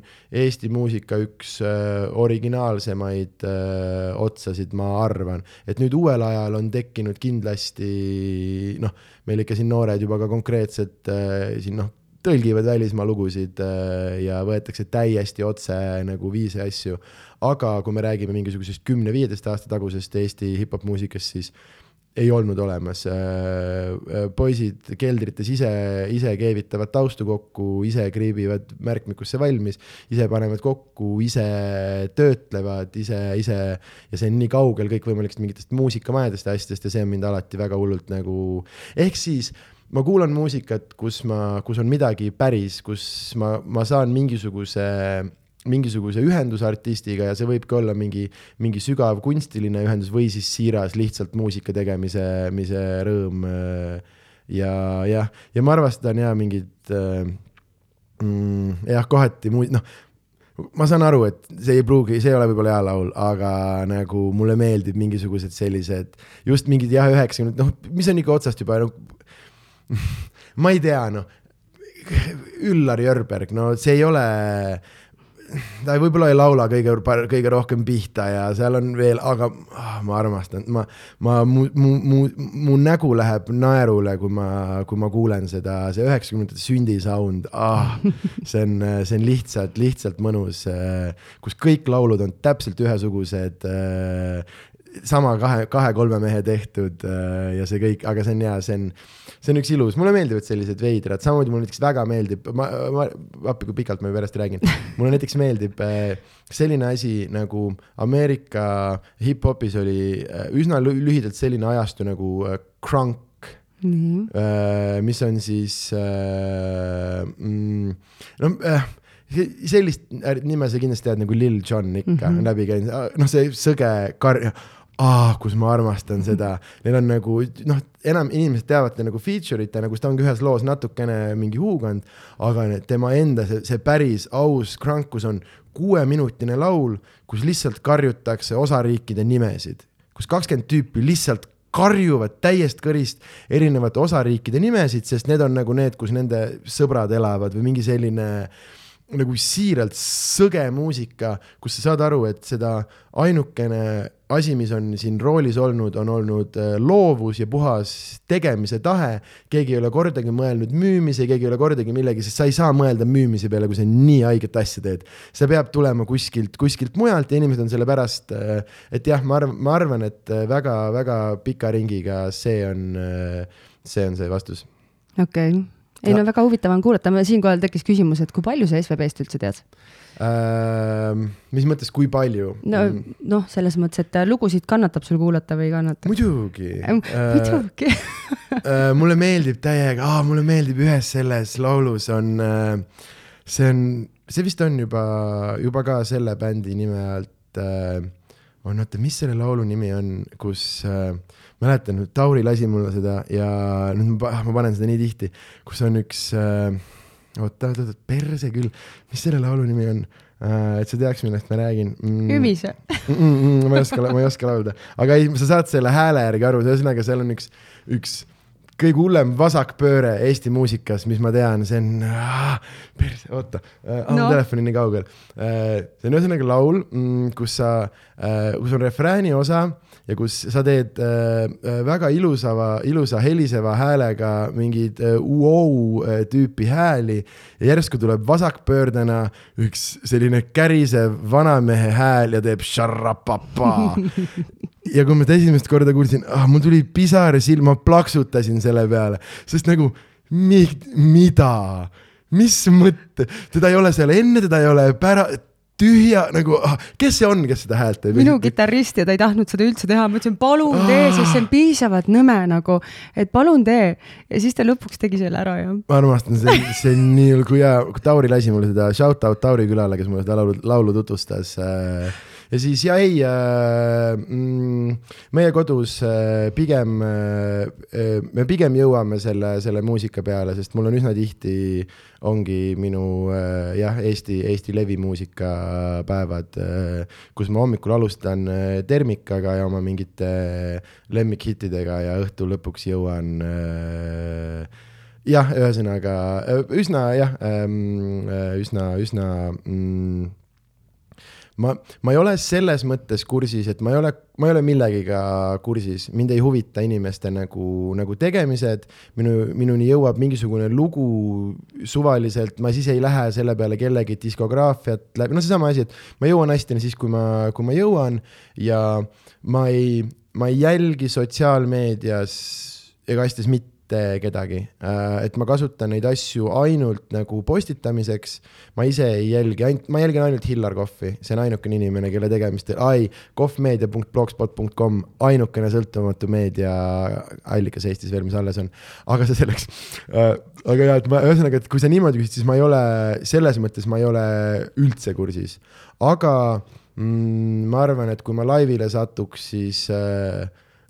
Eesti muusika üks äh, originaalsemaid äh, otsasid, ma arvan. et nüüd uuel ajal on tekkinud kindlasti noh, meil ikka siin noored juba ka konkreetselt äh, siin noh, tõlgivad välismaa lugusid äh, ja võetakse täiesti otse nagu viisi asju. aga kui me räägime mingisugusest kümne-viieteist aasta tagusest Eesti hip-hop muusikast, siis ei olnud olemas. Äh, äh, poisid keldrites ise, ise keevitavad taustu kokku, ise kriibivad märkmikusse valmis, ise panevad kokku, ise töötlevad, ise, ise ja see on nii kaugel kõikvõimalikest mingitest muusikamajadest ja asjadest ja see on mind alati väga hullult nagu, ehk siis ma kuulan muusikat, kus ma, kus on midagi päris, kus ma, ma saan mingisuguse, mingisuguse ühenduse artistiga ja see võibki olla mingi, mingi sügav kunstiline ühendus või siis siiras lihtsalt muusika tegemise, mise rõõm. ja jah, ja ma arvestan ja mingid mm, jah, kohati muid, noh ma saan aru, et see ei pruugi, see ei ole võib-olla hea laul, aga nagu mulle meeldib mingisugused sellised, just mingid jah, üheksakümnendad, noh, mis on ikka otsast juba noh, ma ei tea, noh, Üllar Jörberg, no see ei ole, ta võib-olla ei laula kõige, kõige rohkem pihta ja seal on veel, aga oh, ma armastan, ma, ma, mu, mu, mu, mu nägu läheb naerule, kui ma, kui ma kuulen seda, see üheksakümnendate sündisound. Ah,, see on, see on lihtsalt, lihtsalt mõnus, kus kõik laulud on täpselt ühesugused sama kahe, kahe-kolme mehe tehtud äh, ja see kõik, aga see on hea, see on, see on üks ilus, mulle meeldivad sellised veidrad, samamoodi mulle näiteks väga meeldib, ma, ma, appi kui pikalt ma juba järjest räägin, mulle näiteks meeldib äh, selline asi nagu Ameerika hip-hopis oli äh, üsna lühidalt selline ajastu nagu crunk Mm -hmm. mis on siis mm, no sellist nime sa kindlasti tead nagu Lil Jon ikka mm -hmm. läbi käinud, noh, see sõge kar-, ah, kus ma armastan seda, neil on nagu noh, enam inimesed teavad ta nagu feature ite nagu, ta ongi ühes loos natukene mingi huuganud, aga tema enda see, see päris aus krankus on kuueminutine laul, kus lihtsalt karjutakse osariikide nimesid, kus kakskümmend tüüpi lihtsalt karjuvad täiest kõrist erinevate osariikide nimesid, sest need on nagu need, kus nende sõbrad elavad või mingi selline nagu siiralt sõge muusika, kus sa saad aru, et seda ainukene asi, mis on siin roolis olnud, on olnud äh, loovus ja puhas tegemise tahe. keegi ei ole kordagi mõelnud müümise, keegi ei ole kordagi millegi, sest sa ei saa mõelda müümise peale, kui sa nii haiget asja teed. see peab tulema kuskilt, kuskilt mujalt ja inimesed on selle pärast, äh, et jah, ma arvan, ma arvan, et väga-väga äh, pika ringiga see on, see on see vastus. okei okay ei no väga huvitav on kuulata, siinkohal tekkis küsimus, et kui palju sa SVB-st üldse tead? Mis mõttes, kui palju? no mm. noh, selles mõttes, et lugusid kannatab sul kuulata või ei kannata? muidugi äh,. muidugi äh, mulle meeldib täiega ah,, mulle meeldib ühes selles laulus on äh,, see on, see vist on juba, juba ka selle bändi nime alt äh, on, oota, mis selle laulu nimi on, kus äh, mäletan, Tauri lasi mulle seda ja nüüd ma, ma panen seda nii tihti, kus on üks äh,, oota, oota, oota, perse küll, mis selle laulu nimi on? Äh,, et sa teaks, millest ma räägin. Mm.. Ümise. Mm, mm, mm, ma ei oska, ma ei oska laulda, aga ei, sa saad selle hääle järgi aru, ühesõnaga seal on üks, üks kõige hullem vasakpööre Eesti muusikas, mis ma tean, see on ah,, perse, oota äh,, no. telefon on nii kaugel äh,. see on ühesõnaga laul, mm, kus sa äh,, kus on refrääni osa ja kus sa teed äh, äh väga ilusava, ilusa heliseva häälega mingeid äh, uou äh, tüüpi hääli. Ja järsku tuleb vasakpöördena üks selline kärisev vanamehe hääl ja teeb šarrapapa ja kui ma seda esimest korda kuulsin ah,, mul tuli pisar silma, plaksutasin selle peale, sest nagu mi, mida, mis mõtte, teda ei ole seal enne, teda ei ole pära-, tühja nagu, ah, kes see on, kes seda häält teeb? minu kitarrist ja ta ei tahtnud seda üldse teha, ma ütlesin palun tee, sest see on piisavalt nõme nagu, et palun tee. ja siis ta lõpuks tegi selle ära ja. ma armastan, see, see on nii, kui hea, Tauri lasi mulle seda, shout out Tauri külale, kes mulle seda laulu, laulu tutvustas äh, ja siis ja ei äh,, mm, meie kodus äh, pigem äh,, äh, me pigem jõuame selle, selle muusika peale, sest mul on üsna tihti ongi minu äh, jah, Eesti, Eesti levimuusika päevad äh,, kus ma hommikul alustan äh, termikaga ja oma mingite lemmikhittidega ja õhtu lõpuks jõuan äh, jah, ühesõnaga äh, üsna jah, ähm, äh, üsna, üsna mm, ma, ma ei ole selles mõttes kursis, et ma ei ole, ma ei ole millegiga kursis, mind ei huvita inimeste nagu, nagu tegemised. minu, minuni jõuab mingisugune lugu suvaliselt, ma siis ei lähe selle peale kellegi diskograafiat läbi, noh, seesama asi, et ma jõuan hästi siis, kui ma, kui ma jõuan. Ja ma ei, ma ei jälgi sotsiaalmeedias ega asjades mitte mitte kedagi. Äh, et ma kasutan neid asju ainult nagu postitamiseks. ma ise ei jälgi, ainult, ma jälgin ainult Hillar Kohvi, see on ainukene inimene, kelle tegemist, ai, kohvmeedia.blogspot.com, ainukene sõltumatu meediaallikas Eestis veel, mis alles on. aga see selleks. Äh, aga ja, et ma ühesõnaga, et kui sa niimoodi küsid, siis ma ei ole, selles mõttes ma ei ole üldse kursis, aga mm, ma arvan, et kui ma laivile satuks, siis äh,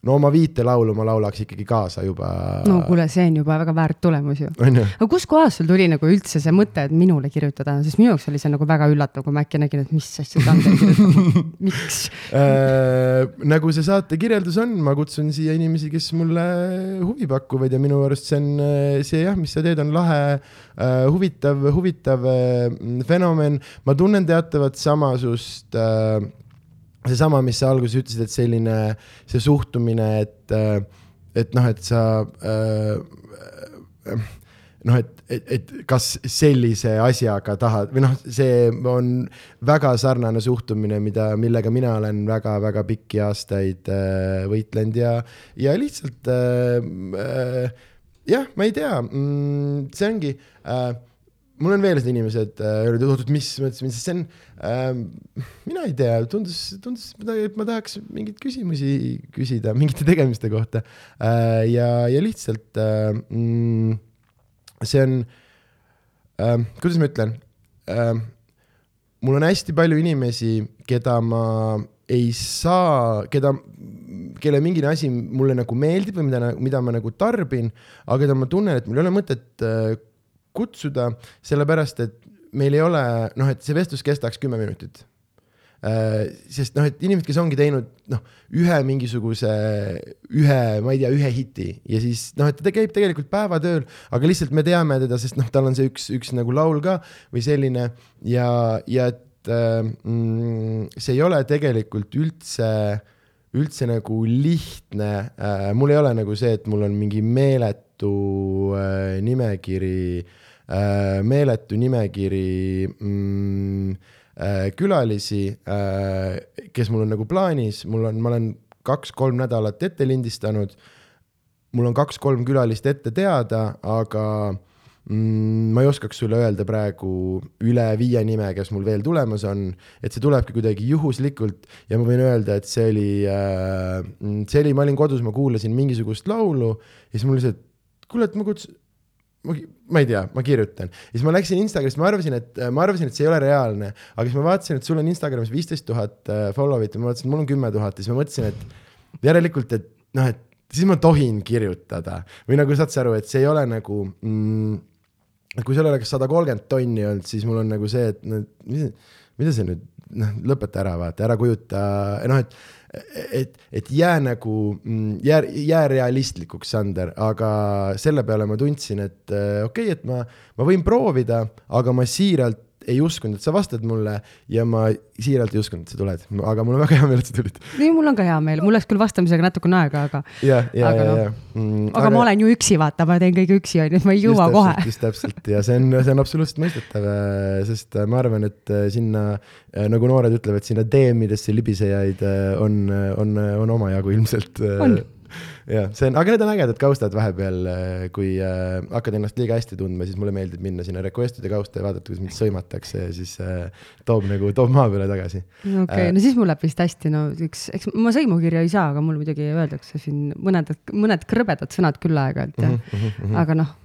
no oma viite laulu ma laulaks ikkagi kaasa juba. no kuule, see on juba väga väärt tulemus ju. aga kuskohast sul tuli nagu üldse see mõte, et minule kirjutada, sest minu jaoks oli see nagu väga üllatav, kui ma äkki nägin, et mis asja ta on miks äh, nagu see saate kirjeldus on, ma kutsun siia inimesi, kes mulle huvi pakuvad ja minu arust see on see jah, mis sa teed, on lahe äh,, huvitav, huvitav äh, fenomen. ma tunnen teatavat samasust äh, seesama, mis sa alguses ütlesid, et selline see suhtumine, et, äh, et noh, et sa äh, noh, et, et, et kas sellise asjaga tahad või noh, see on väga sarnane suhtumine, mida, millega mina olen väga-väga pikki aastaid äh, võitlenud ja, ja lihtsalt äh, äh, jah, ma ei tea mm,, see ongi äh, mul on veel inimesed öelnud äh,, oot, mis, ma ütlesin, see on äh,, mina ei tea, tundus, tundus, et ma tahaks mingeid küsimusi küsida mingite tegemiste kohta äh,. ja, ja lihtsalt äh, mm, see on äh,, kuidas ma ütlen äh,, mul on hästi palju inimesi, keda ma ei saa, keda, kelle mingine asi mulle nagu meeldib või mida, mida ma nagu tarbin, aga keda ma tunnen, et mul ei ole mõtet äh, kutsuda, sellepärast et meil ei ole, noh, et see vestlus kestaks kümme minutit. Äh, sest noh, et inimesed, kes ongi teinud noh, ühe mingisuguse, ühe, ma ei tea, ühe hiti ja siis noh, et ta käib tegelikult päevatööl, aga lihtsalt me teame teda, sest noh, tal on see üks, üks nagu laul ka või selline ja, ja et äh, mm, see ei ole tegelikult üldse üldse nagu lihtne äh,, mul ei ole nagu see, et mul on mingi meeletu nimekiri äh,, meeletu nimekiri mm, Äh, külalisi, äh, kes mul on nagu plaanis, mul on, ma olen kaks-kolm nädalat ette lindistanud. mul on kaks-kolm külalist ette teada, aga mm, ma ei oskaks sulle öelda praegu üle viie nime, kes mul veel tulemas on, et see tulebki kuidagi juhuslikult ja ma võin öelda, et see oli äh,, see oli, ma olin kodus, ma kuulasin mingisugust laulu ja siis mul lihtsalt, kuule, et ma kutsun ma, ma ei tea, ma kirjutan. ja siis ma läksin Instagramist, ma arvasin, et ma arvasin, et see ei ole reaalne, aga siis ma vaatasin, et sul on Instagramis viisteist tuhat äh, follow'it ja ma vaatasin, mul on kümme tuhat ja siis ma mõtlesin, et järelikult, et noh, et siis ma tohin kirjutada või nagu saad sa aru, et see ei ole nagu mm, et kui sul oleks sada kolmkümmend tonni olnud, siis mul on nagu see, et no mida, mida see nüüd, noh, lõpeta ära, vaata, ära kujuta, noh, et et, et jää nagu, mm, jää, jää realistlikuks, Sander, aga selle peale ma tundsin, et äh, okei okay,, et ma, ma võin proovida, aga ma siiralt ei uskunud, et sa vastad mulle ja ma siiralt ei uskunud, et sa tuled, aga mul on väga hea meel, et sa tulid. nii, mul on ka hea meel, mul läks küll vastamisega natukene aega, aga. ja, ja, ja, ja. Mm, aga, ma olen ju üksi, vaata, ma teen kõige üksi, onju, et ma ei jõua kohe. just täpselt ja see on, see on absoluutselt mõistetav, äh, sest äh, ma arvan, et äh, sinna, nagu noored ütlevad, sinna DM-idesse libisejaid on, on, on omajagu ilmselt. on jah, see on, aga need on ägedad kaustad vahepeal, äh, kui äh, hakkad ennast liiga hästi tundma, siis mulle meeldib minna sinna request'ide kausta ja vaadata, kuidas mind sõimatakse ja siis äh, toob nagu, toob maa peale tagasi. okei okay, äh,, no siis mul läheb vist hästi, no üks, eks ma sõimukirja ei saa, aga mul muidugi öeldakse siin mõned, mõned krõbedad sõnad küll aeg-ajalt jah mm, -hmm, mm -hmm. aga noh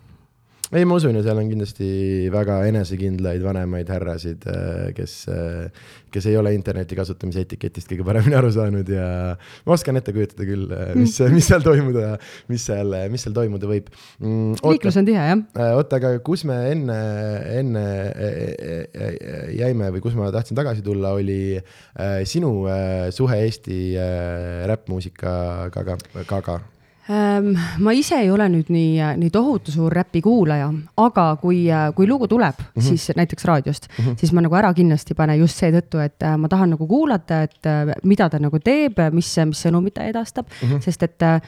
ei, ma usun ja seal on kindlasti väga enesekindlaid vanemaid härrasid, äh, kes, äh, kes ei ole interneti kasutamise etiketist kõige paremini aru saanud ja ma oskan ette kujutada küll, äh, mis, mis seal toimuda, mis seal, mis seal toimuda võib mm,. liiklus on tihe, jah. oota, aga kus me enne, enne jäime või kus ma tahtsin tagasi tulla, oli sinu suhe Eesti räppmuusikaga, ka, ka Ehm, ma ise ei ole nüüd nii, nii tohutu suur räpi kuulaja, aga kui, kui lugu tuleb mm, -hmm. siis näiteks raadiost mm, -hmm. siis ma nagu ära kindlasti panen just seetõttu, et äh, ma tahan nagu kuulata, et äh, mida ta nagu teeb, mis, mis sõnumit ta edastab mm, -hmm. sest et äh,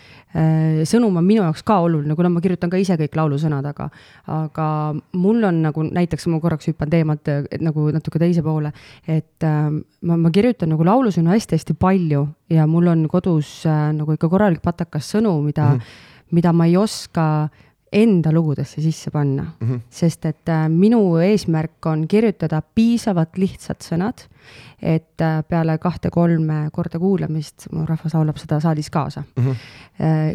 sõnum on minu jaoks ka oluline, kuna ma kirjutan ka ise kõik laulusõnad, aga, aga mul on nagu näiteks, ma korraks hüppan teemat nagu natuke teise poole, et äh, ma, ma kirjutan nagu laulusõnu hästi-hästi palju ja mul on kodus äh, nagu ikka korralik patakas sõnu, mida mm, -hmm. mida ma ei oska enda lugudesse sisse panna mm, -hmm. sest et äh, minu eesmärk on kirjutada piisavalt lihtsad sõnad, et äh, peale kahte-kolme korda kuulamist mu rahvas laulab seda saalis kaasa mm. -hmm.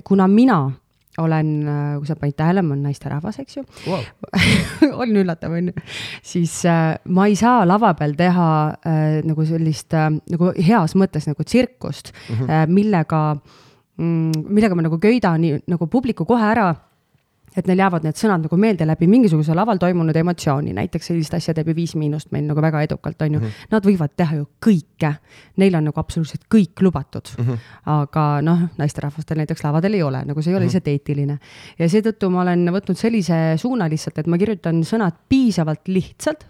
Kuna mina olen, äh, kui sa panid tähele, ma olen naisterahvas, eks ju wow. on üllatav, on ju. siis äh, ma ei saa lava peal teha äh, nagu sellist äh, nagu heas mõttes nagu tsirkust mm, -hmm. äh, millega mm,, millega ma nagu köidan nagu publiku kohe ära et neil jäävad need sõnad nagu meelde läbi mingisuguse laval toimunud emotsiooni, näiteks sellist asja teeb ju Viis Miinust meil nagu väga edukalt, on ju mm. -hmm. Nad võivad teha ju kõike, neil on nagu absoluutselt kõik lubatud mm. -hmm. aga noh, naisterahvastel näiteks lavadel ei ole, nagu see ei ole mm -hmm. lihtsalt eetiline. ja seetõttu ma olen võtnud sellise suuna lihtsalt, et ma kirjutan sõnad piisavalt lihtsalt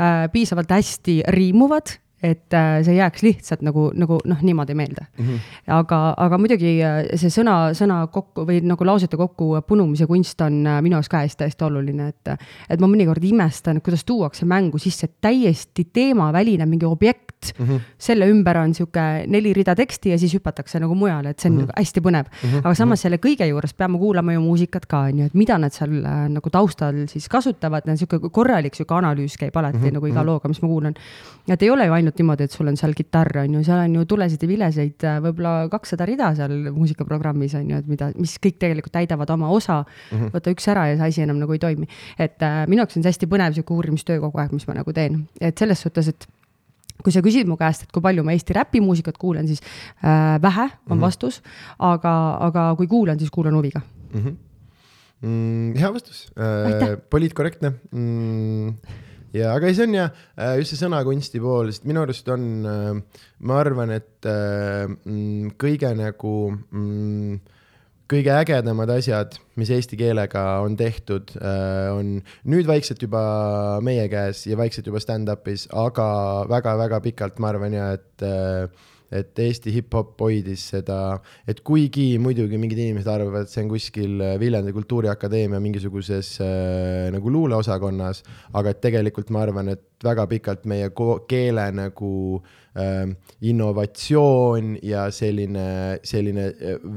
äh,, piisavalt hästi riimuvad et äh, see jääks lihtsalt nagu, nagu noh, niimoodi meelde mm. -hmm. aga, aga muidugi äh, see sõna, sõna kokku või nagu lausete kokku punumise kunst on äh, minu jaoks ka hästi, hästi oluline, et, et ma mõnikord imestan, kuidas tuuakse mängu sisse täiesti teemaväline mingi objekt mm. -hmm. selle ümber on sihuke neli rida teksti ja siis hüpatakse nagu mujale, et see on mm -hmm. hästi põnev mm. -hmm. aga samas selle kõige juures peame kuulama ju muusikat ka, on ju, et mida nad seal nagu taustal siis kasutavad, sihuke korralik sihuke analüüs käib alati mm -hmm. nagu iga mhm. looga, mis ma kuulan. et ei ole ju ainult ainult niimoodi, et sul on seal kitarr, on ju, seal on ju tulesid ja vileseid äh, võib-olla kakssada rida seal muusikaprogrammis on ju, et mida, mis kõik tegelikult täidavad oma osa mm. -hmm. võta üks ära ja see asi enam nagu ei toimi. et äh, minu jaoks on see hästi põnev sihuke uurimistöö kogu aeg, mis ma nagu teen, et selles suhtes, et kui sa küsid mu käest, et kui palju ma Eesti räpimuusikat kuulan, siis äh, vähe on mm -hmm. vastus, aga, aga kui kuulan, siis kuulan huviga mm. -hmm. Mm, hea vastus äh,, poliitkorrektne mm ja, aga see on ja äh, just see sõnakunsti pool, sest minu arust on, äh, ma arvan, et äh, mm, kõige nagu mm, kõige ägedamad asjad, mis eesti keelega on tehtud, on nüüd vaikselt juba meie käes ja vaikselt juba stand-up'is, aga väga-väga pikalt ma arvan ja et et Eesti hip-hop hoidis seda, et kuigi muidugi mingid inimesed arvavad, et see on kuskil Viljandi Kultuuriakadeemia mingisuguses äh, nagu luuleosakonnas, aga et tegelikult ma arvan, et väga pikalt meie keele nagu äh, innovatsioon ja selline, selline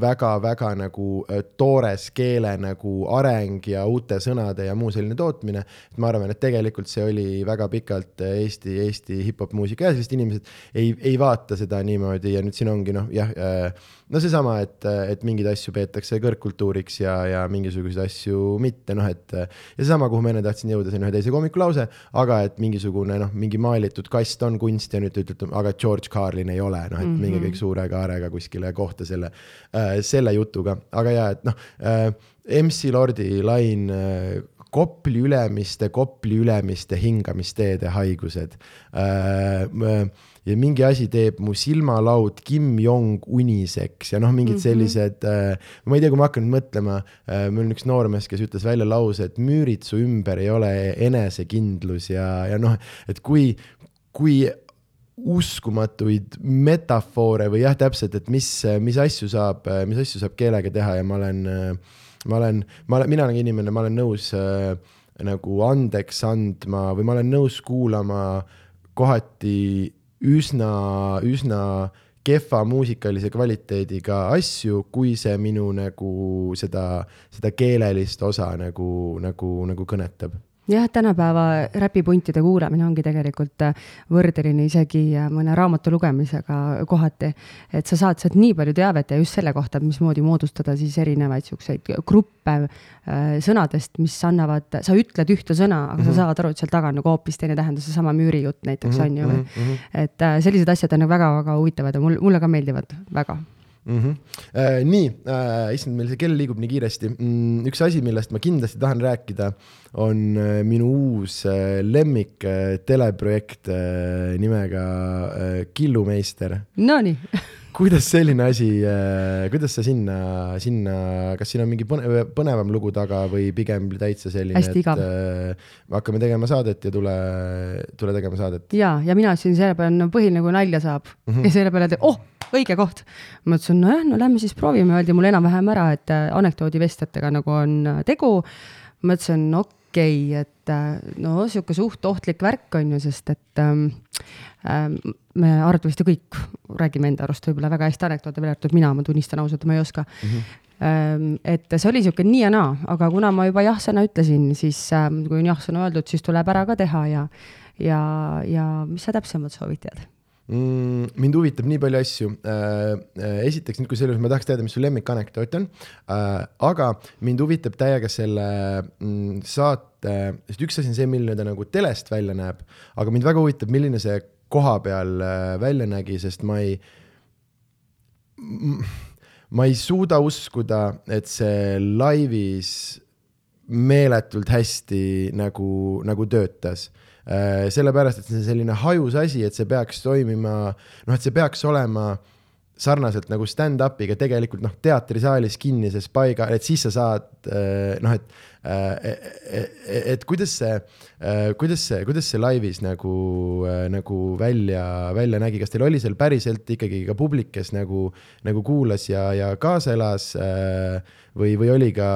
väga-väga äh, nagu äh, toores keele nagu areng ja uute sõnade ja muu selline tootmine. et ma arvan, et tegelikult see oli väga pikalt äh, Eesti, Eesti hip-hop muusika ja sellised inimesed ei, ei vaata seda niimoodi ja nüüd siin ongi noh, jah äh, no seesama, et, et mingeid asju peetakse kõrgkultuuriks ja, ja mingisuguseid asju mitte, noh, et ja seesama, kuhu ma enne tahtsin jõuda, see on ühe teise koomiku lause, aga et mingisugune noh, mingi maalitud kast on kunst ja nüüd te ütlete, aga George Carlin ei ole, noh, et mm -hmm. minge kõik suure kaarega kuskile kohta selle äh,, selle jutuga, aga ja et noh äh,, MC Lordi lain äh, Kopli ülemiste, Kopli ülemiste hingamisteede haigused äh,. äh ja mingi asi teeb mu silmalaud Kim Jong uniseks ja noh, mingid mm -hmm. sellised äh,, ma ei tea, kui ma hakkan nüüd mõtlema äh,, mul on üks noormees, kes ütles välja lause, et müürid su ümber ei ole enesekindlus ja, ja noh, et kui, kui uskumatuid metafoore või jah, täpselt, et mis, mis asju saab, mis asju saab keelega teha ja ma olen, ma olen, ma olen, mina olen inimene, ma olen nõus äh, nagu andeks andma või ma olen nõus kuulama kohati üsna, üsna kehva muusikalise kvaliteediga asju, kui see minu nagu seda, seda keelelist osa nagu, nagu, nagu kõnetab jah, tänapäeva räpipuntide kuulamine ongi tegelikult äh, võrdeline isegi äh, mõne raamatu lugemisega kohati. et sa saad sealt nii palju teavet ja just selle kohta, mismoodi moodustada siis erinevaid siukseid gruppe äh, sõnadest, mis annavad, sa ütled ühte sõna, aga mm -hmm. sa mhm. saad aru, et seal taga on nagu hoopis teine tähendus, seesama müürijutt näiteks mm -hmm, on ju mm. -hmm. et sellised asjad on nagu väga-väga huvitavad ja mul, mulle ka meeldivad väga mm. -hmm. Äh, nii äh,, issand, meil see kell liigub nii kiiresti mm,. üks asi, millest ma kindlasti tahan rääkida, on äh, minu uus äh, lemmik äh, teleprojekt äh, nimega äh, Killumeister. Nonii kuidas selline asi äh,, kuidas sa sinna, sinna, kas siin on mingi põne, põnevam lugu taga või pigem täitsa selline, et äh, hakkame tegema saadet ja tule, tule tegema saadet? ja, ja mina ütlesin selle peale, no põhiline, kui nalja saab mm -hmm. ja selle peale, oh, õige koht. ma ütlesin, nojah, no lähme siis proovime, öeldi mulle enam-vähem ära, et äh, anekdoodivestjatega nagu on äh, tegu. ma ütlesin, okei okay,, et no sihuke suht ohtlik värk on ju, sest et ähm, me arvatavasti kõik räägime enda arust võib-olla väga hästi anekdoote, välja arvatud mina, ma tunnistan ausalt, ma ei oska mm. -hmm. et see oli sihuke nii ja naa, aga kuna ma juba jah-sõna ütlesin, siis ähm, kui on jah-sõna öeldud, siis tuleb ära ka teha ja, ja, ja mis sa täpsemalt soovid teada? mm,? mind huvitab nii palju asju äh,. äh esiteks nüüd, kui selles, ma tahaks teada, mis su lemmikanekdoot on äh,, aga mind huvitab täiega selle mm, saate, sest üks asi on see, milline ta nagu telest välja näeb, aga mind väga huvitab, milline see koha peal äh, välja nägi, sest ma ei ma ei suuda uskuda, et see laivis meeletult hästi nagu, nagu töötas äh,. sellepärast, et see on selline hajus asi, et see peaks toimima, noh, et see peaks olema sarnaselt nagu stand-up'iga tegelikult noh, teatrisaalis kinnises paiga, et siis sa saad noh, et et kuidas see, kuidas see, kuidas see laivis nagu, nagu välja, välja nägi, kas teil oli seal päriselt ikkagi ka publik, kes nagu, nagu kuulas ja, ja kaasa elas või, või oli ka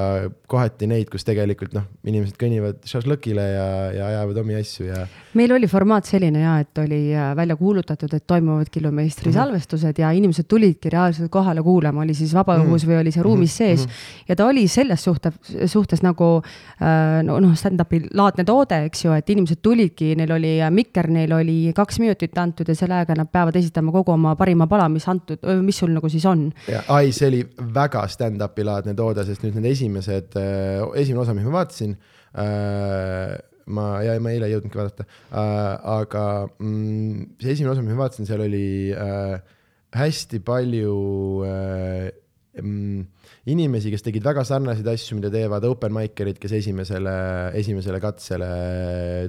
kohati neid, kus tegelikult noh, inimesed kõnnivad šašlõkile ja, ja ajavad omi asju ja. meil oli formaat selline ja, et oli äh, välja kuulutatud, et toimuvad killumeistri mm -hmm. salvestused ja inimesed tulidki reaalselt kohale kuulama, oli siis vabaõhus mm -hmm. või oli see ruumis mhm. sees mm. -hmm. ja ta oli selles suhte, suhtes nagu äh, no, noh, stand-up'i laadne toode, eks ju, et inimesed tulidki, neil oli äh, mikker, neil oli kaks minutit antud ja selle ajaga nad peavad esitama kogu oma parima pala, mis antud, mis sul nagu siis on. ai, see oli väga stand-up'i laadne toode toode, sest nüüd need esimesed, äh, esimene osa, mis ma vaatasin äh,, ma, ja ma eile ei jõudnudki vaadata äh,, aga mm, see esimene osa, mis ma vaatasin, seal oli äh, hästi palju äh, mm, inimesi, kes tegid väga sarnaseid asju, mida teevad open mic'erid, kes esimesele, esimesele katsele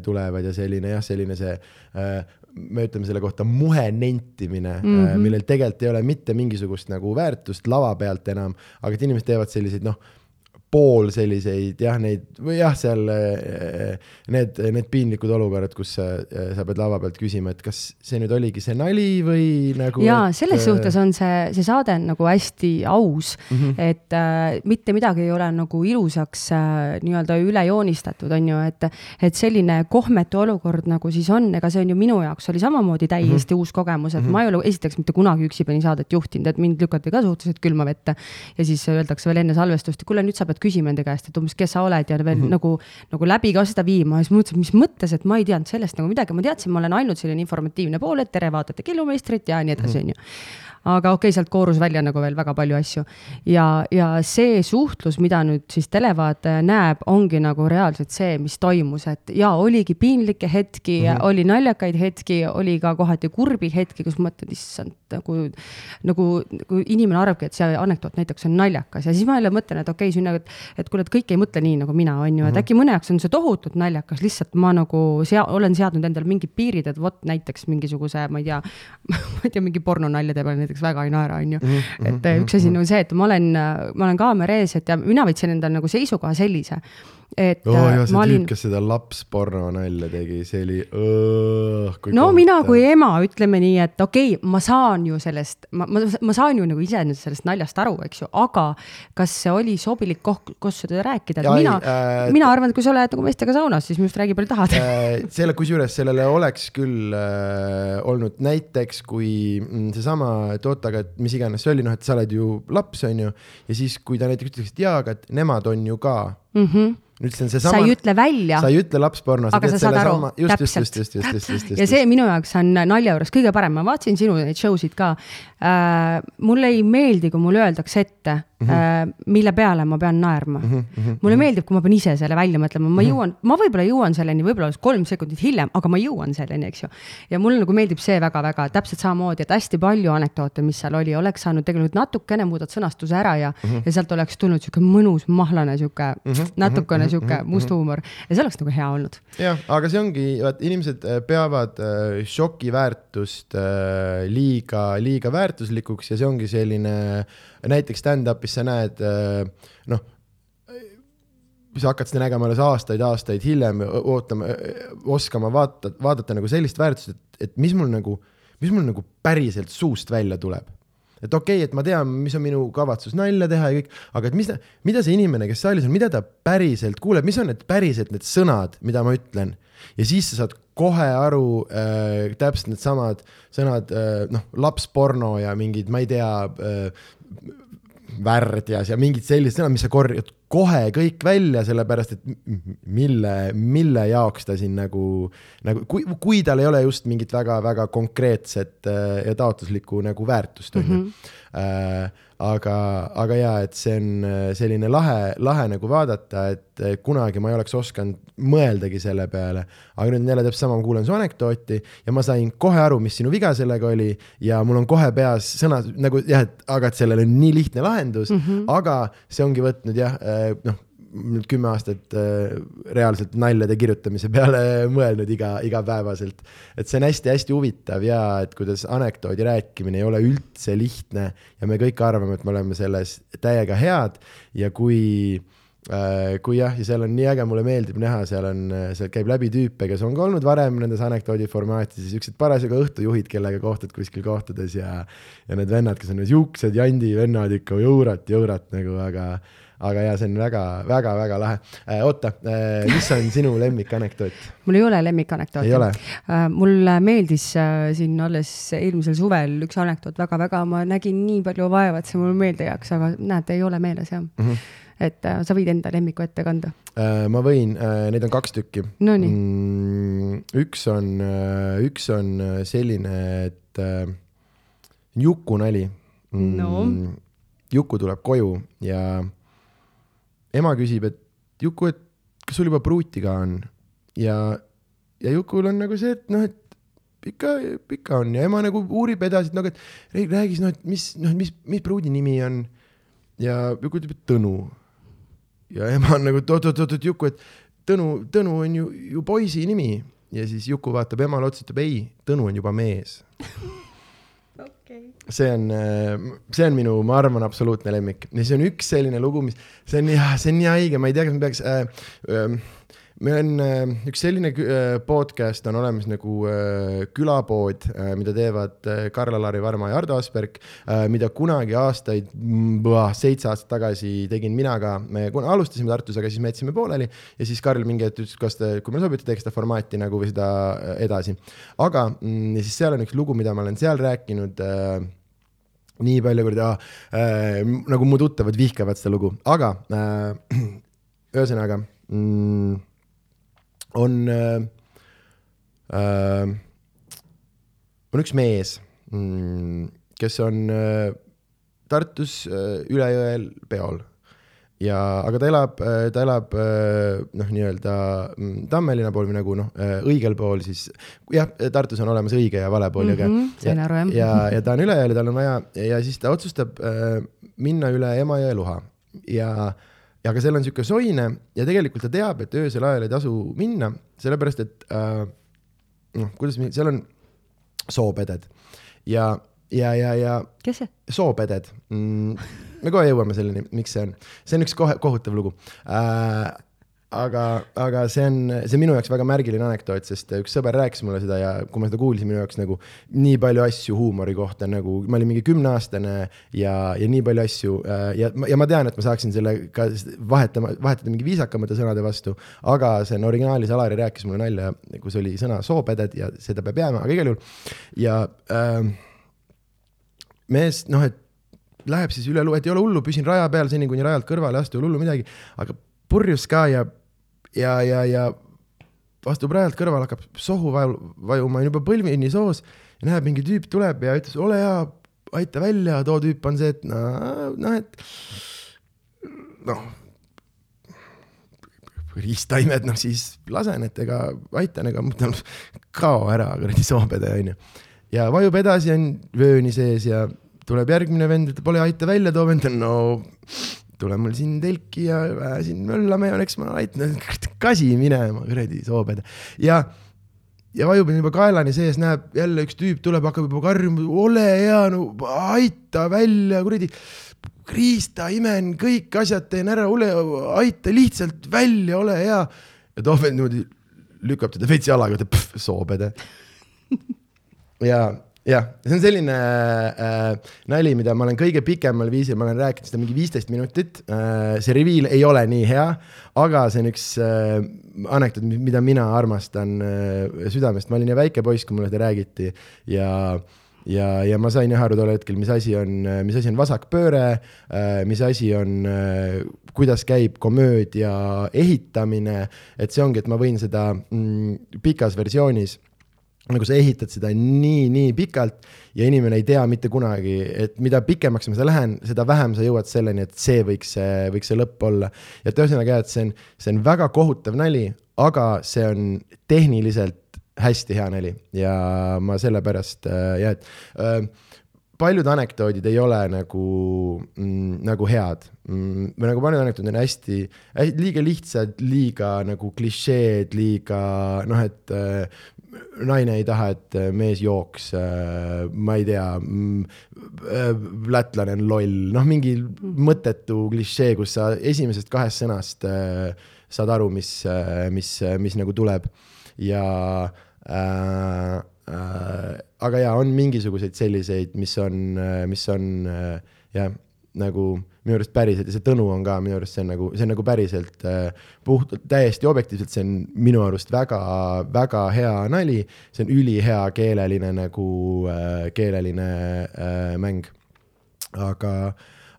tulevad ja selline jah, selline see äh, me ütleme selle kohta muhe nentimine mm, -hmm. millel tegelikult ei ole mitte mingisugust nagu väärtust lava pealt enam, aga et inimesed teevad selliseid noh pool selliseid jah, neid või jah, seal eh, need, need piinlikud olukorrad, kus sa, eh, sa pead lava pealt küsima, et kas see nüüd oligi see nali või nagu. ja et, selles suhtes on see, see saade on nagu hästi aus mm, -hmm. et äh, mitte midagi ei ole nagu ilusaks äh, nii-öelda üle joonistatud, on ju, et, et selline kohmetu olukord nagu siis on, ega see on ju minu jaoks oli samamoodi täiesti mm -hmm. uus kogemus, et mm -hmm. ma ei ole esiteks mitte kunagi üksipäini saadet juhtinud, et mind lükati ka suhteliselt külma vette ja siis öeldakse veel enne salvestust, et kuule, nüüd sa pead küsima enda käest, et umbes, kes sa oled ja veel mm -hmm. nagu, nagu läbi ka seda viima ja siis mõtlesin, mis mõttes, et ma ei teadnud sellest nagu midagi, ma teadsin, ma olen ainult selline informatiivne pool, et tere, vaatate killumeistrit ja nii edasi, mhm. onju aga okei okay,, sealt koorus välja nagu veel väga palju asju. ja, ja see suhtlus, mida nüüd siis televaataja näeb, ongi nagu reaalselt see, mis toimus, et ja oligi piinlikke hetki mm, -hmm. oli naljakaid hetki, oli ka kohati kurbi hetki, kus mõtled, issand, nagu, nagu, nagu inimene arvabki, et see anekdoot näiteks on naljakas ja siis ma jälle mõtlen, et okei okay,, siin nagu, et, et kuule, et kõik ei mõtle nii nagu mina, on ju, et mhm. äkki mõne jaoks on see tohutult naljakas, lihtsalt ma nagu sea-, olen seadnud endale mingid piirid, et vot näiteks mingisuguse, ma ei tea ma ei tea, mingi pornonaljade peale näiteks väga ei naera, on ju. Mhm, et mhm, üks asi on nagu see, et ma olen, ma olen kaamera ees, et ja mina võtsin endale nagu seisukoha sellise et oh, jah, see olin... tüüp, kes seda lapsporno nalja tegi, see oli õõh, no kohta. mina kui ema, ütleme nii, et okei okay,, ma saan ju sellest, ma, ma, ma saan ju nagu iseenesest sellest naljast aru, eks ju, aga kas see oli sobilik koht, kus seda rääkida, et mina äh,, mina arvan, et kui sa oled nagu meestega saunas, siis minust räägi palju tahad äh,. selle, kusjuures sellele oleks küll äh, olnud näiteks, kui mm, seesama, et oota, aga et mis iganes see oli, noh, et sa oled ju laps, on ju, ja siis, kui ta näiteks ütleks, et jaa, aga et nemad on ju ka mm. -hmm nüüd see on seesama. sa ei ütle välja. sa ei ütle lapsporno. aga sa saad aru, täpselt. ja see minu jaoks on nalja juures kõige parem, ma vaatasin sinu neid show sid ka äh,. mulle ei meeldi, kui mulle öeldakse ette mm, -hmm. mille peale ma pean naerma mm. -hmm. mulle meeldib, kui ma pean ise selle välja mõtlema, ma mm -hmm. jõuan, ma võib-olla jõuan selleni, võib-olla kolm sekundit hiljem, aga ma jõuan selleni, eks ju. ja mulle nagu meeldib see väga-väga, täpselt samamoodi, et hästi palju anekdoote, mis seal oli, oleks saanud tegelikult natukene muudad sõnastuse ära ja mm, -hmm. ja sealt oleks tulnud sihuke mõnus mahlane sihuke mm -hmm. natukene mhm. sihuke must huumor ja see oleks nagu hea olnud. jah, aga see ongi, vaat inimesed äh, peavad äh, šoki väärtust äh, liiga, liiga väärtuslikuks ja see ongi selline näiteks stand-up'is sa näed noh, sa hakkad seda nägema alles aastaid-aastaid hiljem, ootama, oskama vaata, vaadata nagu sellist väärtust, et, et mis mul nagu, mis mul nagu päriselt suust välja tuleb et okei okay,, et ma tean, mis on minu kavatsus nalja teha ja kõik, aga et mis, mida see inimene, kes saalis on, mida ta päriselt kuuleb, mis on need päriselt need sõnad, mida ma ütlen? Ja siis sa saad kohe aru äh, täpselt needsamad sõnad äh,, noh, lapsporno ja mingid, ma ei tea äh,, värdjas ja mingid sellised sõnad, mis sa korjad kohe kõik välja, sellepärast et mille, mille jaoks ta siin nagu, nagu kui, kui tal ei ole just mingit väga-väga konkreetset äh, ja taotluslikku nagu väärtust, on ju. Äh, aga, aga jaa, et see on äh, selline lahe, lahe nagu vaadata, et kunagi ma ei oleks osanud mõeldagi selle peale. aga nüüd on jälle täpselt sama, ma kuulan su anekdooti ja ma sain kohe aru, mis sinu viga sellega oli ja mul on kohe peas sõna nagu jah, et aga et sellel on nii lihtne lahendus mm, -hmm. aga see ongi võtnud jah, noh nüüd kümme aastat äh, reaalselt naljade kirjutamise peale mõelnud iga, igapäevaselt. et see on hästi-hästi huvitav ja et kuidas anekdoodi rääkimine ei ole üldse lihtne ja me kõik arvame, et me oleme selles täiega head ja kui äh, kui jah, ja seal on nii äge, mulle meeldib näha, seal on, seal käib läbi tüüpe, kes on ka olnud varem nendes anekdoodi formaatides, siuksed parasjagu õhtujuhid, kellega kohtad kuskil kohtades ja ja need vennad, kes on siuksed jandi vennad ikka jõurat, jõurat nagu, aga aga jaa, see on väga-väga-väga lahe äh,. oota äh,, mis on sinu lemmikanekdoot? mul ei ole lemmikanekdooti. Äh, mulle meeldis siin alles eelmisel suvel üks anekdoot väga-väga, ma nägin nii palju vaeva, et see mul meelde jääks, aga näed, ei ole meeles jah mm. -hmm et sa võid enda lemmiku ette kanda ma võin neid on kaks tükki. Nonii mm,. üks on üks on selline, et Juku nali mm,. no. Juku tuleb koju ja ema küsib, et Juku, et kas sul juba pruuti ka on? ja, ja Jukul on nagu see, et noh, et ikka, ikka on ja ema nagu uurib edasi, et nagu, et räägis, noh, et mis, noh, mis, mis pruudi nimi on. ja Juku ütleb, et Tõnu. ja ema on nagu, et oot-oot-oot, Juku, et Tõnu, Tõnu on ju, ju poisi nimi. ja siis Juku vaatab emale otsa, ütleb ei, Tõnu on juba mees. see on, see on minu, ma arvan, absoluutne lemmik ja see on üks selline lugu, mis, see on jah, see on nii haige, ma ei tea, kas ma peaks äh,. Äh, meil on äh, üks selline äh, podcast on olemas nagu äh, külapood, mida teevad Karl-Alari Varma ja Ardo Asperg, mida kunagi aastaid, seitse aastat tagasi tegin mina ka. me alustasime Tartus, aga siis me jätsime pooleli ja siis Karl mingi hetk ütles, kas te, kui meile sobib, teeks seda formaati nagu või seda edasi. aga mm, ja siis seal on üks lugu, mida ma olen seal rääkinud nii palju kuradi äh,, nagu mu tuttavad vihkavad seda lugu, aga äh, ühesõnaga mm, on äh,, äh, on üks mees mm,, kes on äh, Tartus äh, üle jõel peol. Ja, aga ta elab, äh, ta elab äh, noh, nii-öelda mm, Tammelinna pool või nagu noh, õigel pool siis, jah, Tartus on olemas õige ja vale pool mm, -hmm, sain aru jah. ja, ja ta on üle jõel ja tal on vaja ja siis ta otsustab äh, minna üle Emajõe luha ja äh, ja aga seal on niisugune soine ja tegelikult ta teab, et öösel ajal ei tasu minna, sellepärast et äh, noh, kuidas, seal on soopeded ja, ja, ja, ja. kes see? soopeded mm,. me kohe jõuame selleni, miks see on, see on üks kohe kohutav lugu äh, aga, aga see on, see on minu jaoks väga märgiline anekdoot, sest üks sõber rääkis mulle seda ja kui ma seda kuulsin, minu jaoks nagu nii palju asju huumori kohta nagu, ma olin mingi kümneaastane ja, ja nii palju asju äh, ja, ja ma tean, et ma saaksin selle ka vahetama, vahetada mingi viisakamate sõnade vastu, aga see on originaalis, Alari rääkis mulle nalja, kus oli sõna soopeded ja seda peab jääma, aga igal juhul. Ja äh, mees, noh, et läheb siis üle, et ei ole hullu, püsin raja peal seni, kuni rajalt kõrvale ei astu, ei ole hullu midagi, aga purjus ka ja ja, ja, ja astub rajalt kõrvale, hakkab sohu vajuma, on juba põlvini soos ja näeb, mingi tüüp tuleb ja ütles, ole hea, aita välja, too tüüp on see, et noh, noh, et noh, riistaimed, noh siis lasen, et ega aitan, ega mõtlen, kao ära kuradi soopede onju. ja vajub edasi, on vööni sees ja tuleb järgmine vend, ütleb, ole aita välja, too vend on no tule mul siin telki ja siin möllame ja eks ma aitan, kasi minema, kuradi sooped. ja, ja vajub juba kaelani sees, näeb jälle üks tüüp tuleb, hakkab juba karjuma, ole hea, no aita välja, kuradi. Krista, imen, kõik asjad teen ära, ole, aita lihtsalt välja, ole hea. ja too vend niimoodi lükkab teda veits jalaga, ütleb soopede. ja jah, see on selline äh, nali, mida ma olen kõige pikemal viisil, ma olen rääkinud seda mingi viisteist minutit äh,. see reveal ei ole nii hea, aga see on üks äh, anekdoot, mida mina armastan äh, südamest, ma olin ju väike poiss, kui mulle seda räägiti ja ja, ja ma sain jah aru tol hetkel, mis asi on, mis asi on vasakpööre äh,, mis asi on äh,, kuidas käib komöödia ehitamine, et see ongi, et ma võin seda mm, pikas versioonis nagu sa ehitad seda nii, nii pikalt ja inimene ei tea mitte kunagi, et mida pikemaks ma seda lähen, seda vähem sa jõuad selleni, et see võiks see, võiks see lõpp olla. et ühesõnaga jah, et see on, see on väga kohutav nali, aga see on tehniliselt hästi hea nali ja ma sellepärast äh, jah, et äh, paljud anekdoodid ei ole nagu mm,, nagu head mm,. või nagu paljud anekdoodid on hästi, hästi, liiga lihtsad, liiga nagu klišeed, liiga noh, et äh, naine ei taha, et mees jooks äh,, ma ei tea mm,, äh, lätlane on loll, noh, mingi mõttetu klišee, kus sa esimesest kahest sõnast äh, saad aru, mis äh,, mis, mis nagu tuleb. Ja äh, Äh, aga jaa, on mingisuguseid selliseid, mis on, äh, mis on äh, jah, nagu minu arust päriselt ja see Tõnu on ka minu arust see on nagu, see on nagu päriselt puhtalt, täiesti objektiivselt, see on minu arust väga, väga hea nali. see on ülihea keeleline nagu, keeleline äh, mäng. aga,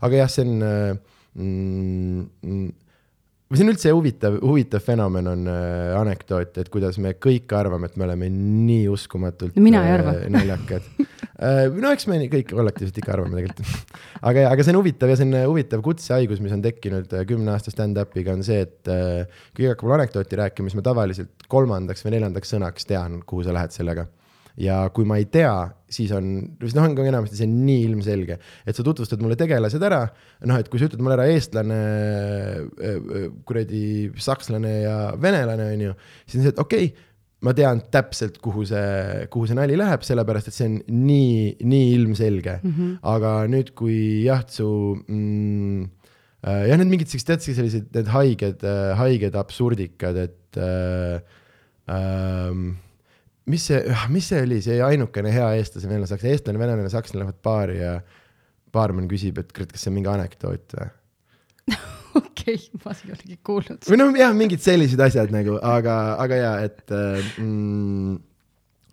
aga jah, see on mm, mm või see on üldse huvitav, huvitav fenomen on äh, anekdoot, et kuidas me kõik arvame, et me oleme nii uskumatult no, mina ei arva äh, naljakad äh, no eks me kõik kollektiivselt ikka arvame tegelikult. Aga, aga see on huvitav ja see on äh, huvitav kutsehaigus, mis on tekkinud äh, kümne aasta stand-up'iga on see, et äh, kui keegi hakkab anekdooti rääkima, siis ma tavaliselt kolmandaks või neljandaks sõnaks tean, kuhu sa lähed sellega. Ja kui ma ei tea, siis on, siis noh, ongi enamasti see on nii ilmselge, et sa tutvustad mulle tegelased ära, noh, et kui sa ütled mulle ära eestlane, äh, äh, kuradi sakslane ja venelane, on ju, siis on see, et okei okay, ma tean täpselt, kuhu see, kuhu see nali läheb, sellepärast et see on nii, nii ilmselge mm. -hmm. aga nüüd, kui jah, su mm, äh, jah, need mingid siuksed, tead, sellised need haiged, haiged absurdikad, et äh, äh, mis see, mis see oli, see ainukene hea eestlase, venelane, sakslane, eestlane, venelane, sakslane lähevad baari ja baarmen küsib, et kas see on mingi anekdoot või? okei, ma ei olegi kuulnud. või noh, jah, mingid sellised asjad nagu, aga, aga ja, et äh, mm,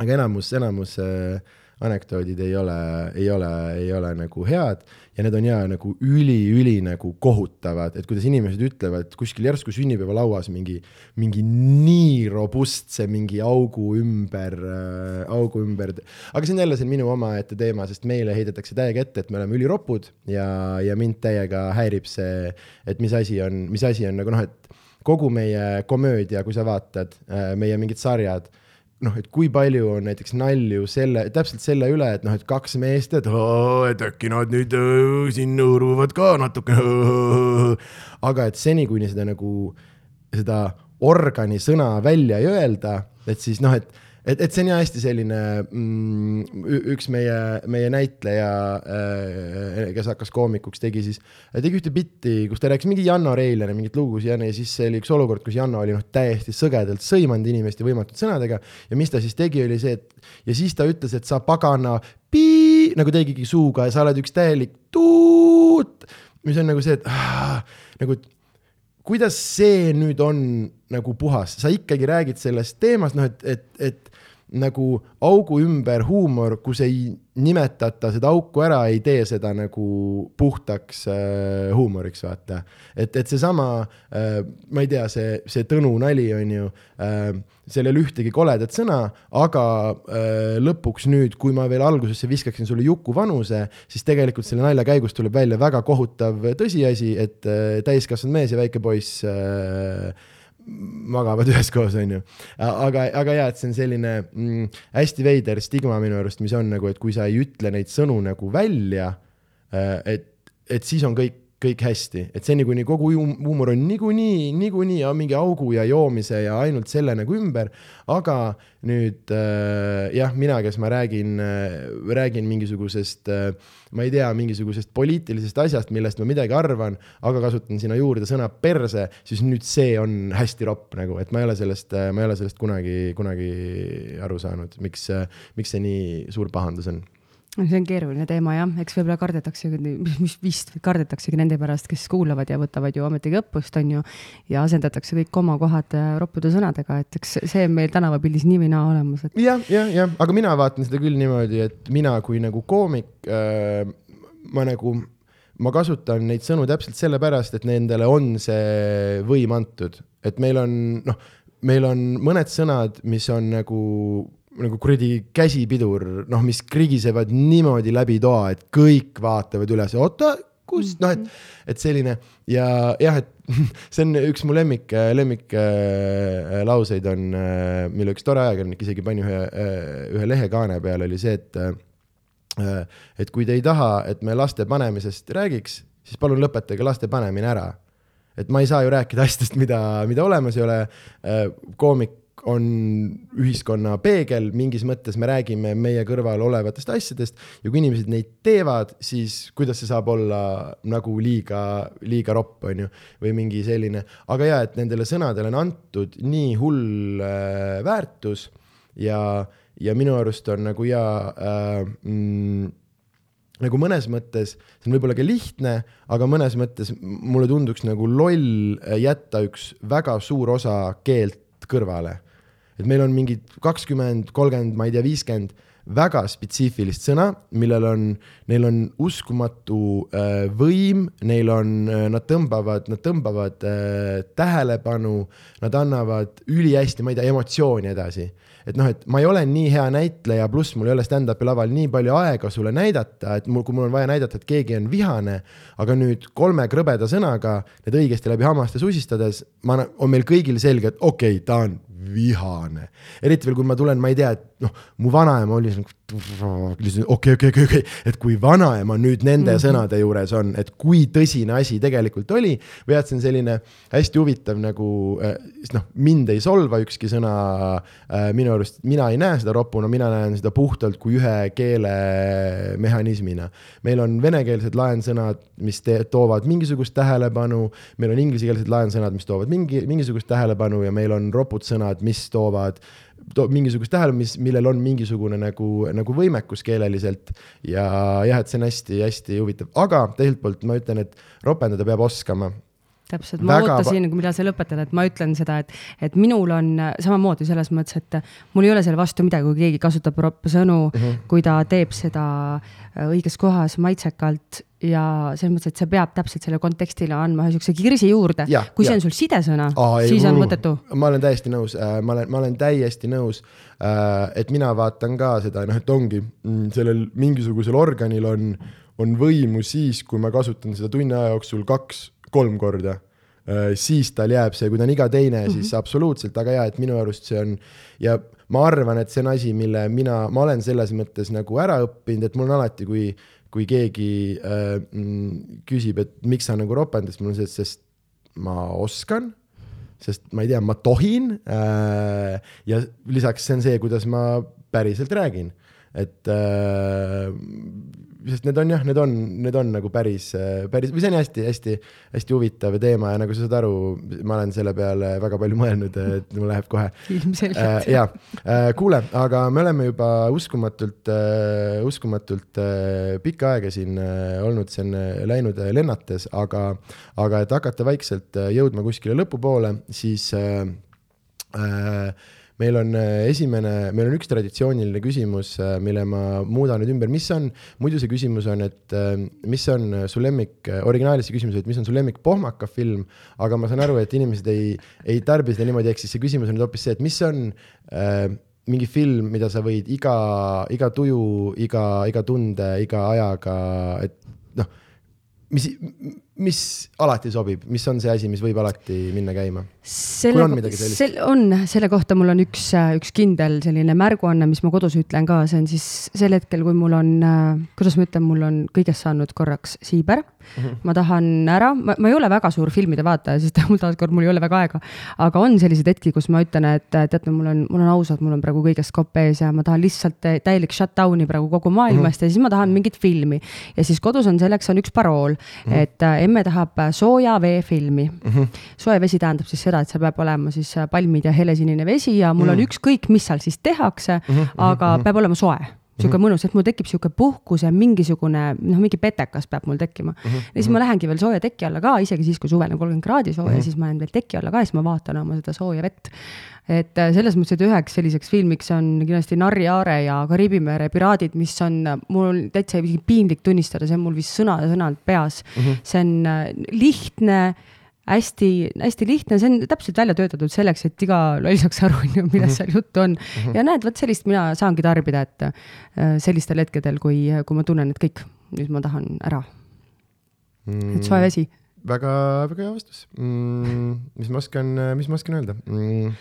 aga enamus, enamus äh, anekdoodid ei ole, ei ole, ei ole nagu head ja need on ja nagu üli-üli nagu kohutavad, et kuidas inimesed ütlevad kuskil järsku sünnipäevalauas mingi, mingi nii robustse mingi augu ümber äh,, augu ümber. aga see on jälle see minu omaette teema, sest meile heidetakse täiega ette, et me oleme üliropud ja, ja mind täiega häirib see, et mis asi on, mis asi on nagu noh, et kogu meie komöödia, kui sa vaatad äh, meie mingid sarjad noh, et kui palju on näiteks nalju selle, täpselt selle üle, et noh, et kaks meest, et, et äkki nad nüüd öö, siin hõõruvad ka natuke. aga et seni, kuni seda nagu, seda organi sõna välja ei öelda, et siis noh, et et, et see on jah hästi selline mm, üks meie, meie näitleja äh,, kes hakkas koomikuks, tegi siis, tegi ühte bitti, kus ta rääkis mingi Janno Reilane mingit lugu ja siis oli üks olukord, kus Janno oli noh, täiesti sõgedalt sõimanud inimest ja võimatute sõnadega. Ja mis ta siis tegi, oli see, et ja siis ta ütles, et sa pagana pii, nagu tegigi suuga ja sa oled üks täielik tuut, mis on nagu see, et ah, nagu kuidas see nüüd on nagu puhas, sa ikkagi räägid sellest teemast, noh, et, et, et nagu augu ümber huumor, kus ei nimetata seda auku ära, ei tee seda nagu puhtaks äh, huumoriks, vaata. et, et seesama äh,, ma ei tea, see, see Tõnu nali on ju äh,, seal ei ole ühtegi koledat sõna, aga äh, lõpuks nüüd, kui ma veel algusesse viskaksin sulle Juku vanuse, siis tegelikult selle nalja käigus tuleb välja väga kohutav tõsiasi, et äh, täiskasvanud mees ja väike poiss äh, magavad üheskoos, onju. aga, aga jaa, et see on selline mm, hästi veider stigma minu arust, mis on nagu, et kui sa ei ütle neid sõnu nagu välja, äh, et, et siis on kõik kõik hästi, et seni, kuni kogu huumor on niikuinii, niikuinii mingi augu ja joomise ja ainult selle nagu ümber, aga nüüd äh, jah, mina, kes ma räägin äh,, räägin mingisugusest äh,, ma ei tea, mingisugusest poliitilisest asjast, millest ma midagi arvan, aga kasutan sinna juurde sõna perse, siis nüüd see on hästi ropp nagu, et ma ei ole sellest äh,, ma ei ole sellest kunagi, kunagi aru saanud, miks äh,, miks see nii suur pahandus on see on keeruline teema jah, eks võib-olla kardetakse, mis vist kardetaksegi nende pärast, kes kuulavad ja võtavad ju ometigi õppust, on ju. ja asendatakse kõik komakohad äh, roppude sõnadega, et eks see on meil tänavapildis nii või naa olemas et.... jah, jah, jah, aga mina vaatan seda küll niimoodi, et mina kui nagu koomik äh,, ma nagu, ma kasutan neid sõnu täpselt sellepärast, et nendele on see võim antud, et meil on noh, meil on mõned sõnad, mis on nagu nagu kuradi käsipidur, noh, mis krigisevad niimoodi läbi toa, et kõik vaatavad üles, oota, kus, noh, et, et selline ja jah, et see on üks mu lemmik, lemmik äh, lauseid on, äh, mille üks tore ajakirjanik isegi pani ühe, äh, ühe lehekaane peale, oli see, et et kui te ei taha, et me laste panemisest räägiks, siis palun lõpetage laste panemine ära. et ma ei saa ju rääkida asjadest, mida, mida olemas ei ole. koomik on ühiskonna peegel, mingis mõttes me räägime meie kõrval olevatest asjadest ja kui inimesed neid teevad, siis kuidas see saab olla nagu liiga, liiga ropp, on ju, või mingi selline, aga ja, et nendele sõnadele on antud nii hull äh, väärtus ja, ja minu arust on nagu ja äh, mm, nagu mõnes mõttes, see on võib-olla ka lihtne, aga mõnes mõttes mulle tunduks nagu loll jätta üks väga suur osa keelt kõrvale et meil on mingid kakskümmend, kolmkümmend, ma ei tea, viiskümmend väga spetsiifilist sõna, millel on, neil on uskumatu äh, võim, neil on äh,, nad tõmbavad, nad tõmbavad äh, tähelepanu, nad annavad ülihästi, ma ei tea, emotsiooni edasi. et noh, et ma ei ole nii hea näitleja, pluss mul ei ole stand-up'i laval nii palju aega sulle näidata, et mul, kui mul on vaja näidata, et keegi on vihane, aga nüüd kolme krõbeda sõnaga need õigesti läbi hammaste susistades, ma, on meil kõigil selge, et okei okay,, ta on vihane. eriti veel, kui ma tulen, ma ei tea, et noh, mu vanaema oli okei, okei, okei, okei, et kui vanaema nüüd nende mm -hmm. sõnade juures on, et kui tõsine asi tegelikult oli või et see on selline hästi huvitav nagu eh, noh, mind ei solva ükski sõna äh,. minu arust mina ei näe seda ropuna, mina näen seda puhtalt kui ühe keele mehhanismina. meil on venekeelsed laensõnad, mis toovad mingisugust tähelepanu, meil on inglisekeelsed laensõnad, mis toovad mingi, mingisugust tähelepanu ja meil on ropud sõnad, mis toovad to, mingisugust tähelepanu, mis, millel on mingisugune nagu, nagu võimekus keeleliselt. ja jah, et see on hästi-hästi huvitav, aga teiselt poolt ma ütlen, et ropendada peab oskama täpselt, ma Väga... ootasin, millal sa lõpetad, et ma ütlen seda, et, et minul on samamoodi selles mõttes, et mul ei ole selle vastu midagi, kui keegi kasutab sõnu mm, -hmm. kui ta teeb seda õiges kohas maitsekalt ja selles mõttes, et see peab täpselt selle kontekstile andma ühe siukse kirsi juurde. kui ja. see on sul sidesõna, siis on mõttetu. ma olen täiesti nõus äh,, ma olen, ma olen täiesti nõus äh,, et mina vaatan ka seda, noh, et ongi mm, sellel mingisugusel organil on, on võimu siis, kui ma kasutan seda tunni aja jooksul kaks-kolm korda äh,. siis tal jääb see, kui ta on iga teine mm, -hmm. siis absoluutselt, aga jaa, et minu arust see on ja ma arvan, et see on asi, mille mina, ma olen selles mõttes nagu ära õppinud, et mul on alati, kui kui keegi äh, mm, küsib, et miks sa nagu ropendad, siis mul on see, et sest ma oskan, sest ma ei tea, ma tohin äh,. ja lisaks see on see, kuidas ma päriselt räägin, et äh, sest need on jah, need on, need on nagu päris, päris või see on hästi-hästi-hästi huvitav teema ja nagu sa saad aru, ma olen selle peale väga palju mõelnud, et mul läheb kohe. ilmselgelt äh,. ja äh,, kuule, aga me oleme juba uskumatult äh,, uskumatult äh, pikka aega siin äh, olnud, see on äh, läinud äh, lennates, aga, aga et hakata vaikselt äh, jõudma kuskile lõpupoole, siis äh, äh, meil on äh, esimene, meil on üks traditsiooniline küsimus, äh, mille ma muudan nüüd ümber, mis on, muidu see küsimus on, et äh, mis on su lemmik, originaalis see küsimus, et mis on su lemmik pohmaka film, aga ma saan aru, et inimesed ei, ei tarbi seda niimoodi, ehk siis see küsimus on nüüd hoopis see, et mis on äh, mingi film, mida sa võid iga, iga tuju, iga, iga tunde, iga ajaga, et noh, mis, mis alati sobib, mis on see asi, mis võib alati minna käima? selle, sel, on, selle kohta mul on üks, üks kindel selline märguanne, mis ma kodus ütlen ka, see on siis sel hetkel, kui mul on, kuidas ma ütlen, mul on kõigest saanud korraks siiber mm. -hmm. ma tahan ära, ma, ma ei ole väga suur filmide vaataja, sest mul taaskord, mul ei ole väga aega. aga on selliseid hetki, kus ma ütlen, et teate, mul on, mul on ausalt, mul on praegu kõigest kopp ees ja ma tahan lihtsalt täielik shutdown'i praegu kogu maailmast mm -hmm. ja siis ma tahan mingit filmi. ja siis kodus on selleks on üks parool mm, -hmm. et äh, emme tahab sooja veefilmi mm. -hmm. soe vesi tähendab siis seda, et seal peab olema siis palmid ja helesinine vesi ja mul mm. on ükskõik, mis seal siis tehakse mm, -hmm. aga -hmm. peab olema soe sihuke mm -hmm. mõnus, et mul tekib sihuke puhkus ja mingisugune noh, mingi petekas peab mul tekkima mm. -hmm. ja siis ma lähengi veel sooja teki alla ka, isegi siis, kui suvel on kolmkümmend kraadi sooja mm, -hmm. siis ma lähen veel teki alla ka ja siis ma vaatan oma seda sooja vett. et äh, selles mõttes, et üheks selliseks filmiks on kindlasti Narri Aare ja Kariibi mere piraadid, mis on mul täitsa piinlik tunnistada, see on mul vist sõna-sõnalt peas mm. -hmm. see on äh, lihtne hästi-hästi lihtne, see on täpselt välja töötatud selleks, et iga loll saaks aru, on ju, millest mm -hmm. seal juttu on mm. -hmm. ja näed, vot sellist mina saangi tarbida, et äh, sellistel hetkedel, kui, kui ma tunnen, et kõik, nüüd ma tahan ära mm.. et soe vesi. väga, väga hea vastus mm,. mis ma oskan, mis ma oskan öelda mm.?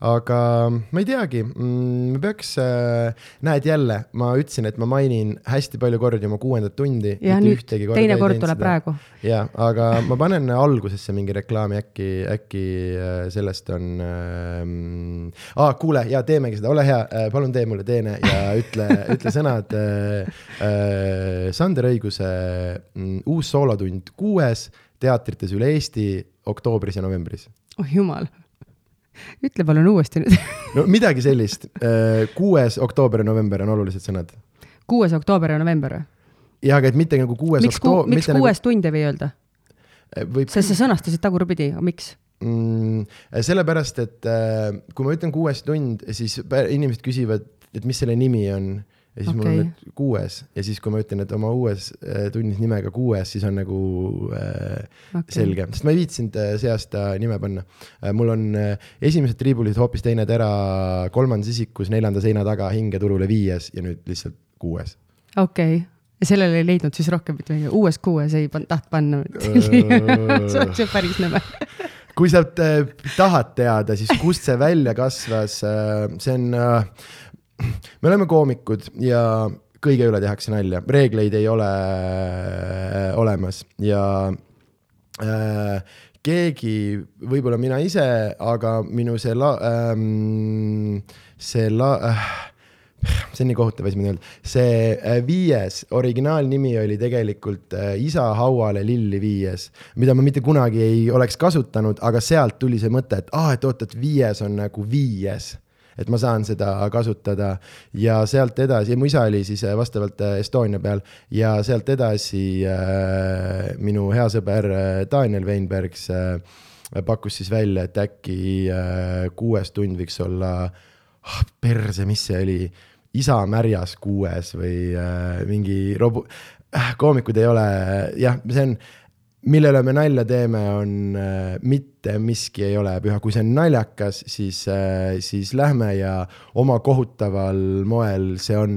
Aga ma ei teagi mm,, me peaks äh,, näed jälle, ma ütlesin, et ma mainin hästi palju kordi oma kuuendat tundi. ja nüüd teine kord tuleb seda. praegu. ja, aga ma panen algusesse mingi reklaami, äkki, äkki äh, sellest on äh,. Ah, kuule ja teemegi seda, ole hea äh,, palun tee mulle teene ja ütle ütle sõnad äh,. Äh, Sander Õiguse mm, uus soolotund kuues teatrites üle Eesti oktoobris ja novembris. oh jumal ütle palun uuesti nüüd no midagi sellist. Äh, kuues oktoober ja november on olulised sõnad. kuues oktoober ja november või? jah, aga et mitte nagu kuues miks oktoober. miks kuues nagu... tund ei või öelda? Äh, võib... sest sa sõnastasid tagurpidi, miks? mm,? sellepärast, et äh, kui ma ütlen kuues tund, siis inimesed küsivad, et mis selle nimi on ja siis okay. mul on nüüd kuues ja siis, kui ma ütlen, et oma uues äh, tunnis nimega kuues, siis on nagu äh, okay. selge, sest ma ei viitsinud äh, see aasta nime panna äh,. mul on äh, esimesed triibulid hoopis teine tera kolmandas isikus neljanda seina taga hingeturule viies ja nüüd lihtsalt kuues. okei okay ja sellele ei leidnud siis rohkem mitte midagi, uues kuues ei pan, taht panna see oleks ju päris nõme kui sa äh, tahad teada, siis kust see välja kasvas, see on me oleme koomikud ja kõige üle tehakse nalja, reegleid ei ole äh, olemas ja äh, keegi, võib-olla mina ise, aga minu see la- ähm,, see la- äh,, see on nii kohutav esimene öelda, see äh, viies originaalnimi oli tegelikult äh, isa hauale lilli viies, mida ma mitte kunagi ei oleks kasutanud, aga sealt tuli see mõte, et aa ah,, et oot, et viies on nagu viies et ma saan seda kasutada. Ja sealt edasi, mu isa oli siis äh, vastavalt äh, Estonia peal ja sealt edasi äh, minu hea sõber äh, Daniel Weinbergs äh, pakkus siis välja, et äkki äh, kuues tund võiks olla oh,, perse, mis see oli, isa märjas kuues või mingi robu- koomikud ei ole, jah, see on mille üle me nalja teeme, on äh, mitte miski ei ole püha, kui see on naljakas, siis äh,, siis lähme ja oma kohutaval moel see on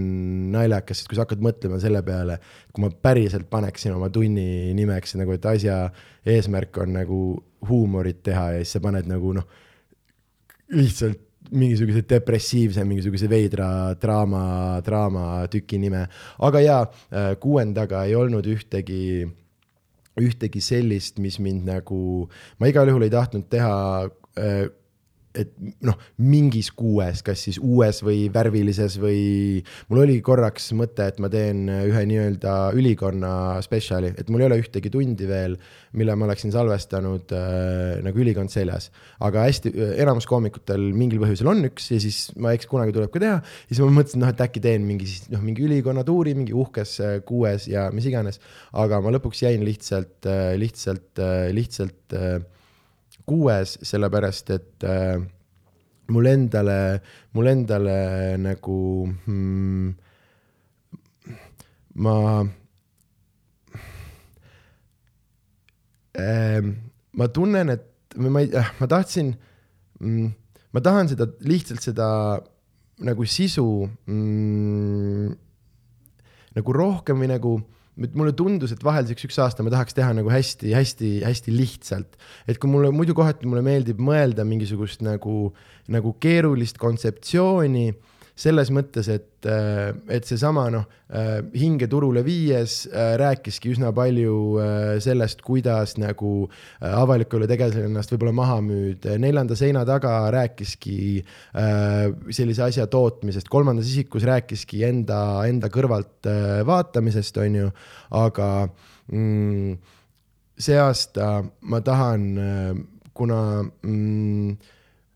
naljakas, sest kui sa hakkad mõtlema selle peale, kui ma päriselt paneksin oma tunni nimeks nagu, et asja eesmärk on nagu huumorit teha ja siis sa paned nagu noh, lihtsalt mingisuguse depressiivse, mingisuguse veidra draama, draamatüki nime. aga jaa, äh, kuuendaga ei olnud ühtegi ühtegi sellist, mis mind nagu, ma igal juhul ei tahtnud teha äh, et noh, mingis kuues, kas siis uues või värvilises või mul oli korraks mõte, et ma teen ühe nii-öelda ülikonna spetsiali, et mul ei ole ühtegi tundi veel, mille ma oleksin salvestanud äh, nagu ülikond seljas. aga hästi, enamus koomikutel mingil põhjusel on üks ja siis ma eks kunagi tuleb ka teha. siis ma mõtlesin, noh, et äkki teen mingi siis noh, mingi ülikonna tuuri, mingi uhkes äh, kuues ja mis iganes. aga ma lõpuks jäin lihtsalt äh,, lihtsalt äh,, lihtsalt äh, kuues, sellepärast et äh, mul endale, mul endale nagu hmm, ma äh,, ma tunnen, et ma ei, äh, ma tahtsin mm,, ma tahan seda lihtsalt seda nagu sisu mm, nagu rohkem või nagu mulle tundus, et vahel üks, üks aasta ma tahaks teha nagu hästi-hästi-hästi lihtsalt. et kui mulle muidu kohati mulle meeldib mõelda mingisugust nagu, nagu keerulist kontseptsiooni selles mõttes, et, äh, et seesama noh, äh, hinge turule viies äh, rääkiski üsna palju sellest, kuidas nagu avalikule tegelasele ennast võib-olla maha müüd. neljanda seina taga rääkiski sellise asja tootmisest, kolmandas isikus rääkiski enda, enda kõrvalt vaatamisest, on ju, aga mm, see aasta ma tahan, kuna mm,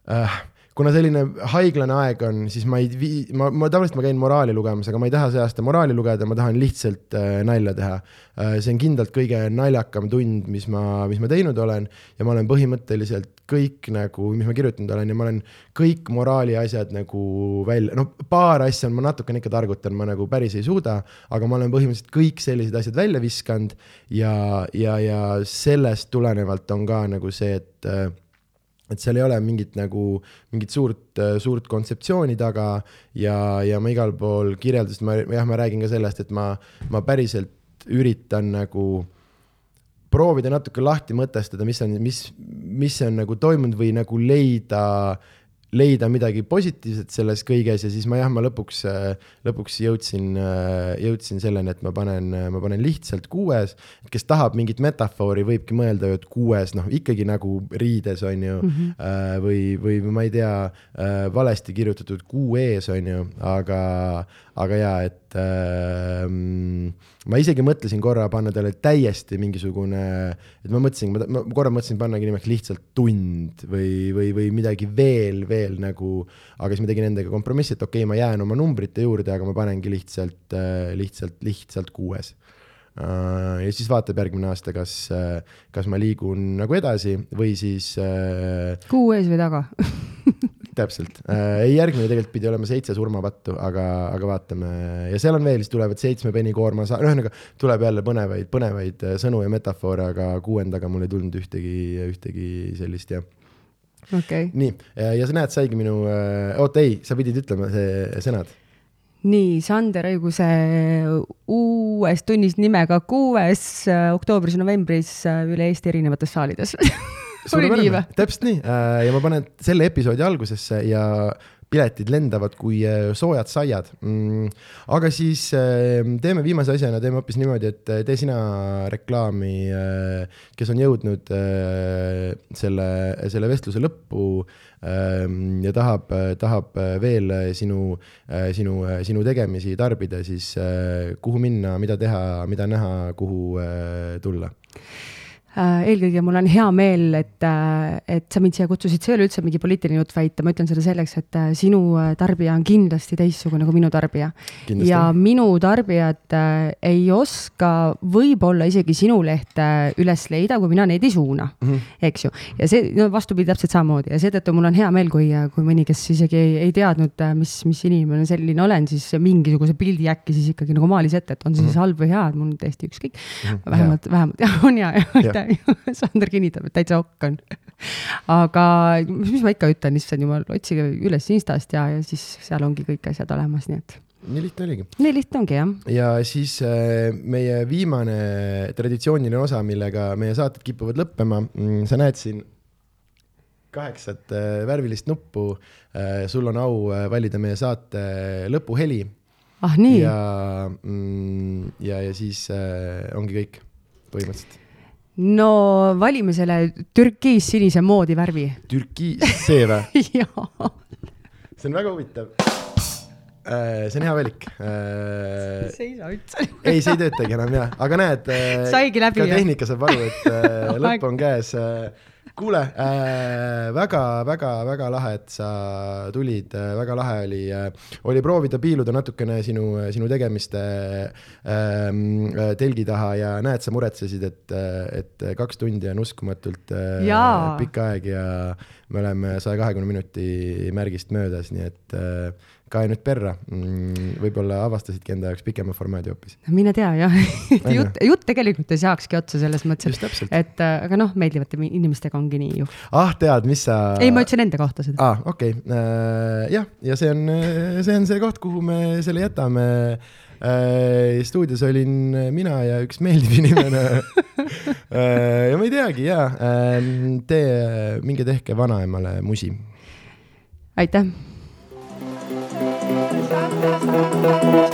äh, kuna selline haiglane aeg on, siis ma ei vii-, ma, ma tavaliselt ma käin moraali lugemas, aga ma ei taha see aasta moraali lugeda, ma tahan lihtsalt äh, nalja teha äh,. see on kindlalt kõige naljakam tund, mis ma, mis ma teinud olen ja ma olen põhimõtteliselt kõik nagu, mis ma kirjutanud olen ja ma olen kõik moraali asjad nagu välja, noh, paar asja ma natukene ikka targutan, ma nagu päris ei suuda, aga ma olen põhimõtteliselt kõik sellised asjad välja viskanud ja, ja, ja sellest tulenevalt on ka nagu see, et äh, et seal ei ole mingit nagu, mingit suurt, suurt kontseptsiooni taga ja, ja ma igal pool kirjeldasin, ma jah, ma räägin ka sellest, et ma, ma päriselt üritan nagu proovida natuke lahti mõtestada, mis on, mis, mis on nagu toimunud või nagu leida leida midagi positiivset selles kõiges ja siis ma jah, ma lõpuks, lõpuks jõudsin, jõudsin selleni, et ma panen, ma panen lihtsalt kuues. kes tahab mingit metafoori, võibki mõelda ju, et kuues noh, ikkagi nagu riides on ju mm, -hmm. või, või ma ei tea, valesti kirjutatud kuu ees on ju, aga, aga jaa, et äh, ma isegi mõtlesin korra panna talle täiesti mingisugune, et ma mõtlesin, ma korra mõtlesin pannagi nimeks lihtsalt tund või, või, või midagi veel, veel nagu, aga siis ma tegin endaga kompromissi, et okei okay,, ma jään oma numbrite juurde, aga ma panengi lihtsalt, äh, lihtsalt, lihtsalt kuues. Äh, ja siis vaatab järgmine aasta, kas, äh, kas ma liigun nagu edasi või siis. kuu ees või taga? Täpselt. Ei järgmine tegelikult pidi olema seitse surmapattu, aga, aga vaatame. Ja seal on veel, siis tulevad seitsme penikoorma sa-, ühesõnaga tuleb jälle põnevaid, põnevaid sõnu ja metafoore, aga kuuendaga mul ei tulnud ühtegi, ühtegi sellist jah okay.. nii, ja sa näed, saigi minu äh,, oota ei, sa pidid ütlema see sõnad. Nii, Sander Õiguse uues tunnis nimega kuues äh, oktoobris-novembris äh, üle Eesti erinevates saalides. Oli nii või? täpselt nii ja ma panen selle episoodi algusesse ja piletid lendavad kui äh, soojad saiad mm,. aga siis äh, teeme viimase asjana, teeme hoopis niimoodi, et tee sina reklaami, kes on jõudnud selle, selle vestluse lõppu ähm, ja tahab, tahab veel sinu, sinu, sinu tegemisi tarbida, siis kuhu minna, mida teha, mida näha, kuhu tulla Äh, eelkõige mul on hea meel, et, äh, et sa mind siia kutsusid, see ei ole üldse mingi poliitiline jutt, vaid ma ütlen seda selleks, et äh, sinu tarbija on kindlasti teistsugune kui minu tarbija. ja minu tarbijad ei oska võib-olla isegi sinu lehte üles leida, kui mina neid ei suuna mm, -hmm. eks ju. ja see, no vastupidi, täpselt samamoodi ja seetõttu mul on hea meel, kui, kui mõni, kes isegi ei, ei teadnud, mis, mis inimene selline olen, siis mingisuguse pildi äkki siis ikkagi nagu maalis ette, et on see siis mhm. halb või hea, et mul on täiesti ükskõik mm. -hmm. vähemalt, vähemalt jah, on hea, aitäh Sander kinnitab, et täitsa okk on. aga mis ma ikka ütlen, issand jumal, otsige üles Instast ja, ja siis seal ongi kõik asjad olemas, nii et nii lihtne oligi. nii lihtne ongi, jah. ja siis äh, meie viimane traditsiooniline osa, millega meie saated kipuvad lõppema, mm, sa näed siin kaheksat äh, värvilist nuppu äh,. sul on au äh, valida meie saate lõpuheli. ah nii? ja mm,, ja, ja siis äh, ongi kõik põhimõtteliselt no valime selle türkiis-sinise moodi värvi. türkiis, see või jaa. see on väga huvitav äh, see on hea valik. Äh, see ei saa üldse. ei, see ei töötagi enam jah, aga näed. Äh, saigi läbi. ka tehnika saab aru, et lõpp on käes kuule äh,, väga-väga-väga lahe, et sa tulid. Äh,, väga lahe oli äh,, oli proovida piiluda natukene sinu, sinu tegemiste äh, telgi taha ja näed, sa muretsesid, et, et kaks tundi on uskumatult äh, pikk aeg ja me oleme saja kahekümne minuti märgist möödas, nii et äh, kae nüüd perra mm,. võib-olla avastasidki enda jaoks pikema formaadi hoopis. mine tea jah jutt, jutt tegelikult ei saakski otsa selles mõttes, et, äh, aga noh, meeldivate inimestega ongi nii ju. ah, tead, mis sa. ei, ma ütlesin enda kohta seda. aa ah,, okei okay. äh,, jah, ja see on, see on see koht, kuhu me selle jätame äh,. stuudios olin mina ja üks meeldiv inimene äh, ja ma ei teagi ja äh, tee, minge tehke vanaemale musi. aitäh Thank you.